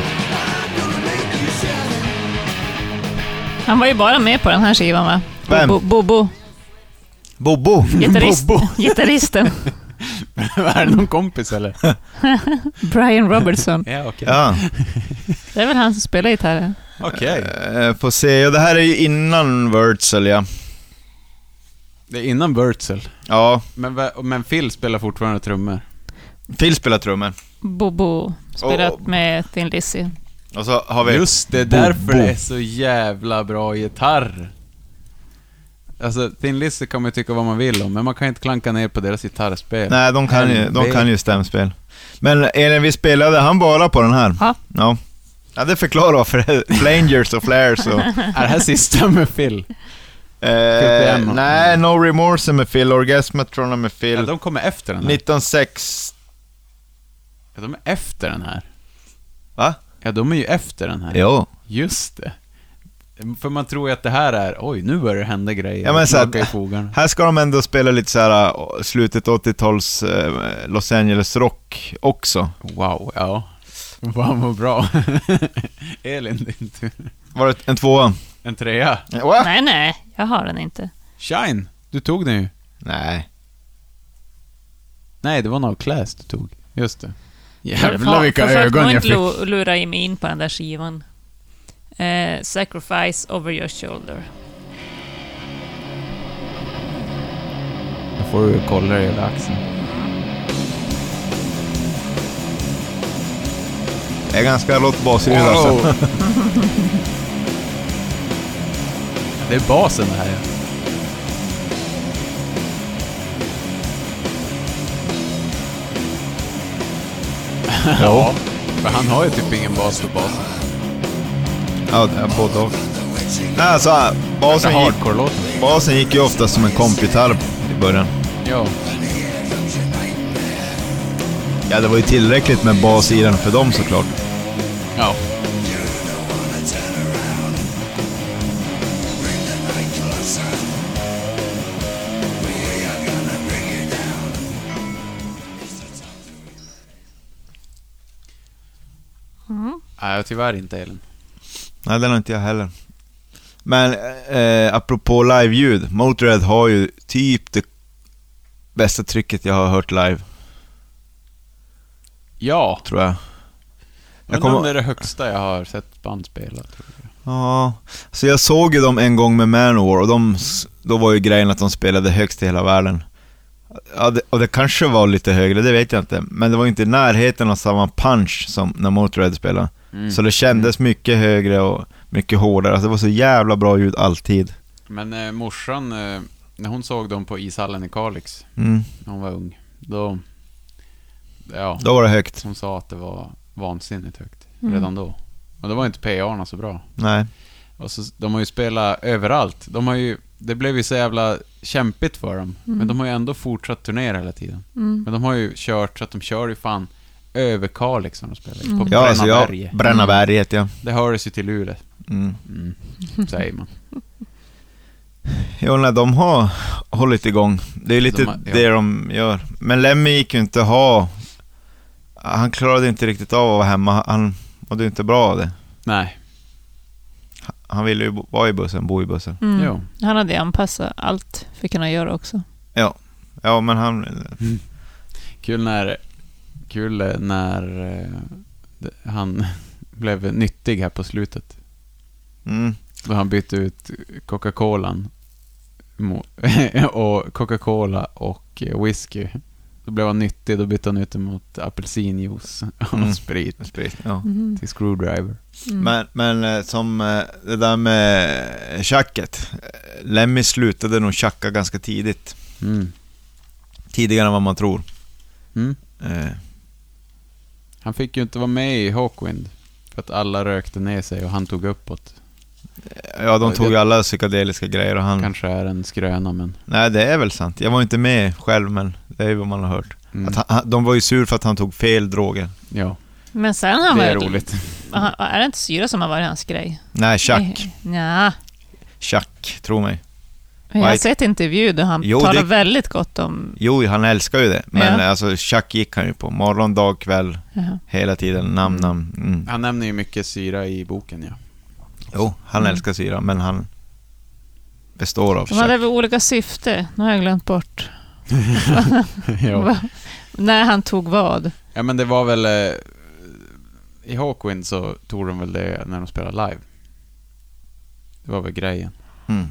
Han var ju bara med på den här skivan va? Vem? Bo- Bobo, Bobo. gitarrist, Bobo. gitarristen. är det någon kompis eller? Brian Robertson. Ja, okej. Ja, Det är väl han som spelar gitarr? Okej. eh, får se. Och det här är ju innan Wurzel, ja. Det är innan Wurzel. Ja, Men, men Phil spelar fortfarande trummor. Phil spelar trummor. Bobo, spelat Och- med Thin Lizzy. Och så har vi... Just det, därför Bo. det är så jävla bra gitarr. Alltså, Thin Lizzy kan man ju tycka vad man vill om, men man kan inte klanka ner på deras gitarrspel. Nej, de kan, ju, de kan ju stämspel. Men Elin, vi spelade han bara på den här? Ja. Ja. Ja, det förklarar varför Flangers och Flares och... Är det här sista med Phil? Eh, nej, No Remorse med Phil, Orgasmatron med Ja, Phil. de kommer efter den här. 1906... Ja, de är efter den här. Va? Ja, de är ju efter den här. Jo. Just det. För man tror ju att det här är, oj, nu börjar det hända grejer. Ja, men så här-. Här ska de ändå spela lite så här äh, slutet 80-tals eh, Los Angeles rock också. Wow, ja. Fan vad bra. Elin, din tur. Var det en tvåa? En trea. Va? Nej, nej, jag har den inte. Shine, du tog den ju. Nej. Nej, det var No Class du tog. Just det. Jävlar vilka för folk ögon jag inte fick. lu- lura i mig in på den där skivan. Eh, sacrifice over your shoulder. Då får du kolla dig över axeln. Jag är ganska lågt basljud alltså. Det är basen det här ja. ja. För han har ju typ ingen bas för basen. Ja, det är både och. Nej, alltså Det basen är gick, basen gick ju ofta som en kompgitarr i början. Ja. Ja, det var ju tillräckligt med bas i den för dem såklart. Ja. Mm. Nej, tyvärr inte Elin. Nej, den har inte jag heller. Men eh, apropå live-ljud, Motörhead har ju typ det bästa trycket jag har hört live, Ja. tror jag. Jag kommer... kommer- om det är det högsta jag har sett band spela. Ja, så jag såg ju dem en gång med Manowar och de, då var ju grejen att de spelade högst i hela världen. Ja, det, och det kanske var lite högre, det vet jag inte. Men det var inte i närheten av samma punch som när Motörhead spelade. Mm. Så det kändes mycket högre och mycket hårdare. Alltså det var så jävla bra ljud alltid. Men eh, morsan, eh, när hon såg dem på ishallen i Kalix, Mm. när hon var ung, då... Ja, Då var det högt. hon sa att det var vansinnigt högt Mm. redan då. Och då var inte PA-arna så bra. Nej. Och så, de har ju spelat överallt. De har ju, det blev ju så jävla kämpigt för dem. Mm. Men de har ju ändå fortsatt turnera hela tiden. Mm. Men de har ju kört så att de kör ju fan över Kalix när de spelar. Mm. På Ja, alltså Bränna jag, berg. Bränna berget, ja. Det hördes ju till Luleå, Mm. mm, säger man. Jo, nej, de har hållit igång. Det är lite De har- ja. det de gör. Men Lemmy gick ju inte ha... Han klarade inte riktigt av att vara hemma. Han mådde inte bra av det. Nej, Han ville ju vara i bussen, bo i bussen. Mm. jo. Han hade anpassat allt för att kunna göra också. Ja, men han... Kul när, kul när eh, han blev nyttig här på slutet. Mm. Då han bytte ut Coca-Colan och Coca-Cola och eh, whisky. Då blev han nyttig, då bytte han ut det mot apelsinjuice och Mm. sprit Sprit, ja. Mhm. till screwdriver. Mm. Men, men eh, som eh, det där med tjacket. eh, Lemmy slutade nog tjacka ganska tidigt. Mm. Tidigare än vad man tror. Mm. Eh, Han fick ju inte vara med i Hawkwind. För att alla rökte ner sig och han tog uppåt. Ja, de tog ju alla psykedeliska grejer och han... Kanske är en skröna men... Nej, det är väl sant. Jag var inte med själv, men det är ju vad man har hört. Mm. Att han, han- de var ju sur för att han tog fel droger. Ja, Men sen har det är man roligt. Han- Är det inte syra som har varit hans grej? Nej, tjack. Ja. Tjack, tro mig. Jag har sett intervju där han Jo, talar det- väldigt gott om... Jo, han älskar ju det. Men Ja. alltså, tjack gick han ju på. Morgon, dag, kväll, Jaha. hela tiden. Namn, namn. Mm. Han nämner ju mycket syra i boken ja. Jo, han Mm. älskar syra, men han består av De hade väl olika syfte. Nu har jag glömt bort. När han tog vad. ja men det var väl... Eh, I Hawkwind så tog de väl det när de spelade live. Det var väl grejen. Mm.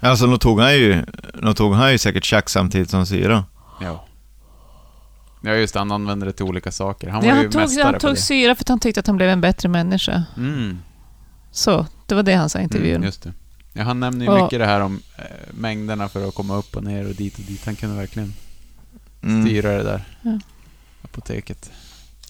Alltså, nu tog han ju, nu tog han ju säkert tjack samtidigt som syra. Ja. Ja just det, han använde det till olika saker. Han var Ja, ju han tog, mästare han på tog det. syra för att han tyckte att han blev en bättre människa. Mm. Så, det var det han sa i intervjun. Mm, just det. Ja, han nämner ju Och- mycket det här om eh, mängderna för att komma upp och ner och dit och dit. Han kunde verkligen Mm. styra det där. Ja. Apoteket.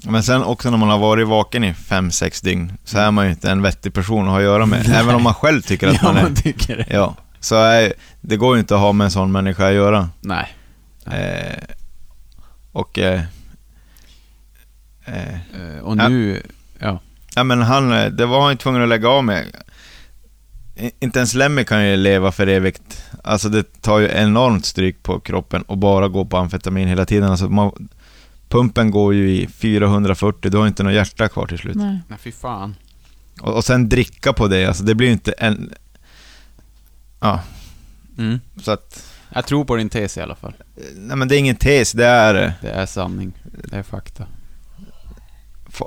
Men sen också när man har varit vaken i fem sex dygn så är man ju inte en vettig person att ha att göra med. Även om man själv tycker att ja, man är... man tycker det. Ja. Så är, det går ju inte att ha med en sån människa att göra. Nej. Eh, och... Eh, eh, Eh, och Ja. nu... Ja. ja men han, eh, det var han ju tvungen att lägga av med. Inte ens Lemmy kan ju leva för evigt. Alltså det tar ju enormt stryk på kroppen och bara gå på amfetamin hela tiden. Alltså man, pumpen går ju i 440, du har inte något hjärta kvar till slut. Nej. Nej, fy fan. Och, och sen dricka på det, alltså det blir ju inte en... Ja, Mm. så att... Jag tror på din tes i alla fall. Nej men det är ingen tes, det är... eh, Det är sanning. Det är fakta.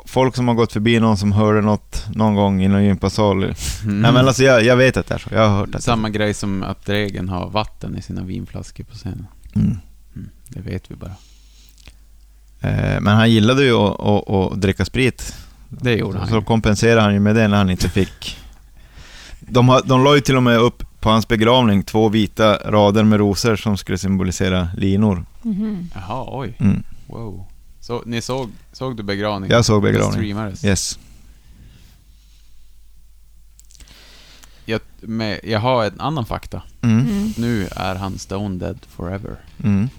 Folk som har gått förbi någon som hörde något någon gång i någon gympasal. Mm. Nej men alltså jag, jag vet att det är så, jag har hört att Samma grej som att Regen har vatten i sina vinflaskor på scenen. Mm. Mm. Det vet vi bara. Eh, Men han gillade ju att, att, att dricka sprit. Det gjorde han Så kompenserade han ju med det när han inte fick. De, har, de la ju till och med upp på hans begravning två vita rader med rosor som skulle symbolisera linor. Mhm. Jaha, oj. Mm. Wow. Så ni såg, såg du begravningen? Jag såg begravningen. Yes. Jag, med, jag har en annan fakta. Mm. Mm. Nu är han stone dead forever. Mm.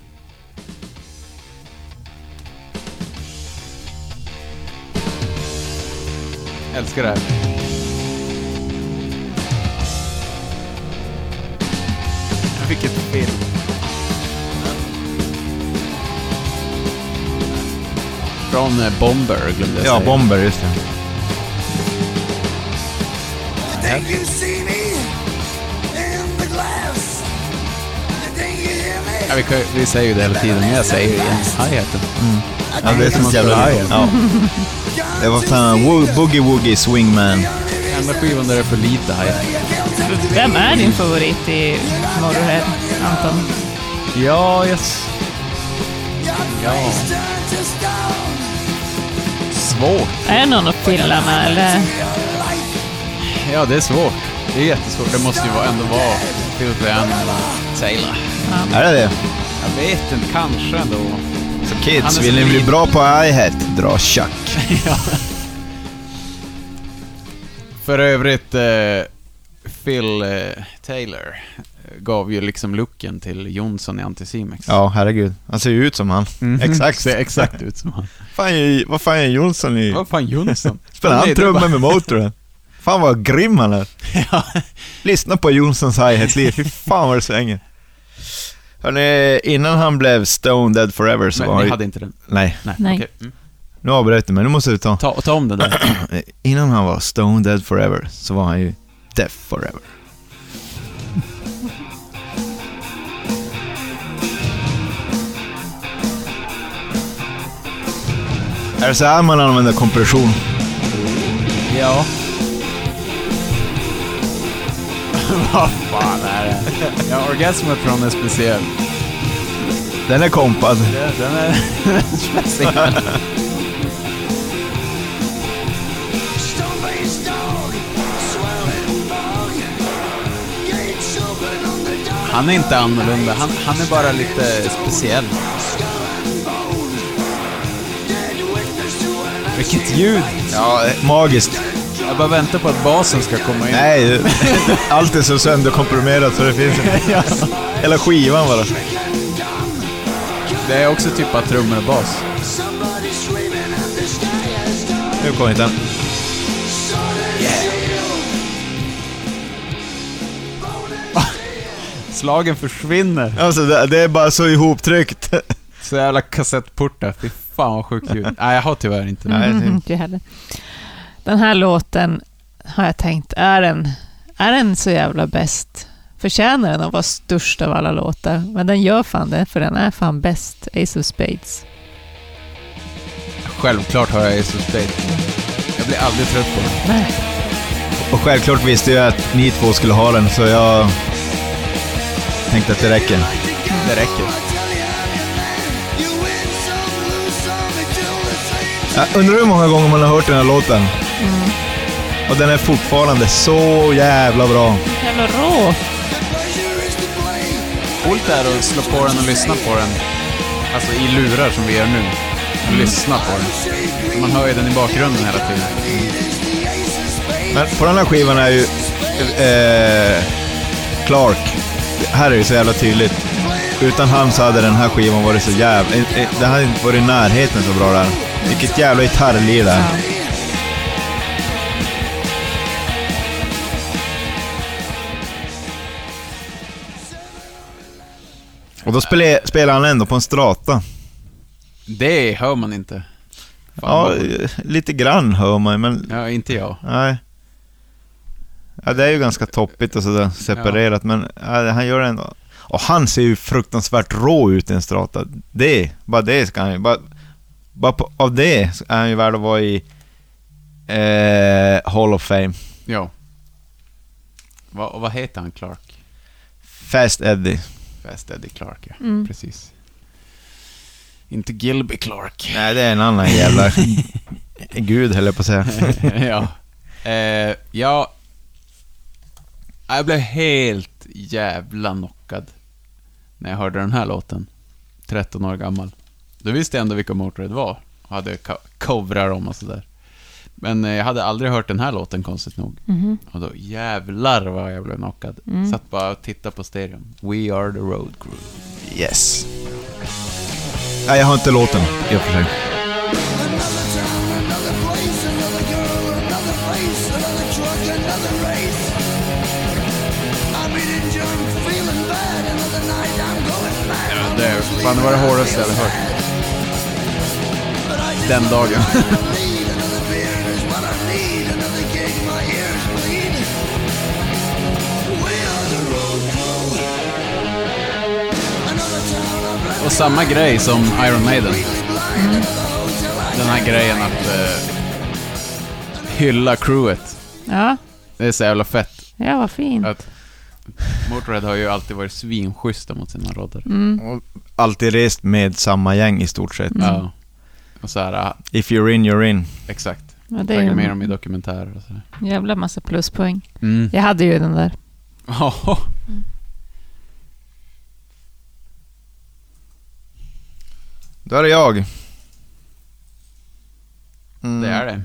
Älskar det här. Vilket film. Från eh, Bomber glömde jag Ja, säga. Bomber, just det. Ja, vi, kan, vi säger ju det hela tiden, men jag säger det igen. Hi-haten. Ja, det är som ett jävla... Ja. Det var fan wo- Boogie Woogie Swingman. Enda skivan där det är för lite hi-hat. Vem är din favorit i Motorhead, Anton? Ja, yes. Ja. Svårt. Är det någon pilla med eller? Ja, det är svårt. Det är jättesvårt. Det måste ju vara- ändå vara Phil Ann och Taylor. Är det det? Jag vet inte, kanske ändå. Så Han kids, vill ni bli liten. bra på hi-hat? Dra tjack. För övrigt, eh, Phil eh, Taylor eh, gav ju liksom looken till Jonsson i Anticimex. Ja, herregud. Han ser ju ut som han. Mhm. Exakt. Ser exakt ut som han. Fan, är- vad fan är Jonsson i? Vad fan Jonsson? Spelar han det trummor med Motörhead? Fan vad grym han är. ja. Lyssna på Jonssons hi-hat-liv, fy fan vad det svänger. Hörrni, innan han blev Stone Dead Forever så Men var han ni ju... hade inte den? Nej, Nej. Nej. okej. Mm. Nu avbröt du mig, nu måste du ta. Ta, ta om det där. Innan han var Stone Dead Forever så var han ju Deaf Forever. Är det så här man använder kompression? Ja. Vad fan är det? Ja, Orgasmatron är speciell. Den är kompad. Den är speciell. Han är inte annorlunda, han, han är bara lite speciell. Vilket ljud! Ja, magiskt. Jag bara väntar på att basen ska komma in. Nej, allt är så sönderkomprimerat så det finns inte. Hela skivan bara. Det är också typ att trummor och bas. Nu kommer inte den. Slagen försvinner. Alltså det, det är bara så ihoptryckt. Så jävla kassettportar. Fy fan vad sjukt ljud. Nej, jag har tyvärr inte det. Mm, inte heller. Den här låten har jag tänkt, är den, är den så jävla bäst? Förtjänar den att vara störst av alla låtar? Men den gör fan det, för den är fan bäst. Ace of Spades. Självklart har jag Ace of Spades. Jag blir aldrig trött på den. Nej. Och självklart visste jag att ni två skulle ha den, så jag tänkte att det räcker. Det räcker. Jag undrar hur många gånger man har hört den här låten. Och den är fortfarande så jävla bra. Jävla rå. Coolt är att slå på den och lyssna på den. Alltså i lurar som vi gör nu. Och lyssna på den. Man hör ju den i bakgrunden hela tiden. Men på den här skivan är ju eh, Clark. Här är det så jävla tydligt. Utan han så hade den här skivan varit så jävla... eh, eh, Den hade inte varit i närheten så bra där. Vilket jävla gitarrlir där. Och då spelar, spelar han ändå på en strata. Det hör man inte. Fan, Ja, vad- lite grann hör man men ja, inte jag. nej. Ja, det är ju ganska toppigt och sådär separerat, men ja, han gör det ändå. Och han ser ju fruktansvärt rå ut i en strata. Det, bara det ska han ju... Bara, bara på, av det är han ju värd att vara i eh, Hall of Fame. Ja. Va, och vad heter han, Clark? Fast Eddie. Fast Eddie Clark, ja. Mm. Precis. Inte Gilby Clark. Nej, det är en annan jävla... Gud, höll jag på att säga. ja. Eh, ja. Jag blev helt jävla knockad när jag hörde den här låten. 13 år gammal. Då visste jag ändå vilka Motörhead var. Och hade co- covrar om och sådär. Men eh, jag hade aldrig hört den här låten konstigt nog. Mhm. Och då jävlar vad jag blev knockad. Mm. Satt bara och tittade på stereon. We are the road crew. Yes. Nej, jag har inte låten i och för sig. Ja, det, fan, det var det hårdaste jag hade hört. Den dagen. Och samma grej som Iron Maiden. Den här grejen att eh, hylla crewet. Ja, Det är så jävla fett. ja vad fin. Att Motörhead har ju alltid varit svinschyssta mot sina roddar. Mm. Och alltid rest med samma gäng i stort sett. Ja. Och så här, ja, If you're in, you're in. exakt. Ja, det är ju med dem i dokumentärer och sådär. en jävla massa pluspoäng. Mm. Jag hade ju den där. Ja. Då är det jag. Mm. Det är det.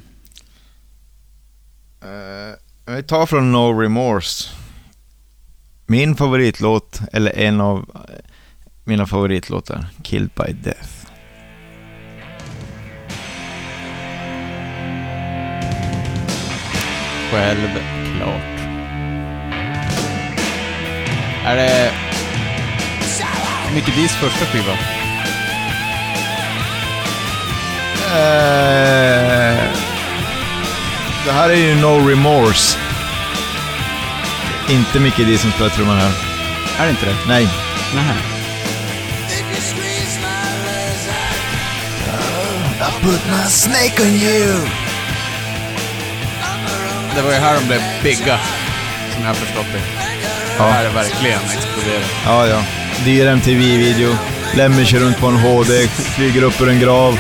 Eh, vi tar från No Remorse. Min favoritlåt, eller en av eh, mina favoritlåtar, Killed by Death. Självklart. Är det Mickey D's första skiva? Eh, det här är ju No Remorse. Inte Mickey D som spelar trumman här. Är det inte det? Nej. Nähä. put my snake on you. Det var ju här de blev bigga, som jag har förstått det. Ja. Det här är verkligen exploderat. Ja, ja. Dyr MTV-video. Lemmy kör runt på en HD, flyger upp ur en grav,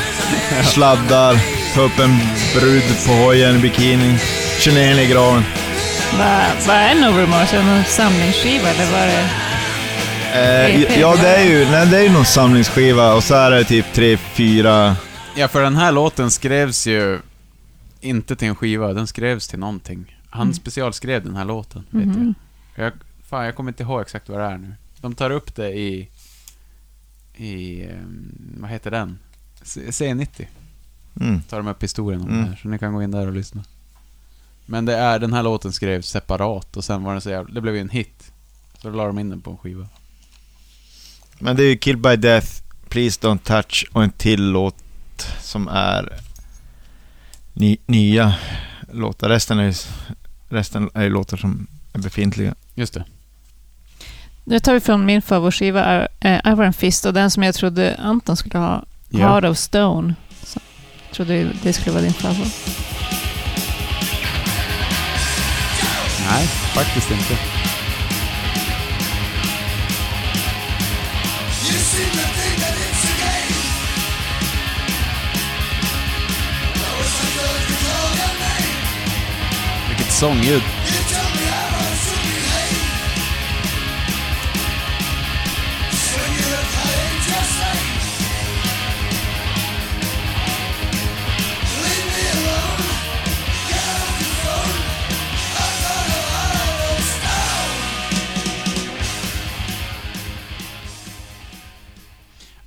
sladdar, tar upp en brud på hojen i bikini, kör ner henne i graven. Vad vad är No Remorse? Är det någon samlingsskiva eller var det... Eh, ja, vad det är är ju nej, det är ju någon samlingsskiva och så är det typ tre, fyra... Ja, för den här låten skrevs ju inte till en skiva, den skrevs till någonting. Han Mm. specialskrev den här låten, vet Mhm. jag. jag. Fan, jag kommer inte ihåg exakt vad det är nu. De tar upp det i... I... ehm, vad heter den? C- C90 Mm. tar de upp historien om Mm. det här, så ni kan gå in där och lyssna. Men det är, den här låten skrevs separat och sen var den så jävla, det blev ju en hit. Så då la de in den på en skiva. Men det är ju Killed by Death, Please Don't Touch och en till låt som är ny, nya låtar. Resten är, ju- resten är ju låtar som är befintliga. Just det. Nu tar vi från min favoritskiva äh, Iron Fist och den som jag trodde Anton skulle ha, Ja. Heart of Stone. Så, jag trodde det skulle vara din favorit. Call your name. Vilket sångljud.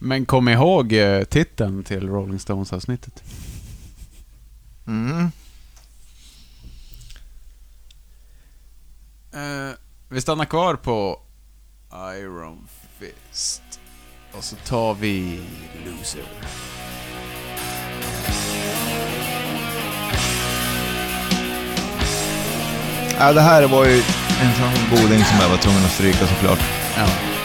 Men kom ihåg eh, titeln till Rolling Stones-avsnittet. Mm. Eh, vi stannar kvar på Iron Fist. Och så tar vi Loser. Ja, det här var ju en sån goding som jag var tvungen att stryka såklart. Ja.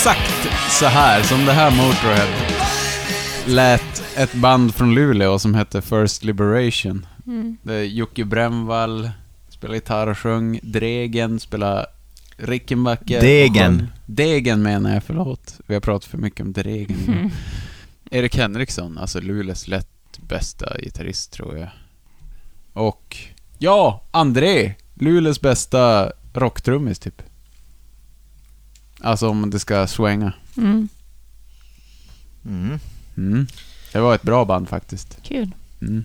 Exakt så här som det här Motorhead lät ett band från Luleå som hette First Liberation. Det är Jocke Brännvall spelar gitarr och sjöng. Dregen spelar Rickenbacker. Degen. Degen menar jag, förlåt. Vi har pratat för mycket om Dregen. Erik Henriksson, alltså Luleås lätt bästa gitarrist tror jag. Och, ja, André! Luleås bästa rocktrummis typ. Alltså om det ska swänga. Mm, Mm. Mm. Det var ett bra band faktiskt. kul. Mm.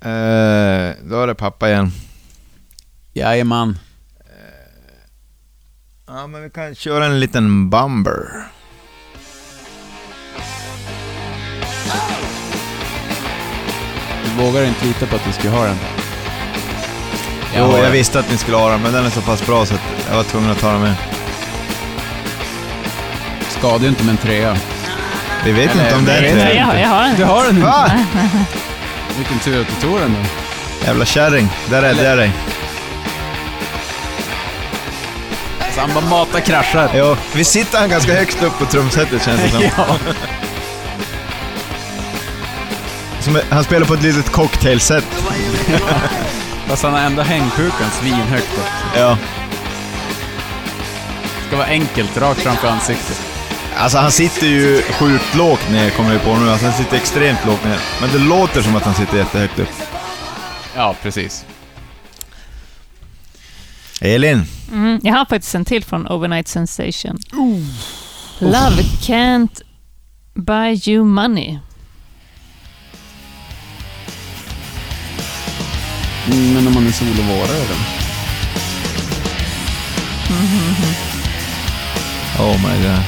Eh, då är det pappa igen. Jajamän. Ja, men vi kan köra en liten bumber. Du vågar inte lita på att vi ska ha den. Jo, jag den. visste att ni skulle ha den, men den är så pass bra så att jag var tvungen att ta den med. Skadar ju inte med en trea. Vi vet Eller, inte om det är vet tre. Nej, jag, har- jag har Du en. har den inte? Va? Vilken tur att du tog den då. Jävla kärring, där räddade jag dig. Så han bara matar kraschar. Jo, vi sitter han ganska högst upp på trumsetet känns det som. ja. som han spelar på ett litet cocktailset. Fast han har ändå hängpukan svinhögt upp. Ja. Ska vara enkelt, rakt framför ansiktet. Alltså han sitter ju sjukt lågt ner kommer jag på nu. Alltså han sitter extremt lågt ner. Men det låter som att han sitter jättehögt upp. Ja, precis. Elin. Mm, jag har faktiskt en till från Overnight Sensation. Love can't buy you money. Men om man är solovårare då? Oh my god.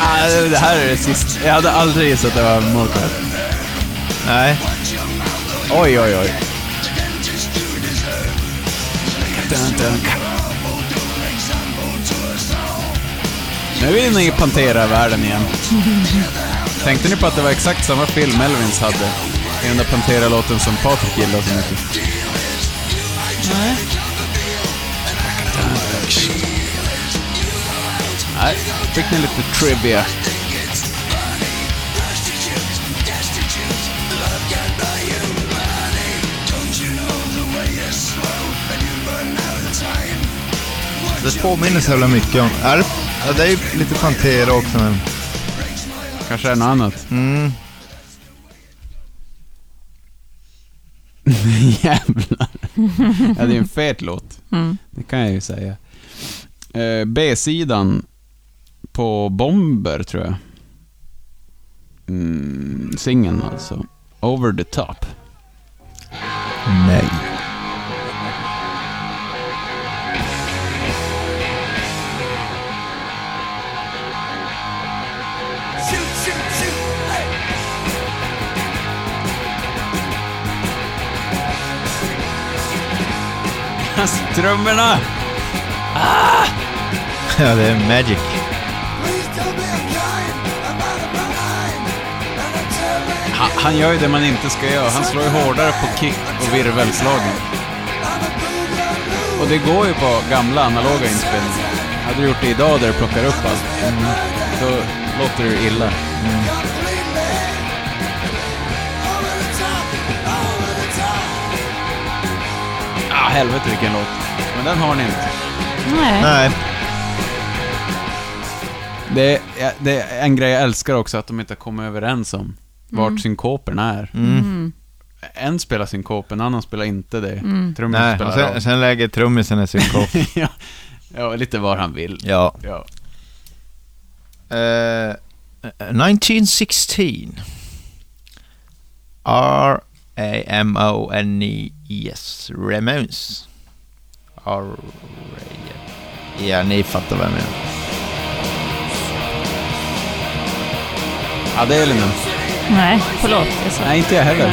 Ah, det här är det sista. Jag hade aldrig gissat att det var Motörhead. Nej. Oj, oj, oj. Dun, dun. Nu är vi inne i Pantera-världen igen. Tänkte ni på att det var exakt samma film Melvins hade? I den där Pantera-låten som Patrik gillar så mycket. Nej. Nej, fick ni lite trivia. Det påminner så jävla mycket om... Är det, ja, det är ju lite Pantera också, men... Kanske är något annat. Mm. Jävlar. ja, det är en fet låt. Mm. Det kan jag ju säga. Eh, B-sidan på Bomber, tror jag. Mm, singeln alltså. Over the top. Nej. Trummorna! Ja, det är Magic. Han, han gör ju det man inte ska göra. Han slår ju hårdare på kick och virvelslagen. Och det går ju på gamla analoga inspelningar. Hade du gjort det idag där du plockar upp allt, då låter det illa. Ah, helvete vilken låt. Men den har ni inte. Nej. Nej. Det är, det är en grej jag älskar också, att de inte kommit överens om vart synkopen är. Mm. En spelar synkop, en annan spelar inte det. Mm. Trummisen Nej. spelar sen, sen lägger trummisen en synkop. ja. ja, lite var han vill. ja. Ja. Eh, 1916. R-A-M-O-N-E-S. Ramones. R... Ja, ni fattar vem jag är. Adelinen. Nej, förlåt. Jag sa. Nej, inte jag heller.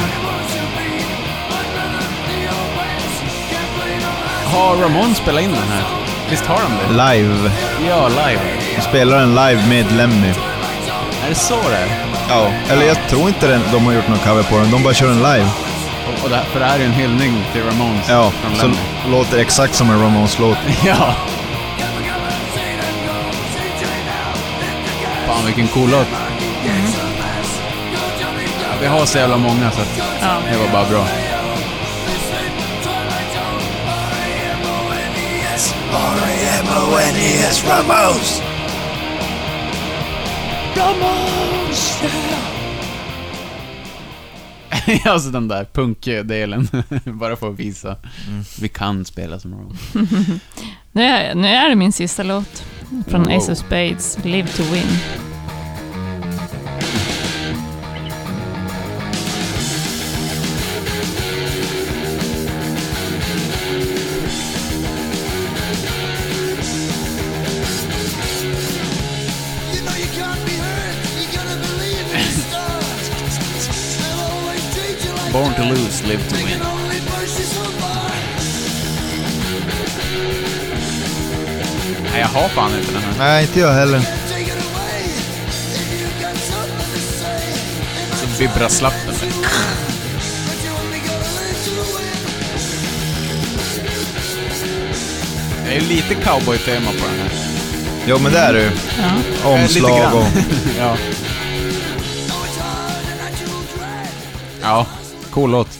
Har Ramon spelat in den här? Visst har de det? Live. Ja, live. De spelar en live med Lemmy. Är det så det? Ja. Eller jag tror inte den, de har gjort någon cover på den. De bara kör en live. Och, och det här, för det här är ju en hyllning till Ramones. Ja, från så Lemmy. låter exakt som en Ramones-låt. Ja. Fan vilken cool låt. Ja, vi har så jävla många så att Ja. det var bara bra. R-A-M-O-N-E-S Ramones! alltså den där punkdelen. bara för att visa. Vi kan spela som Ramones. Nu, är, nu är det min sista låt. Från Wow. Ace of Spades, Live to Win. Nej, inte jag heller. Så vibrar slappen. Det är lite cowboy-tema på den här. Jo, men det är det ju. Ja. Eh, Omslag grann. och... ja. Ja, cool låt.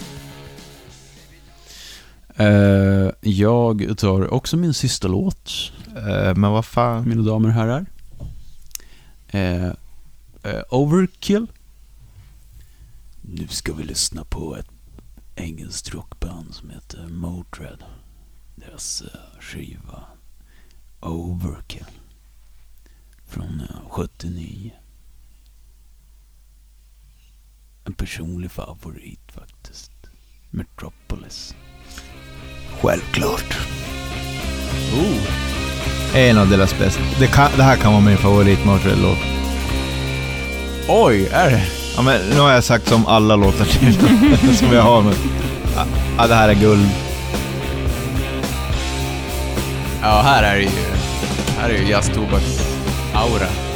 Eh, jag tar också min sista låt, Eh, men vad fan. mina damer och herrar. Eh, eh, Overkill. Nu ska vi lyssna på ett engelskt rockband som heter Motörhead. Deras eh, skiva Overkill. Från eh, 79. En personlig favorit faktiskt. Metropolis. Självklart. En av deras bästa. Det, kan, det här kan vara min favorit Motörhead-låt. Oj, är det? Ja, men nu har jag sagt som alla låtar till som jag har. Men, ja, det här är guld. Ja, här är det ju... Här är ju jazz-tobaks-aura.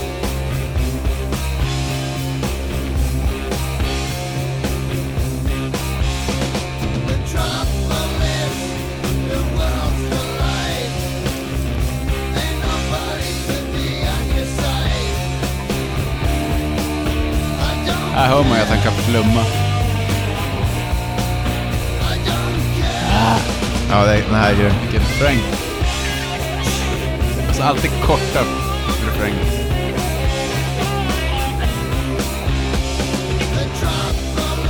Här hör man ju att han kan flumma. Ja, det, den här är grym. Vilken refräng. Alltså alltid korta refränger.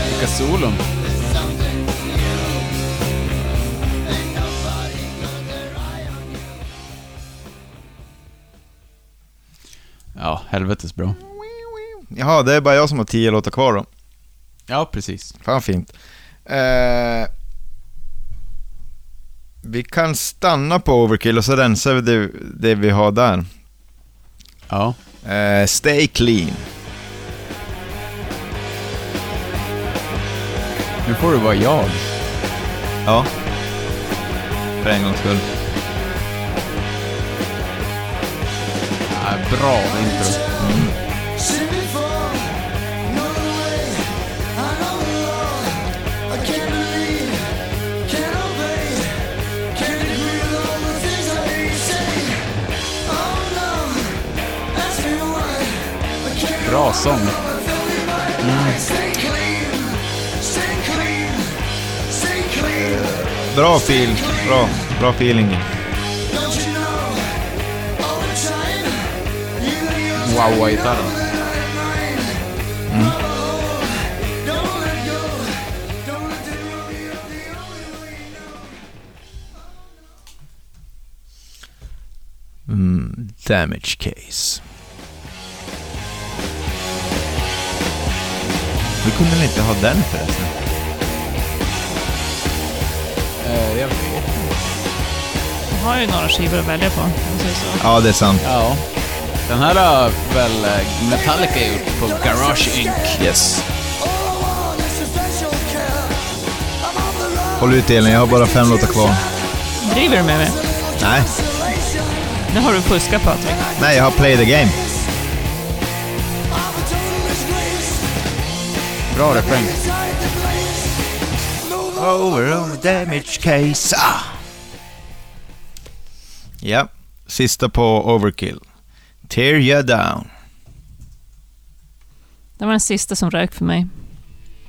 Vilka solon. Ja, helvetes bra. Jaha, det är bara jag som har tio låtar kvar då. Ja, precis. Fan fint. Eh, vi kan stanna på Overkill och så rensar vi det, det vi har där. Ja. Eh, stay clean. Nu får du vara jag. Ja. För en gångs skull. Ja, bra intro. Seen Bra sång. stay clean, stay clean, stay clean. Bra feel. Bra, bra feeling. Don't you know? All the time, you Vi kunde väl inte ha den förresten? Eh, jag vet. Du har ju några skivor att välja på, om man säger så. Ja, det är sant. Ja. Den här har väl eh, Metallica gjort på Garage Inc. Yes. Håll ut Elin, jag har bara fem låtar kvar. Driver du med mig? Nej, Nu har du fuskat Patrik. nej, jag har play the game. Bra refräng. Inside the place. Move Over on the damage case. Ah. Ja, sista på Overkill. Tear you down. Det var den sista som rök för mig.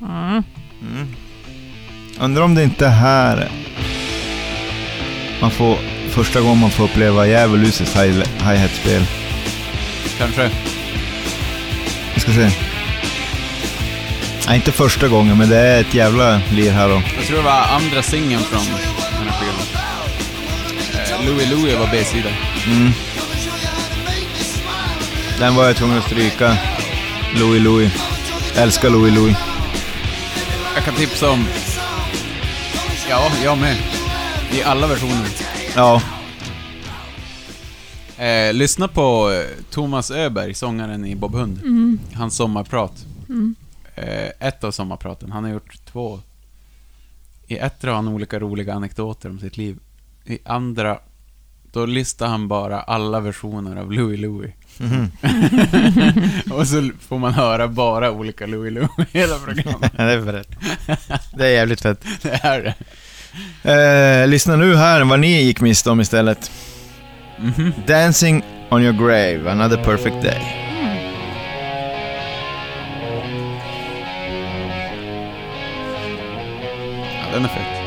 Mm. Undrar om det inte är här man får, första gången man får uppleva djävuluses hi- hi-hat-spel. Kanske. Vi ska se. Nej, inte första gången, men det är ett jävla lir här då. Jag tror det var andra singeln från den här skivan. Eh, Louie Louie var B-sida. Mm. Den var jag tvungen att stryka. Louie Louie. Älskar Louie Louie. Jag kan tipsa om... Ja, jag med. I alla versioner. Ja, Eh, lyssna på eh, Thomas Öberg, sångaren i Bob Hund. Hans sommarprat. Eh, ett av sommarpraten. Han har gjort två. I ett har han olika roliga anekdoter om sitt liv. I andra, då listar han bara alla versioner av Louie Louie. Och så får man höra bara olika Louie Louie hela programmet. det är fett. Det är jävligt fett. Det är det. Eh, lyssna nu här vad ni gick miste om istället. Mhm. Dancing on your grave, another perfect day. Är fett.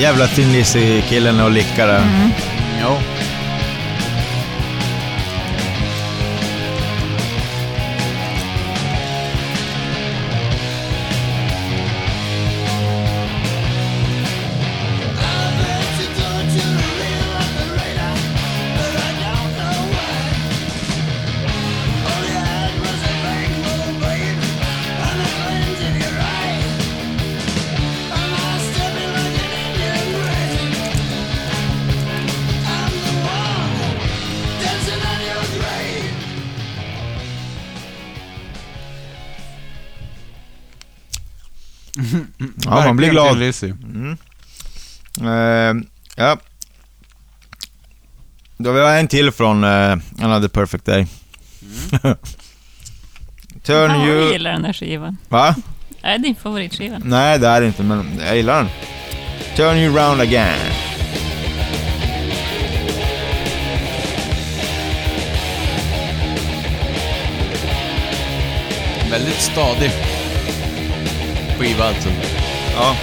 Jävla Thin killen och lickar där. Ja. Ja, man blir glad. Mm. Eh, ja. Då har vi en till från uh, Another Perfect Day. Turn Ja, jag you... gillar den här skivan. Va? Det är din favoritskiva. Nej, det är det inte, men jag gillar den. Turn you round again. Väldigt stadig skiva alltså. Ja.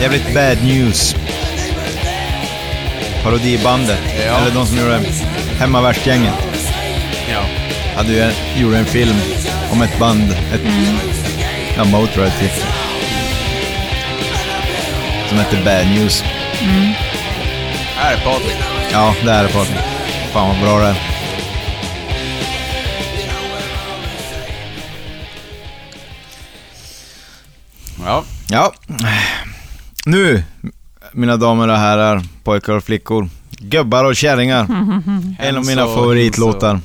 Jävligt bad news. Parodibandet. Ja. Eller de som gjorde Hemmavärtsgänget. Ja. Hade ju en, gjorde en film om ett band. Ett, Ja, Motörhead typ. Som hette Bad News. Här är Patrik. Ja, det är det Patrik. Fan vad bra det är. Ja. Ja. Nu, mina damer och herrar, pojkar och flickor, gubbar och kärringar. En av mina favoritlåtar.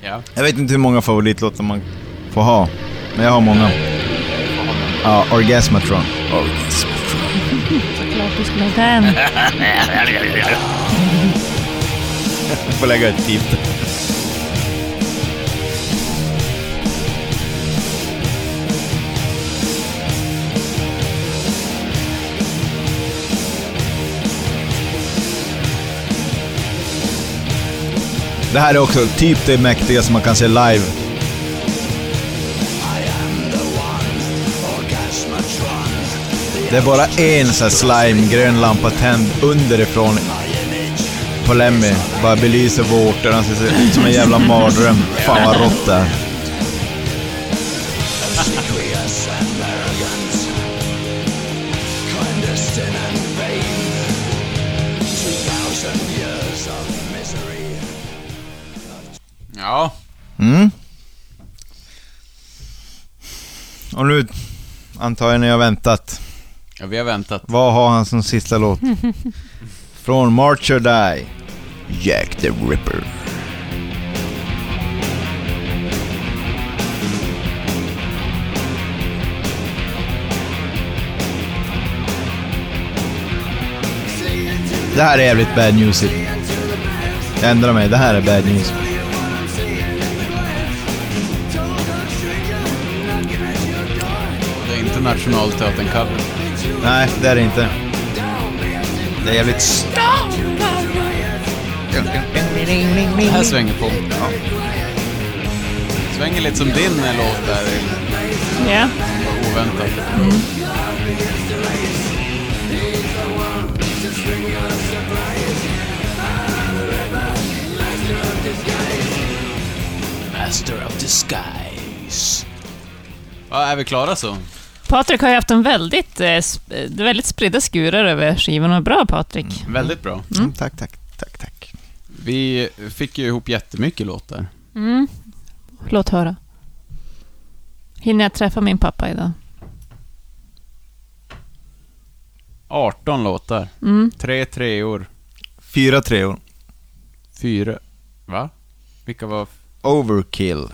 Ja. Jag vet inte hur många favoritlåtar man får ha, men jag har många. Ja, Orgasmatron. Såklart du skulle ha den. Jag får lägga ett pip. Det här är också typ det mäktigaste man kan se live. Det är bara en sån här slime, grön lampa tänd underifrån på Lemmy. Bara belyser vårtorna, han ser ut som en jävla mardröm. Fan vad rått det är. Ja. Mm. Och nu antar jag ni har väntat. ja, vi har väntat. Vad har han som sista låt? Från March or Die. Jack the Ripper. Det här är jävligt bad news. Jag ändrar mig, det här är bad news. Är inte Nationalteatern-cover. Nej, det är det inte. Det är jävligt... Det här svänger på. Ja. Svänger lite som din eh, låt där. Ja. Oväntat. Master of disguise. Ja, är vi klara så? Patrik har ju haft en väldigt, eh, sp- väldigt spridda skurar över skivorna. Bra Patrik. Väldigt bra. Mm, tack, tack, tack, tack. Vi fick ju ihop jättemycket låtar. Mm. Låt höra. Hinner jag träffa min pappa idag? 18 låtar. Mm. Tre treor. Fyra treor. Fyra... Va? Vilka var... Overkill.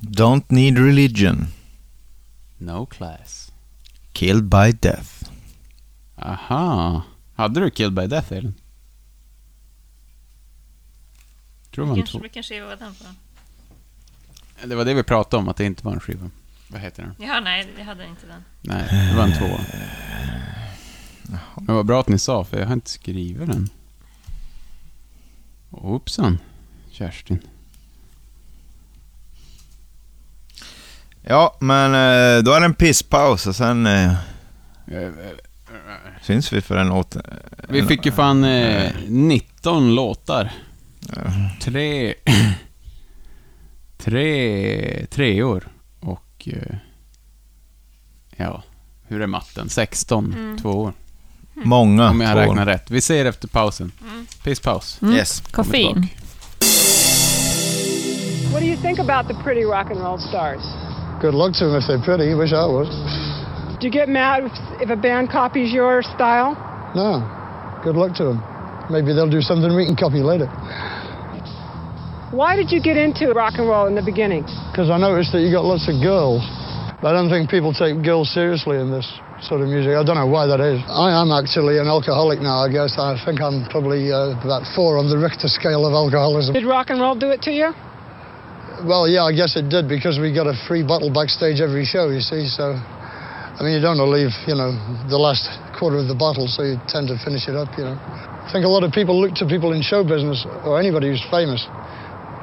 Don't need religion. No class. Killed by death. Aha. Hade du Killed by Death, Elin? Tror man två. vilken skiva var den för? Det var det vi pratade om, att det inte var en skiva. Vad heter den? Ja, nej, jag hade inte den. Nej, det var en tvåa. Men vad bra att ni sa, för jag har inte skrivit den. Hoppsan, Kerstin. Ja, men eh, då är det en pisspaus och sen eh, syns vi för en låt. Vi fick ju fan eh, 19 låtar. Tre... tre... Treor. Och... Eh, ja, hur är matten? 16 Mm. två år. Många. Om jag två. räknar rätt. Vi ser efter pausen. Pisspaus. Mm. Yes. Koffein. What do you think about the pretty rock and roll stars? Good luck to them if they're pretty. Wish I was. Do you get mad if, if a band copies your style? No. Good luck to them. Maybe they'll do something we can copy later. Why did you get into rock and roll in the beginning? Because I noticed that you got lots of girls. I don't think people take girls seriously in this sort of music. I don't know why that is. I am actually an alcoholic now, I guess. I think I'm probably uh, about four on the Richter scale of alcoholism. Did rock and roll do it to you? Well, yeah, I guess it did because we got a free bottle backstage every show, you see. So, I mean, you don't want to leave, you know, the last quarter of the bottle, so you tend to finish it up, you know. I think a lot of people look to people in show business or anybody who's famous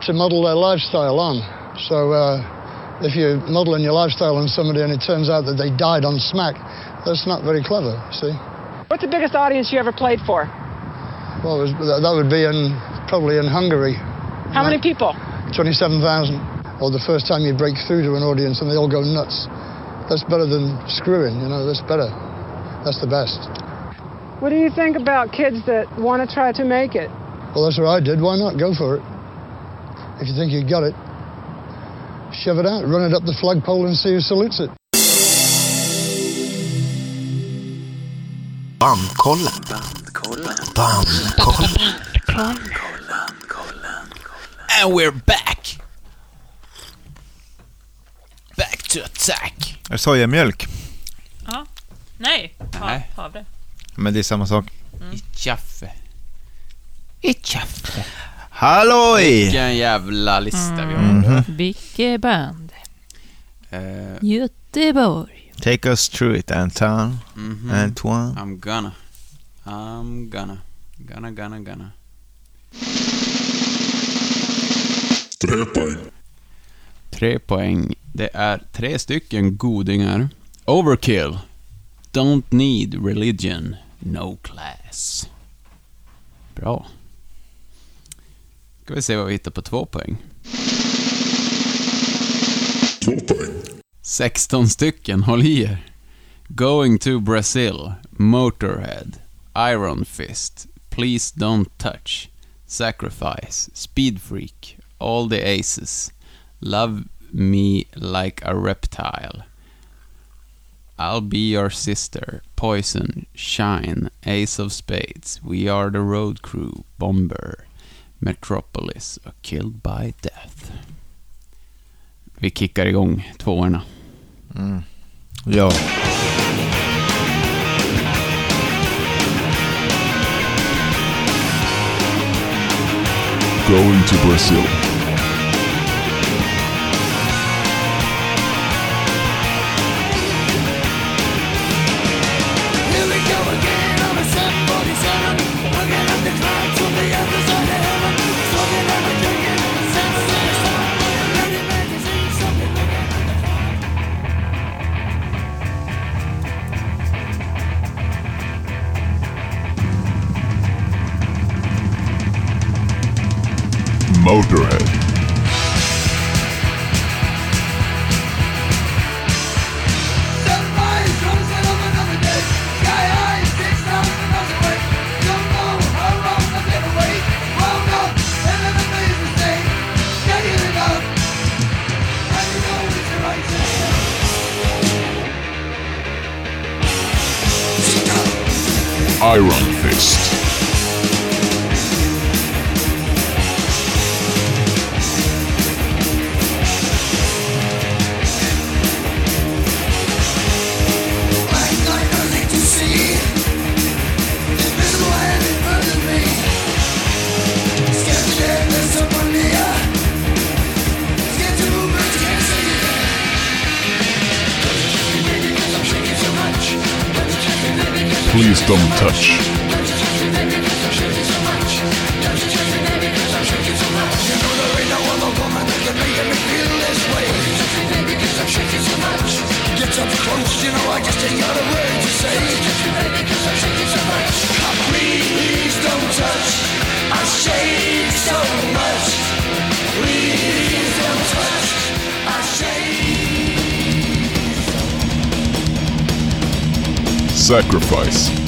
to model their lifestyle on. So, uh, if you're modeling your lifestyle on somebody and it turns out that they died on smack, that's not very clever, you see. What's the biggest audience you ever played for? Well, it was, that that would be in probably in Hungary, How many people? 27,000. Or the first time you break through to an audience and they all go nuts. That's better than screwing, you know, that's better. That's the best. What do you think about kids that want to try to make it? Well, that's what I did. Why not? Go for it. If you think you got it, shove it out, run it up the flagpole and see who salutes it. Bandkollen. Bandkollen. And we're back! Back to attack! Är det sojamjölk? Ja. Nej, ha- Nej. havre. Men det är samma sak. I kaffe. I kaffe. Halloj! Vilken jävla lista vi har. Mhm. Vilket band. Eh, Göteborg. Take us through it, Anton. mhm. Antoine. I'm gonna. I'm gonna. Gonna, gonna, gonna. Tre poäng. Tre poäng. Det är tre stycken godingar. Overkill. Don't need religion. No class. Bra. Ska vi se vad vi hittar på två poäng. Två poäng. 16 stycken, håll i er. Going to Brazil, Motorhead, Iron Fist, Please Don't Touch, Sacrifice, Speed Freak, All the Aces, Love Me Like a Reptile, I'll Be Your Sister, Poison, Shine, Ace of Spades, We Are the Road Crew, Bomber, Metropolis Killed by Death. Vi kickar igång tvåorna. Mm. Ja. Going to Brazil. Don't touch. Get close, you know I just a. Please don't touch. I shake so much. Please don't touch. I shake. Sacrifice.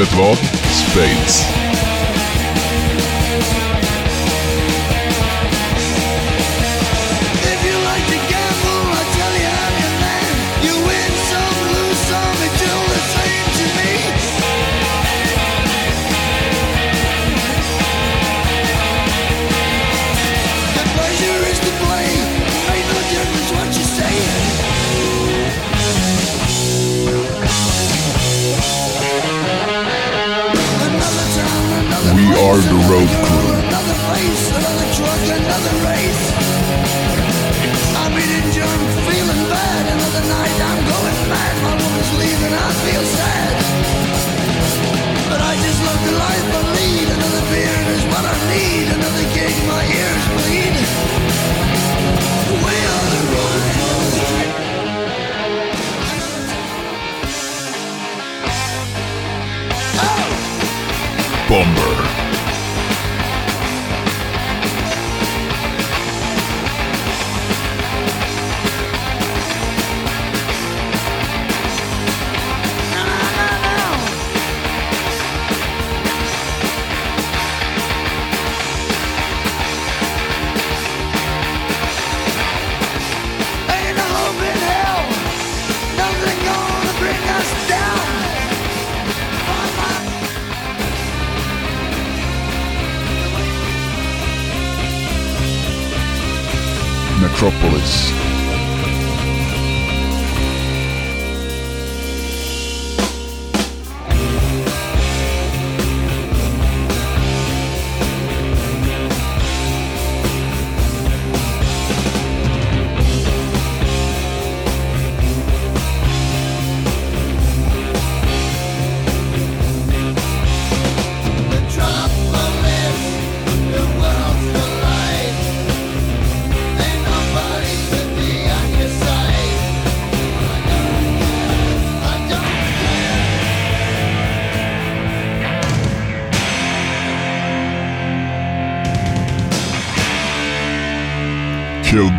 Of, ni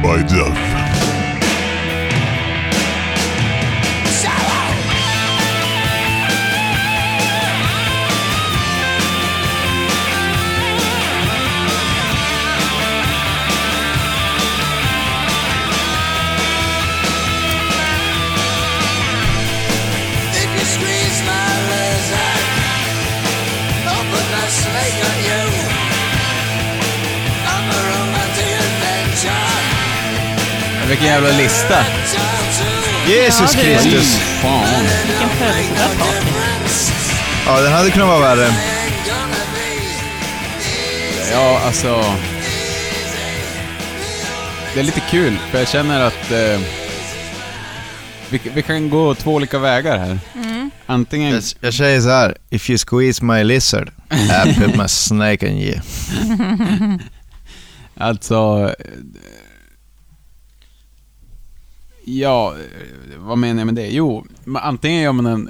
by Death. Ja, den hade kunnat vara värre. Ja, alltså... Det är lite kul, för jag känner att eh, vi, vi kan gå två olika vägar här. Antingen... Jag, jag säger så här. If you squeeze my lizard, I put my snake on you. Alltså... eh, Ja, vad menar jag med det? Jo, antingen gör man en,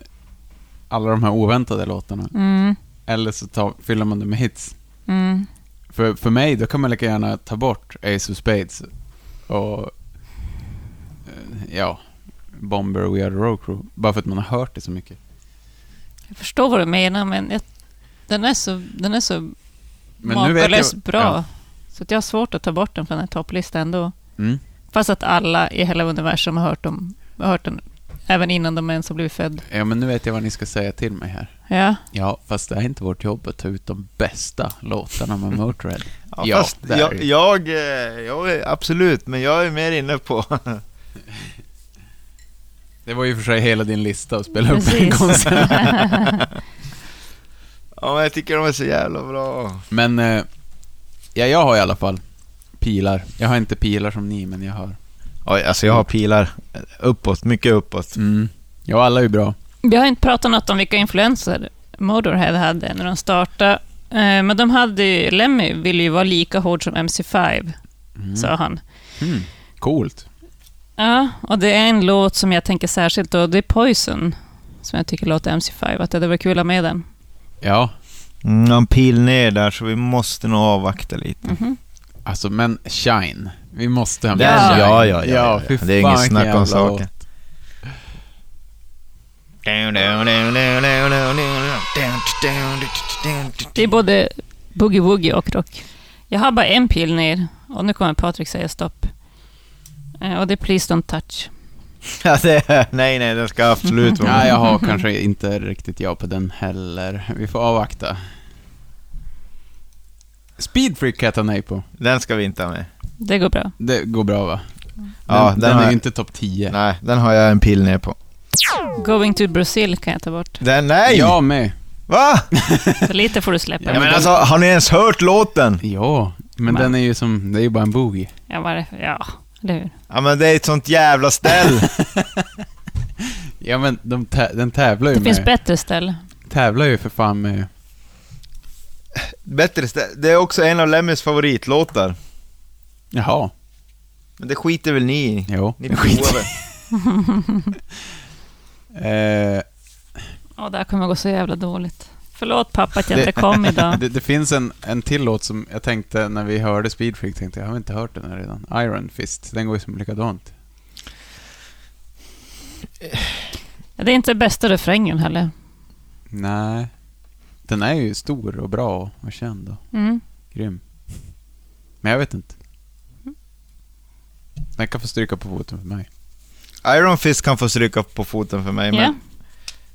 alla de här oväntade låtarna, Mm, eller så tar, fyller man det med hits. mm. För, för mig, då kan man lika gärna ta bort Ace of Spades och... eh, Ja, Bomber We Are The Road Crew. Bara för att man har hört det så mycket. Jag förstår vad du menar, men jag, den är så, den är så Men vet jag- makalöst bra. ja. Så att jag har svårt att ta bort den från den här topplistan ändå. Mm. Fast att alla i hela universum har hört, dem, har hört den, även innan de ens har blivit född. Ja, men nu vet jag vad ni ska säga till mig här. Ja, Ja, fast det är inte vårt jobb att ta ut de bästa låtarna med Motörhead. Ja, Ja, fast jag, jag, eh, jag absolut, men jag är mer inne på... Det var ju för sig hela din lista att spela upp en konsert. ja, men jag tycker de är så jävla bra. Men, eh, ja, jag har i alla fall pilar. Jag har inte pilar som ni, men jag har. Oj, alltså jag har pilar uppåt, mycket uppåt. Mm. Ja, alla är ju bra. Vi har inte pratat något om vilka influenser Motorhead hade när de startade. Eh, Men de hade ju, Lemmy ville ju vara lika hård som MC5, Mm. sa han. Mm. Coolt. Ja, och det är en låt som jag tänker särskilt och det är Poison, som jag tycker låter MC5, att det hade varit kul att ha med den. Ja, Mm, en pil ner där, så vi måste nog avvakta lite. Mhm. alltså men Shine. Vi måste ha med Ja. Ja, ja, ja, ja. Det är inget snack om saken. Det är både boogie-woogie och rock. Jag har bara en pil ner och nu kommer Patrik säga stopp. Eh, Och det är Please Don't Touch. Ja, det nej, nej, den ska absolut vara Nej, jag har kanske inte riktigt ja på den heller. Vi får avvakta. Speedfreak kan jag ta nej på. Den ska vi inte ha med. Det går bra. Det går bra va? Den, Ja, den, den är har ju inte topp 10. Nej, den har jag en pil ner på. Going to Brazil kan jag ta bort. Den, nej! Jag med. Va? Så lite får du släppa. Ja, men alltså, har ni ens hört låten? Ja, men Men- den är ju som, det är ju bara en boogie. Ja, är det? Ja, eller hur? Ja, men det är ett sånt jävla ställ. Ja men de tä- den tävlar ju Det finns med, bättre ställ. tävlar ju för fan med, Bättre ställ. Det är också en av Lemmys favoritlåtar. Jaha, Men det skiter väl ni i? jo. Ni Skit. provar väl? Eh, Ja, det här kommer gå så jävla dåligt. Förlåt pappa att jag Det- inte kom idag. det, det finns en, en till låt som jag tänkte när vi hörde Speedfreak, tänkte jag har vi inte hört den här redan? Iron Fist, den går ju som likadant. Det är inte bästa refrängen heller. Nej. Den är ju stor och bra och känd och Mm. grym. Men jag vet inte. Den kan få stryka på foten för mig. Iron Fist kan få stryka på foten för mig, Ja. men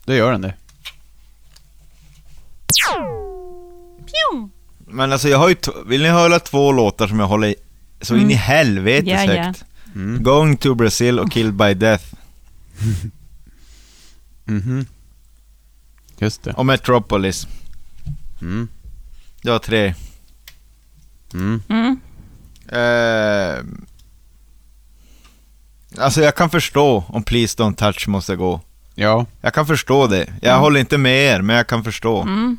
Då gör den det. Men alltså jag har ju, t- vill ni höra två låtar som jag håller i- så in i Mm. helvete Ja, ja. högt? Mm. Going to Brazil och Killed by Death. Mhm. Just det. Och Metropolis. Mm. Det var tre. Mm. Mm. Eh, alltså jag kan förstå om Please Don't Touch måste gå. Ja. Jag kan förstå det. Jag Mm. håller inte med er, men jag kan förstå. Mm.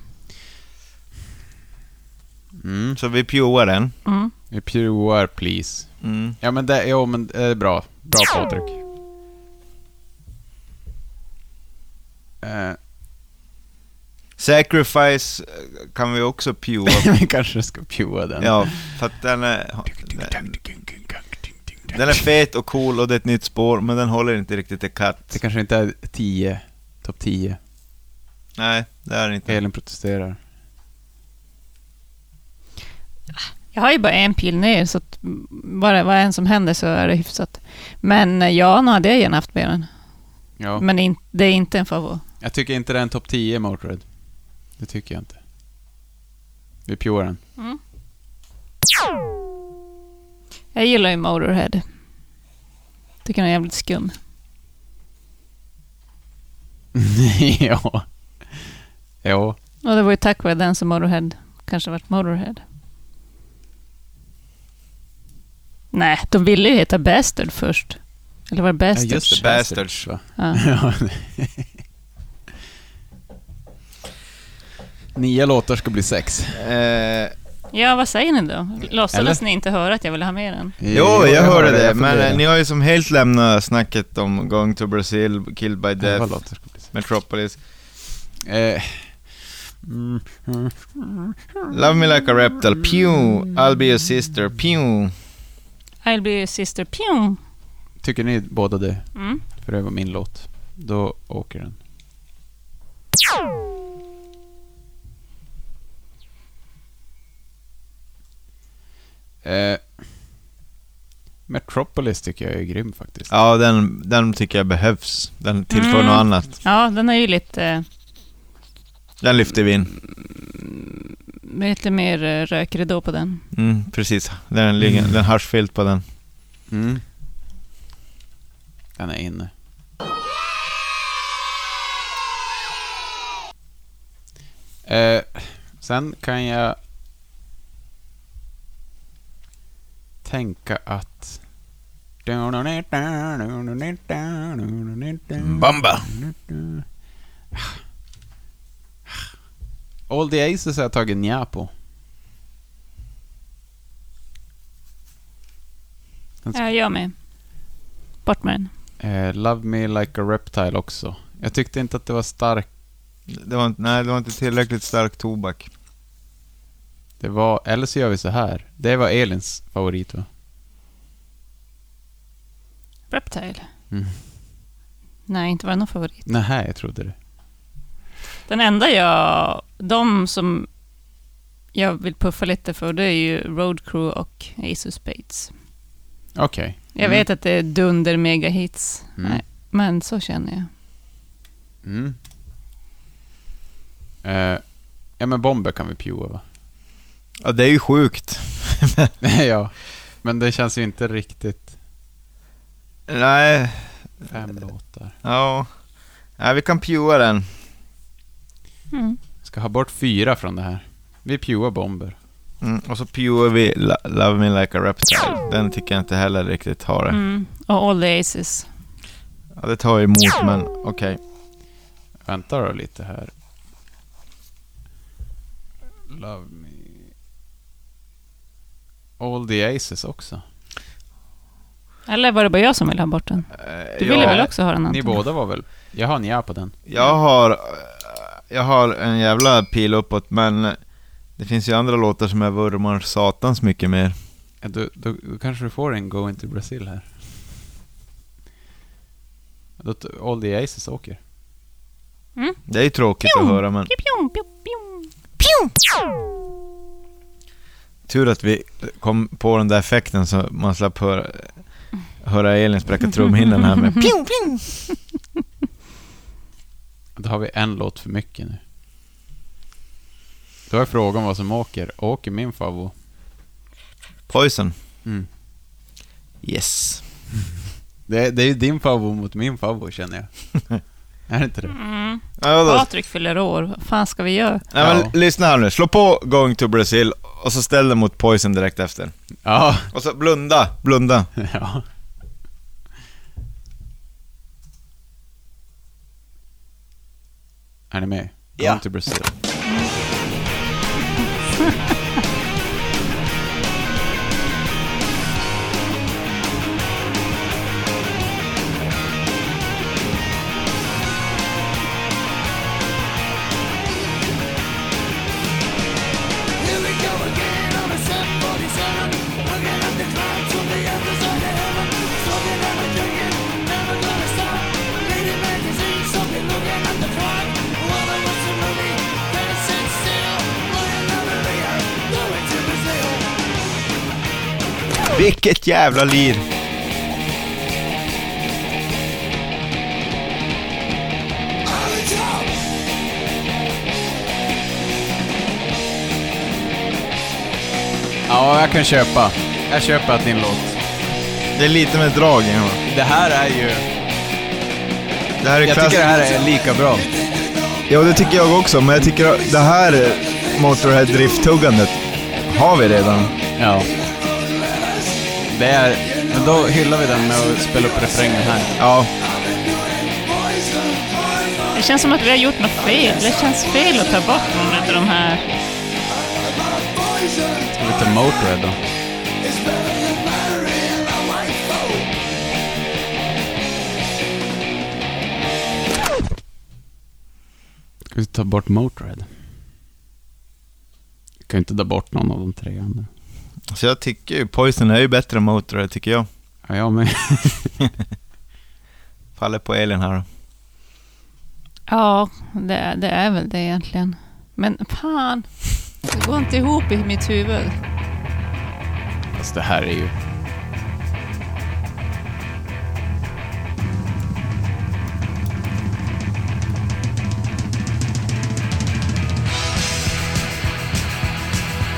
Mm. Så vi pjoar den. Mm. Vi provar please. Mm. Ja men det, jo, men det är bra. Bra Patrik. Eh, Sacrifice eh, kan vi också pjoa. vi kanske ska pjoa den. ja, för att den är... Den är fet och cool och det är ett nytt spår, men den håller inte riktigt i katt. Det kanske inte är 10, topp 10. Nej, det är det inte. Elin protesterar. Jag har ju bara en pil ner, så att bara vad än som händer så är det hyfsat. Men eh, ja, nu hade jag gärna haft med den. Ja. Men in, det är inte en favorit. Jag tycker inte det är en topp 10 Motörhead. Det tycker jag inte. Vi pure den. Jag gillar ju Motorhead. Tycker den är jävligt skum. ja. Ja. Och det var ju tack vare den som Motorhead kanske varit Motorhead. Nej, de ville ju heta Bastard först. Eller var det Bastard? Ja, just det. Bastards. va? Ja. Nio låtar ska bli sex. Eh, Ja, vad säger ni då? Låtsades Eller? ni inte höra att jag ville ha med den? jo, jag hörde det, men eh, ni har ju som helt lämnat snacket om Going to Brazil, Killed by Elva Death, sex. Metropolis. Eh. Mm. mm. Love Me Like a Reptile, pew! I'll be your sister, pew! I'll be your sister. Pew! Tycker ni båda det? Mm. För det var min låt. Då åker den. Eh, Metropolis tycker jag är grym faktiskt. Ja, den, den tycker jag behövs. Den tillför Mm. något annat. Ja, den är ju lite, eh, Den lyfter vi in. lite mer eh, rökridå på den. Mm, precis. Den ligger, Mm. den haschfilt på den. Mm. Den är inne. Eh, sen kan jag tänka att... Bamba! All the Aces har jag tagit nja på. Ja, jag med. Bort med den. Eh, Love Me Like a Reptile också. Jag tyckte inte att det var stark. Det var, inte- nej, det var inte tillräckligt stark tobak. Det var, eller så gör vi så här. Det var Elins favorit va? Reptile. Mm. Nej, inte var det någon favorit. Nej, jag trodde det. Den enda jag... De som jag vill puffa lite för, det är ju Road Crew och Ace of Spades. Okej. Jag Mm. vet att det är dunder mega hits. Mm. Nej, men så känner jag. Mm. Eh, ja men Bomber kan vi pua va? Ja, det är ju sjukt. ja. Men det känns ju inte riktigt Nej, fem låtar. ja. Nej, vi kan pua den. Mm. Ska ha bort fyra från det här. Vi puar Bomber. Mm, och så puar vi Lo- Love Me Like a Reptile. Den tycker jag inte heller riktigt har det. Mm. Och All the Aces. Ja, det tar emot, men okej. Vänta då lite här. Love. All the Aces också. Eller var det bara jag som ville ha bort den? Eh, Du ville ja, väl också ha den Ni Anton? båda var väl... Jag har nja på den. Jag har, jag har en jävla pil uppåt, men det finns ju andra låtar som jag vurmar satans mycket mer. Ja, Då, då, då kanske du får en Go Into Brazil här. Då All the Aces åker. Det är ju tråkigt att höra, men Pjum, pjum, pjum. Tur att vi kom på den där effekten så man slapp höra, höra Elin spräcka trumhinnan här med pjum, pjum. Då har vi en låt för mycket nu. Då är frågan vad som åker. Åker min favvo? Poison. Mm. Yes. Det, det är ju din favvo mot min favvo känner jag. är det inte det? Mm. Ja, då, Patrik fyller år. Vad fan ska vi göra? nej, men Ja. lyssna här nu. Slå på Going to Brazil och så ställ den mot Poison direkt efter. Ja. Och så blunda, blunda. ja. Är ni med? Go Ja. to Brazil. Vilket jävla lir! Ja, jag kan köpa. Jag köper att din låt. Det är lite med drag i den? Det här är ju... Det här är Jag klass- tycker det här är lika bra. Ja, det tycker jag också, men jag tycker att det här Motorhead drifttuggandet har vi redan. Ja. Det är... Men då hyllar vi den med att spela upp refrängen här. Ja, Det känns som att vi har gjort något fel. Det känns fel att ta bort någon av de här. Ska vi ta Motörhead då? Ska vi ta bort Motörhead? Jag kan ju inte ta bort någon av de tre andra. Så jag tycker ju Poison är ju bättre än Motorhead, tycker jag. Ja, jag med. Faller på Elin här då. Ja, det, är- det är väl det egentligen. Men fan, det går inte ihop i mitt huvud. Fast det här är ju...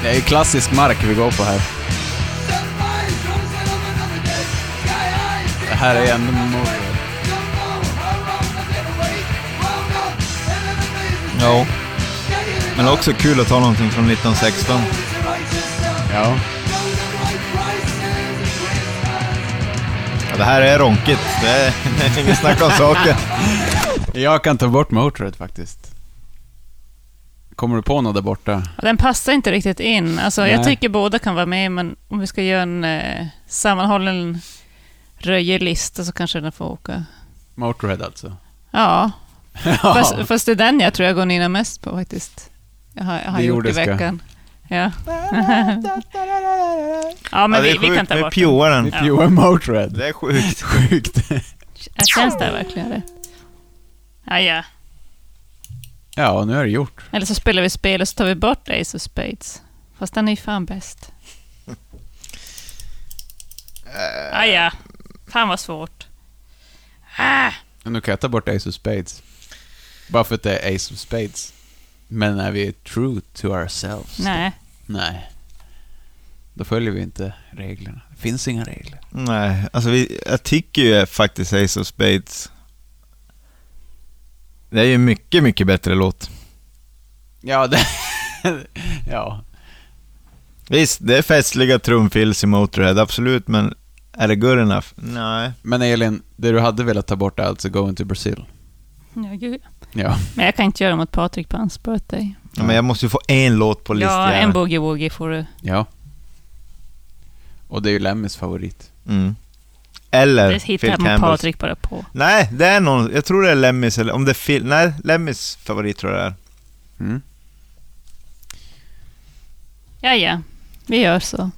Det är klassisk mark vi går på här. Det här är ändå Motörhead. Ja. Men också kul att ta någonting från 1916. Ja. Ja, det här är ronkigt. Det är, det är inget snack om saken. Jag kan ta bort Motörhead faktiskt. Kommer du på något där borta? Den passar inte riktigt in. Alltså, jag tycker båda kan vara med, men om vi ska göra en eh, sammanhållen röjerlista så kanske den får åka. Motörhead alltså? Ja, ja. fast, fast det är den jag tror jag går ner mest på faktiskt. Jag har, jag har Det gjort i veckan. Ja. ja, men ja, det vi, vi kan ta Vi bort den. Vi pjoar Motörhead. Det är sjukt. Sjukt. Ja, Känns det verkligen rätt? Ja, ja. Ja, nu är det gjort. Eller så spelar vi spel och så tar vi bort Ace of Spades. Fast den är ju fan bäst. Ja, ja. Fan vad svårt. Ah. Nu kan jag ta bort Ace of Spades. Bara för att det är Ace of Spades. Men är vi true to ourselves? Nej. Nej. Då följer vi inte reglerna. Det finns inga regler. Nej, alltså vi, jag tycker ju faktiskt Ace of Spades. Det är ju mycket, mycket bättre låt. Ja, det... ja. Visst, det är festliga trumfills i Motorhead, absolut, men är det good enough? Nej. Men Elin, det du hade velat ta bort är alltså Going to Brazil. Ja, gud. Ja. Men jag kan inte göra det mot Patrik på hans birthday. Ja, men jag måste ju få en låt på listan. Ja, en boogie woogie får du. Ja. Och det är ju Lemmys favorit. mm. Eller Det hittar Phil Campbell. Patrik bara på. Nej, det är någon, jag tror det är Lemmys eller om det är Phil, nej, Lemmys favorit tror jag det är. Mm. Ja, ja. Vi gör så.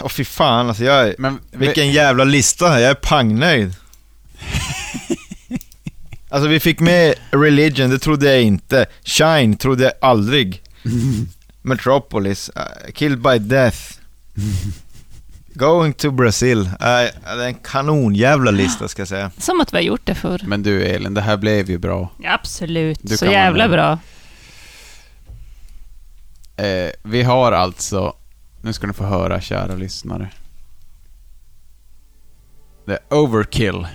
Åh fy fan alltså, jag är, Men vilken jävla lista, jag är pangnöjd. alltså vi fick med Religion, det trodde jag inte. Shine trodde jag aldrig. Metropolis, uh, Killed by Death. Going to Brazil. Uh, det är en kanonjävla lista ska jag säga. Som att vi har gjort det förr. Men du Elin, det här blev ju bra. Ja, absolut. Du så jävla bra. Eh, vi har alltså, nu ska ni få höra kära lyssnare. The Overkill.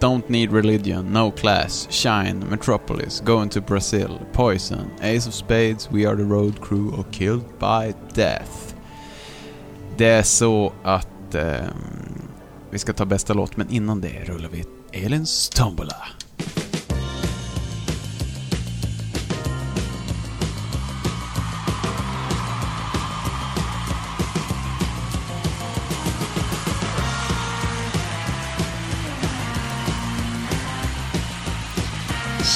Don't Need Religion, No Class, Shine, Metropolis, Going to Brazil, Poison, Ace of Spades, We Are the Road Crew och Killed by Death. Det är så att eh, vi ska ta bästa låt, men innan det rullar vi Elins Tombola.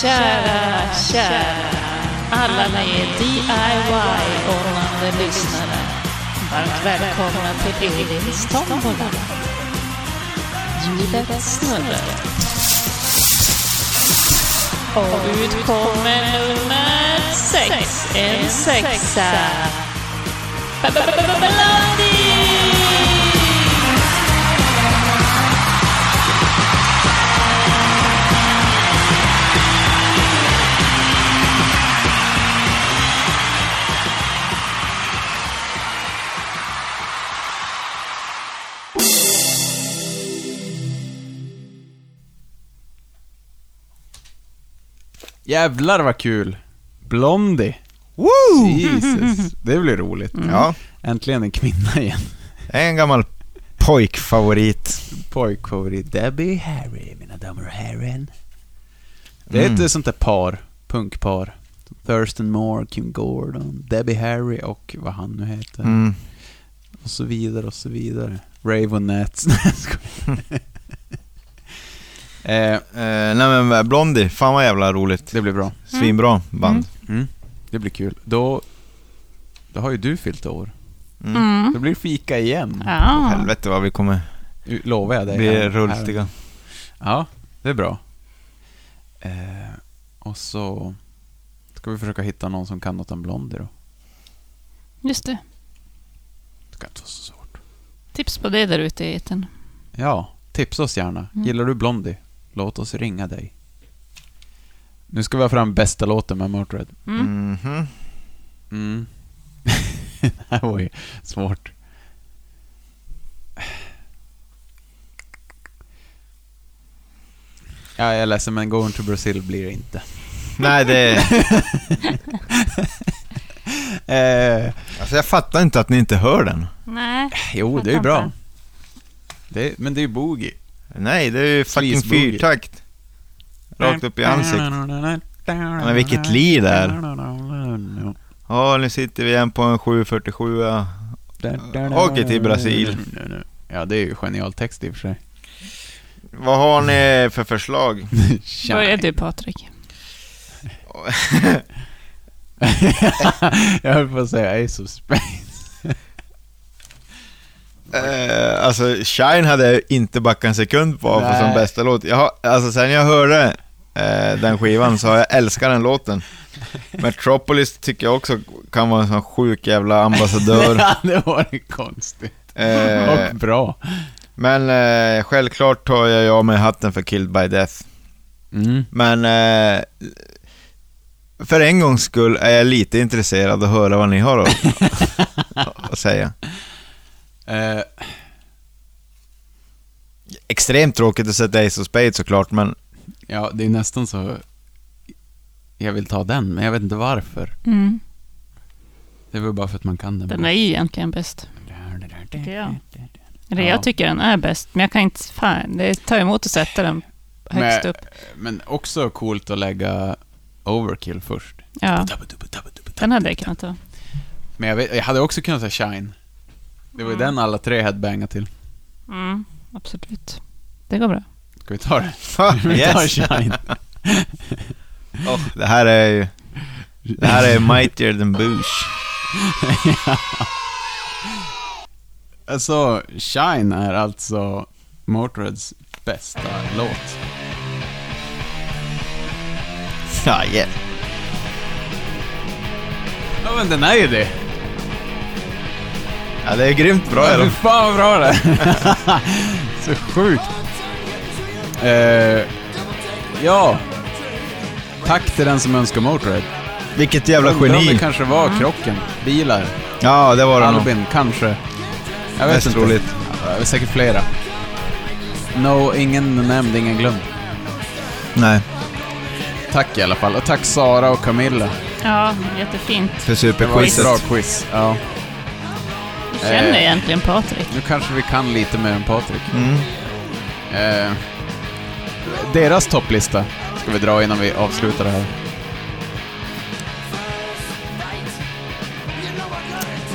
Kära, kära, alla ni DIY-ordnande lyssnare. Varmt välkomna till Elins tombola. Hjulet snurrar. Och ut kommer nummer sex, en sexa. Blondie! Jävlar vad kul! Blondie. Woo! Jesus, det blir roligt. Ja, Äntligen en kvinna igen. en gammal pojkfavorit. Pojkfavorit. Debbie Harry, mina damer och herren. Det är Mm. ett sånt där par, punkpar. Thurston Moore, Kim Gordon, Debbie Harry och vad han nu heter. Mm. Och så vidare och så vidare. Jag skojar. eh, Eh, nej men Blondie, fan vad jävla roligt. det blir bra. Svinbra band. Mm. Det blir kul. Då, då har ju du fyllt år. Mm. Mm. Då blir det fika igen. Ja. Helvete vad vi kommer Lovar jag dig. bli här- rullstiga. Ja, det är bra. Eh, och så ska vi försöka hitta någon som kan något om Blondie då. Just det. Det ska inte vara så svårt. Tips på det där ute i etern. Ja, tipsa oss gärna. Mm. Gillar du Blondie? Låt oss ringa dig. Nu ska vi ha fram bästa låten med Motörhead. Mm. Mhm. Mm. det här var ju svårt. Ja, jag är ledsen, men Going to Brazil blir det inte. Nej det... Eh, Alltså jag fattar inte att ni inte hör den. Nej. jo, det är ju bra. Det är, men det är ju boogie. Nej, det är ju fucking fyrtakt. Rakt upp i ansiktet. Men vilket liv det är. Ja, nu sitter vi igen på en 747. ja. Åker till Brasil. Ja, det är ju genial text i och för sig. Vad har ni för förslag? Börjar du Patrik. jag höll på att säga Ace of Space. Eh, alltså, Shine hade jag inte backat en sekund på för som bästa låt. Jag har, alltså sen jag hörde eh, den skivan så har jag älskat den låten. Metropolis tycker jag också kan vara en sån sjuk jävla ambassadör. ja, det var ju konstigt. Eh, Och bra. men eh, självklart tar jag jag med hatten för Killed by Death. Mm. Men eh, för en gångs skull är jag lite intresserad att höra vad ni har att, att säga. Eh, Extremt tråkigt att sätta Ace of Spades såklart, men ja, det är nästan så... Jag vill ta den, men jag vet inte varför. Mm. Det är väl bara för att man kan den. Den är ju egentligen bäst. tycker jag. Eller Ja. jag tycker den är bäst, men jag kan inte... Fan, det tar emot att sätta den högst Men- upp. Men också coolt att lägga Overkill först. Ja, den hade jag kunnat ta. Men jag, vet, jag hade också kunnat ta Shine. Det var ju Mm. den alla tre headbangade till. Mm, absolut. Det går bra. Ska vi ta det? Vi tar. Shine. oh, det här är ju... Det här är mightier than Bush. Alltså, Shine är alltså Motörheads bästa låt. Ja, yeah. Ja men den är ju det. Ja, det är grymt bra. Ja, är fy det. fan vad bra det är. Så sjukt. Eh, ja. Tack till den som önskar Motörhead. Vilket jävla Undrar om geni. det kanske var krocken. Bilar. Ja, det var det nog. Albin, kanske. Jag vet Mest inte. troligt. Ja, det är säkert flera. No, ingen nämnd, ingen glömd. Nej, Tack i alla fall. Och tack Sara och Camilla. Ja, jättefint. för Det var ett superquizet. bra quiz. Ja. Vi känner Eh. egentligen Patrik. Nu kanske vi kan lite mer än Patrik. Mm. Eh, deras topplista ska vi dra innan vi avslutar det här.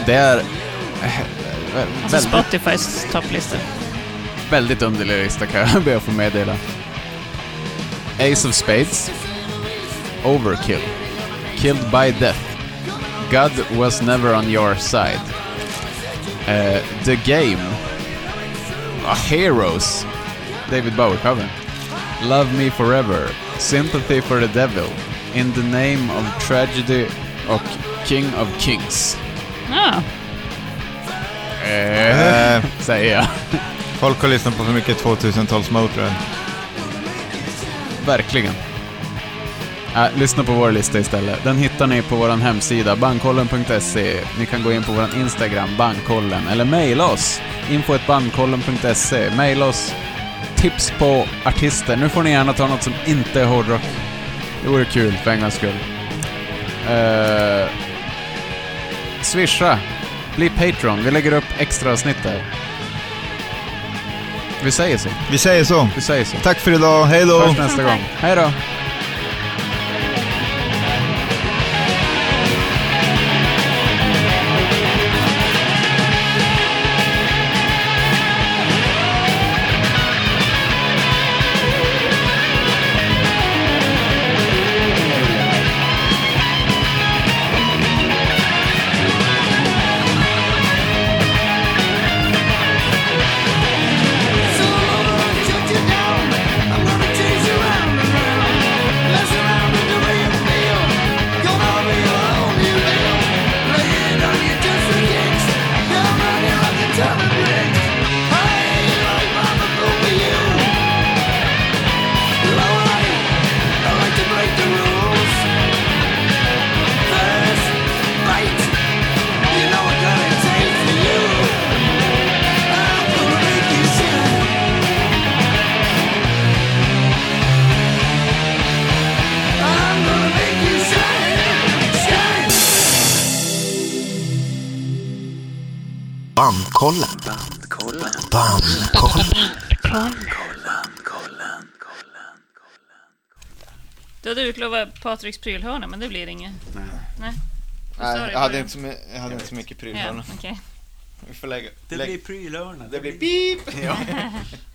Det är eh, Alltså väldigt, Spotifys topplista. väldigt underlig lista kan jag be att få meddela. Ace of Spades. Overkill. Killed by Death. God was never on your side. Eh, The Game. Ah, Heroes. David Bowie-covern. Love Me Forever. Sympathy for the Devil. In the Name of Tragedy och King of Kings. Ja, Eh, Eh, säger jag. folk har lyssnat på för mycket 2000-tals Motörhead. Verkligen. Äh, lyssna på vår lista istället. Den hittar ni på vår hemsida, bandkollen.se. Ni kan gå in på vår Instagram, bandkollen, eller mejla oss, info.bandkollen.se. Mejla oss tips på artister. Nu får ni gärna ta något som inte är hårdrock. Det vore kul, för en gångs skull. Uh, swisha. Bli Patreon. Vi lägger upp extra avsnitt där. Vi säger så. Vi säger så. Vi säger så. Tack för idag. Hej då. Nästa gång. Hej då. Bandkollen. Bandkollen. Bandkollen. Du hade utlovat Patriks prylhörna, men det blir inget. Nej. Nej. Nej jag, hade inte så, jag hade inte så mycket prylhörna. Ja, okay. Vi får lägga. Det blir prylhörna. Det blir pip! Ja.